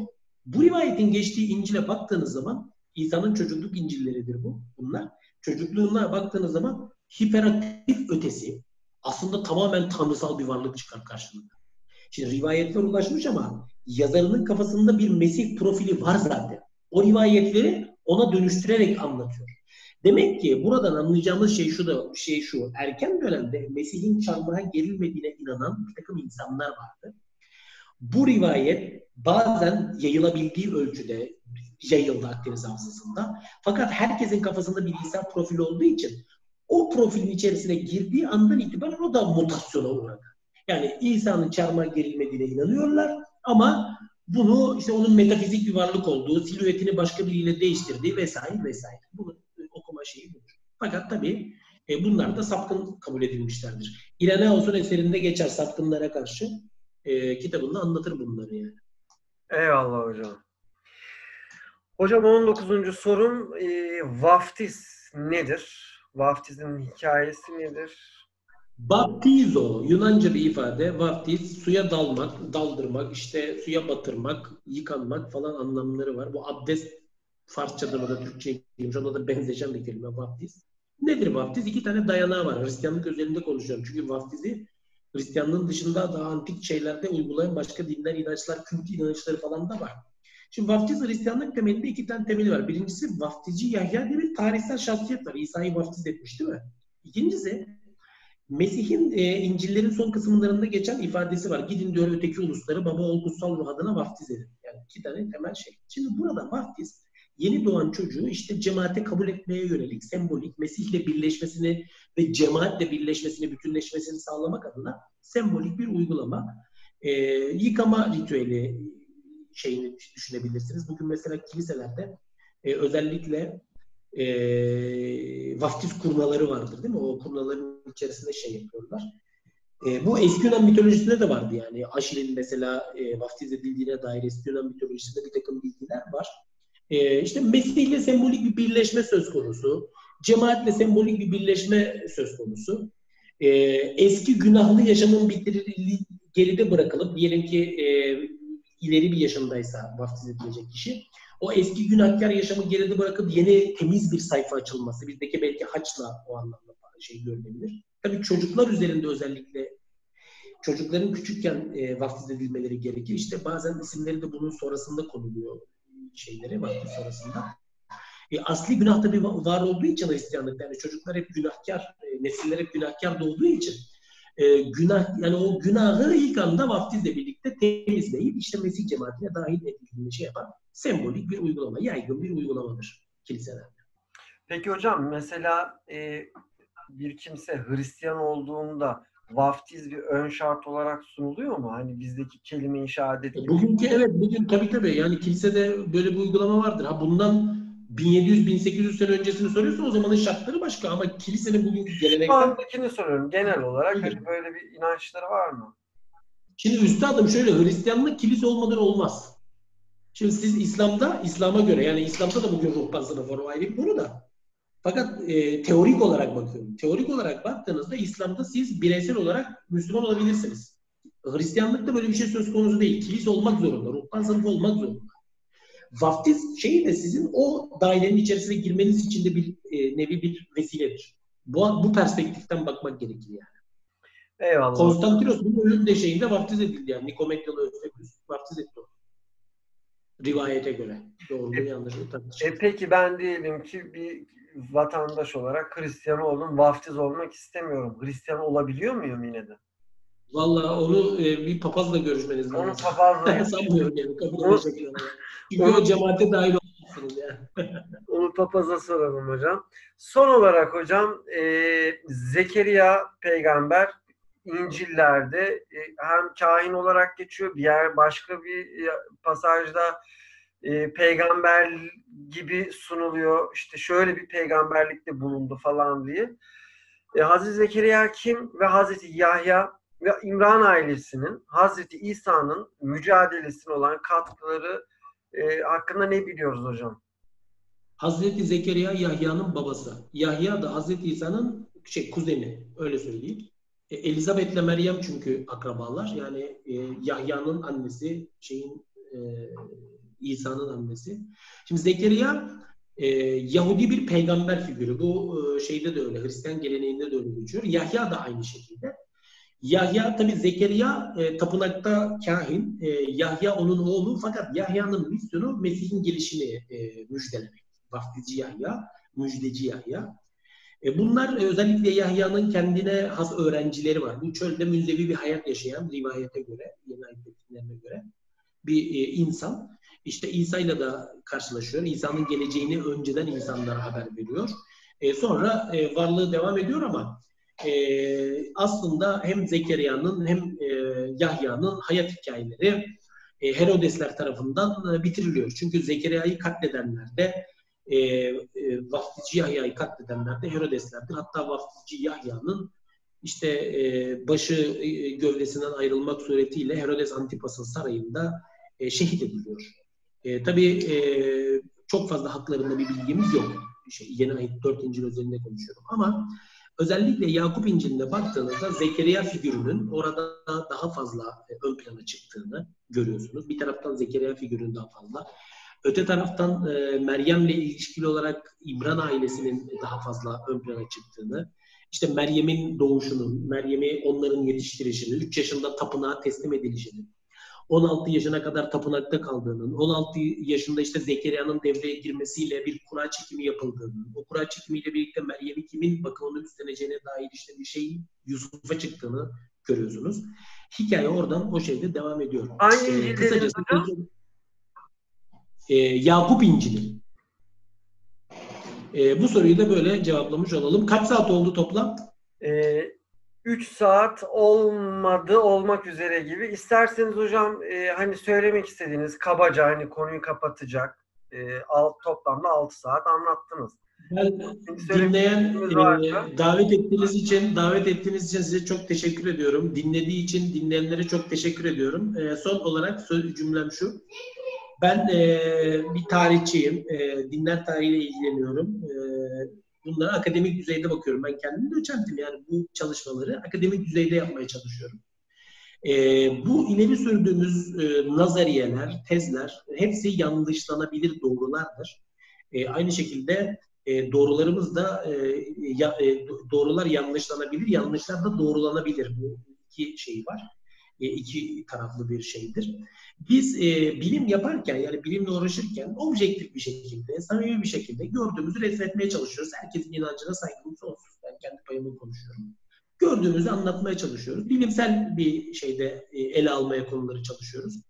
bu rivayetin geçtiği İncil'e baktığınız zaman İsa'nın çocukluk İncil'leridir bu bunlar. Çocukluğuna baktığınız zaman hiperaktif ötesi aslında tamamen tanrısal bir varlık çıkar karşılığında. Şimdi rivayetler ulaşmış ama yazarının kafasında bir Mesih profili var zaten. O rivayetleri ona dönüştürerek anlatıyor. Demek ki buradan anlayacağımız şey şu da şey şu. Erken dönemde Mesih'in çarmıha gerilmediğine inanan bir takım insanlar vardı. Bu rivayet bazen yayılabildiği ölçüde yayıldı Akdeniz Havzası'nda. Fakat herkesin kafasında bir İsa profili olduğu için o profilin içerisine girdiği andan itibaren o da mutasyona uğradı. Yani İsa'nın çarmıha gerilmediğine inanıyorlar ama bunu işte onun metafizik bir varlık olduğu, silüetini başka biriyle değiştirdiği vesaire vesaire. Bunu okuma şeyi budur. Fakat tabii e, bunlar da sapkın kabul edilmişlerdir. İreneos'un eserinde geçer sapkınlara karşı e, kitabında anlatır bunları yani. Eyvallah hocam. Hocam 19. sorum e, vaftiz nedir? Vaftizin hikayesi nedir? Baptizo Yunanca bir ifade. Vaftiz suya dalmak, daldırmak, işte suya batırmak, yıkanmak falan anlamları var. Bu abdest Farsçadan da Türkçe'ye girmiş. Ona da benzeşen bir kelime vaftiz. Nedir vaftiz? İki tane dayanağı var. Hristiyanlık özelinde konuşuyorum. Çünkü vaftizi Hristiyanlığın dışında daha antik şeylerde uygulayan başka dinler, inançlar, kült inançları falan da var. Şimdi vaftiz Hristiyanlık temelinde iki tane temeli var. Birincisi vaftici Yahya diye bir tarihsel şahsiyet var. İsa'yı vaftiz etmiş değil mi? İkincisi Mesih'in e, İncil'lerin son kısımlarında geçen ifadesi var. Gidin diyor öteki ulusları baba ol kutsal ruh adına vaftiz edin. Yani iki tane temel şey. Şimdi burada vaftiz yeni doğan çocuğu işte cemaate kabul etmeye yönelik sembolik Mesih'le birleşmesini ve cemaatle birleşmesini, bütünleşmesini sağlamak adına sembolik bir uygulama. E, yıkama ritüeli şeyini düşünebilirsiniz. Bugün mesela kiliselerde e, özellikle e, vaftiz kurnaları vardır değil mi? O kurnaların içerisinde şey yapıyorlar. E, bu eski Yunan mitolojisinde de vardı yani. Aşil'in mesela e, vaftiz edildiğine dair eski Yunan mitolojisinde bir takım bilgiler var. E, işte Mesih ile sembolik bir birleşme söz konusu. Cemaatle sembolik bir birleşme söz konusu. E, eski günahlı yaşamın bitirildiği geride bırakılıp diyelim ki e, ileri bir yaşındaysa vaftiz edilecek kişi o eski günahkar yaşamı geride bırakıp yeni temiz bir sayfa açılması. Bizdeki belki haçla o anlamda şey görülebilir. Tabii çocuklar üzerinde özellikle çocukların küçükken e, vaftiz edilmeleri gerekir. İşte bazen isimleri de bunun sonrasında konuluyor şeyleri vaftiz sonrasında. E, asli günah tabii var olduğu için Hristiyanlıkta yani çocuklar hep günahkar, e, nesiller hep günahkar doğduğu için e, günah yani o günahı ilk anda vaftizle birlikte temizleyip işte Mesih cemaatine dahil edildiğini şey yapan sembolik bir uygulama, yaygın bir uygulamadır kiliselerde. Peki hocam mesela e, bir kimse Hristiyan olduğunda vaftiz bir ön şart olarak sunuluyor mu? Hani bizdeki kelime-i şehadet gibi. Bugünkü evet bugün tabii tabii yani kilisede böyle bir uygulama vardır. Ha bundan 1700-1800 sene öncesini soruyorsun o zamanın şartları başka ama kilisenin bugünkü Şu gelenekler... andakini soruyorum genel olarak. Hani böyle bir inançları var mı? Şimdi üstadım şöyle Hristiyanlık kilise olmadan olmaz. Şimdi siz İslam'da, İslam'a göre yani İslam'da da bugün ruhban sınıfı var o ayrı bir konu da. Fakat e, teorik olarak bakıyorum. Teorik olarak baktığınızda İslam'da siz bireysel olarak Müslüman olabilirsiniz. Hristiyanlıkta böyle bir şey söz konusu değil. Kilise olmak zorunda, ruhban sınıfı olmak zorunda. Vaftiz şeyi de sizin o dairenin içerisine girmeniz için de bir e, nevi bir vesiledir. Bu, bu perspektiften bakmak gerekir yani. Eyvallah. Konstantinos'un ölüm döşeğinde vaftiz edildi yani. Nikometyalı Öztekus vaftiz etti onu. Rivayete göre. Doğruluğu yanlışlığı tartışılır. E peki ben diyelim ki bir vatandaş olarak Hristiyan oldum. Vaftiz olmak istemiyorum. Hristiyan olabiliyor muyum yine de? Valla onu e, bir papazla görüşmeniz Onu lazım. papazla Sanmıyorum yani kabul Onu-. Çünkü onu- o cemaate dahil olmuşsunuz yani. Onu papaza soralım hocam. Son olarak hocam e, Zekeriya peygamber İncil'lerde e, hem kahin olarak geçiyor bir yer başka bir e, pasajda e, peygamber gibi sunuluyor. İşte şöyle bir peygamberlikte bulundu falan diye. E, Hazreti Zekeriya kim ve Hazreti Yahya ve İmran ailesinin Hazreti İsa'nın mücadelesine olan katkıları e, hakkında ne biliyoruz hocam? Hazreti Zekeriya Yahya'nın babası. Yahya da Hazreti İsa'nın şey kuzeni öyle söyleyeyim. E, Elizabeth'le Meryem çünkü akrabalar. Yani e, Yahya'nın annesi, şeyin e, İsa'nın annesi. Şimdi Zekeriya e, Yahudi bir peygamber figürü. Bu e, şeyde de öyle, Hristiyan geleneğinde de öyle geçiyor. Yahya da aynı şekilde. Yahya tabi Zekeriya e, tapınakta kahin. E, Yahya onun oğlu fakat Yahya'nın misyonu Mesih'in gelişini e, müjdelemek. Vaftizci Yahya, müjdeci Yahya. E, bunlar e, özellikle Yahya'nın kendine has öğrencileri var. Bu çölde münzevi bir hayat yaşayan rivayete göre, yeni ayet metinlerine göre bir e, insan. İşte İsa ile de karşılaşıyor. İsa'nın geleceğini önceden insanlara haber veriyor. E, sonra e, varlığı devam ediyor ama e, aslında hem Zekeriya'nın hem e, Yahya'nın hayat hikayeleri e, Herodesler tarafından e, bitiriliyor. Çünkü Zekeriya'yı katledenler de e, e, vaftizci Yahya'yı katledenler de Herodeslerdir. Hatta vaftizci Yahya'nın işte e, başı e, gövdesinden ayrılmak suretiyle Herodes Antipas'ın sarayında e, şehit ediliyor. E, tabii e, çok fazla haklarında bir bilgimiz yok. Şey, yeni ayet 4. İncil özelinde konuşuyorum. Ama özellikle Yakup İncil'ine baktığınızda Zekeriya figürünün orada daha fazla e, ön plana çıktığını görüyorsunuz. Bir taraftan Zekeriya figürünün daha fazla. Öte taraftan e, Meryem'le ilişkili olarak İmran ailesinin daha fazla ön plana çıktığını, işte Meryem'in doğuşunun, Meryem'i onların yetiştirişini, 3 yaşında tapınağa teslim edilişini, 16 yaşına kadar tapınakta kaldığının, 16 yaşında işte Zekeriya'nın devreye girmesiyle bir kura çekimi yapıldığının, o kura çekimiyle birlikte Meryem'i kimin bakımını üstleneceğine dair işte bir şeyin Yusuf'a çıktığını görüyorsunuz. Hikaye oradan o şeyde devam ediyor. Hangi Ee, kısacası e, Yakup İncil'i. E, bu soruyu da böyle cevaplamış olalım. Kaç saat oldu toplam? 3 saat olmadı olmak üzere gibi. İsterseniz hocam e, hani söylemek istediğiniz kabaca hani konuyu kapatacak e, alt, toplamda 6 saat anlattınız. Ben Söylemek dinleyen, e, davet ettiğiniz için, davet ettiğiniz için size çok teşekkür ediyorum. Dinlediği için dinleyenlere çok teşekkür ediyorum. E, son olarak söz cümlem şu. Ben e, bir tarihçiyim. E, dinler tarihiyle ilgileniyorum. E, bunlara akademik düzeyde bakıyorum. Ben kendim doçentim. Yani bu çalışmaları akademik düzeyde yapmaya çalışıyorum. E, bu ileri sürdüğümüz e, nazariyeler, tezler hepsi yanlışlanabilir doğrulardır. E, aynı şekilde e, doğrularımız da e, ya, e, do- doğrular yanlışlanabilir, yanlışlar da doğrulanabilir. Bu iki şey var. E, iki taraflı bir şeydir. Biz e, bilim yaparken yani bilimle uğraşırken objektif bir şekilde, samimi bir şekilde gördüğümüzü resmetmeye çalışıyoruz. Herkesin inancına saygımız sonsuz. Ben kendi payımı konuşuyorum. Gördüğümüzü anlatmaya çalışıyoruz. Bilimsel bir şeyde e, ele almaya konuları çalışıyoruz.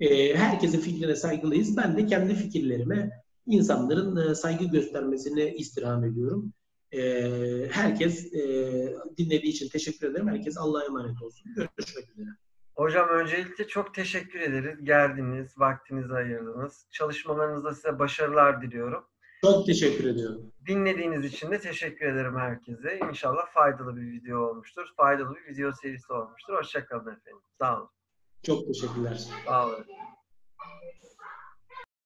E, herkesin fikrine saygılıyız. Ben de kendi fikirlerime insanların e, saygı göstermesini istirham ediyorum. E, herkes e, dinlediği için teşekkür ederim. Herkes Allah'a emanet olsun. Görüşmek üzere. Hocam öncelikle çok teşekkür ederiz. Geldiniz, vaktinizi ayırdınız. Çalışmalarınızda size başarılar diliyorum. Çok teşekkür ediyorum. Dinlediğiniz için de teşekkür ederim herkese. İnşallah faydalı bir video olmuştur. Faydalı bir video serisi olmuştur. Hoşçakalın efendim. Sağ olun. Çok teşekkürler. Sağ olun.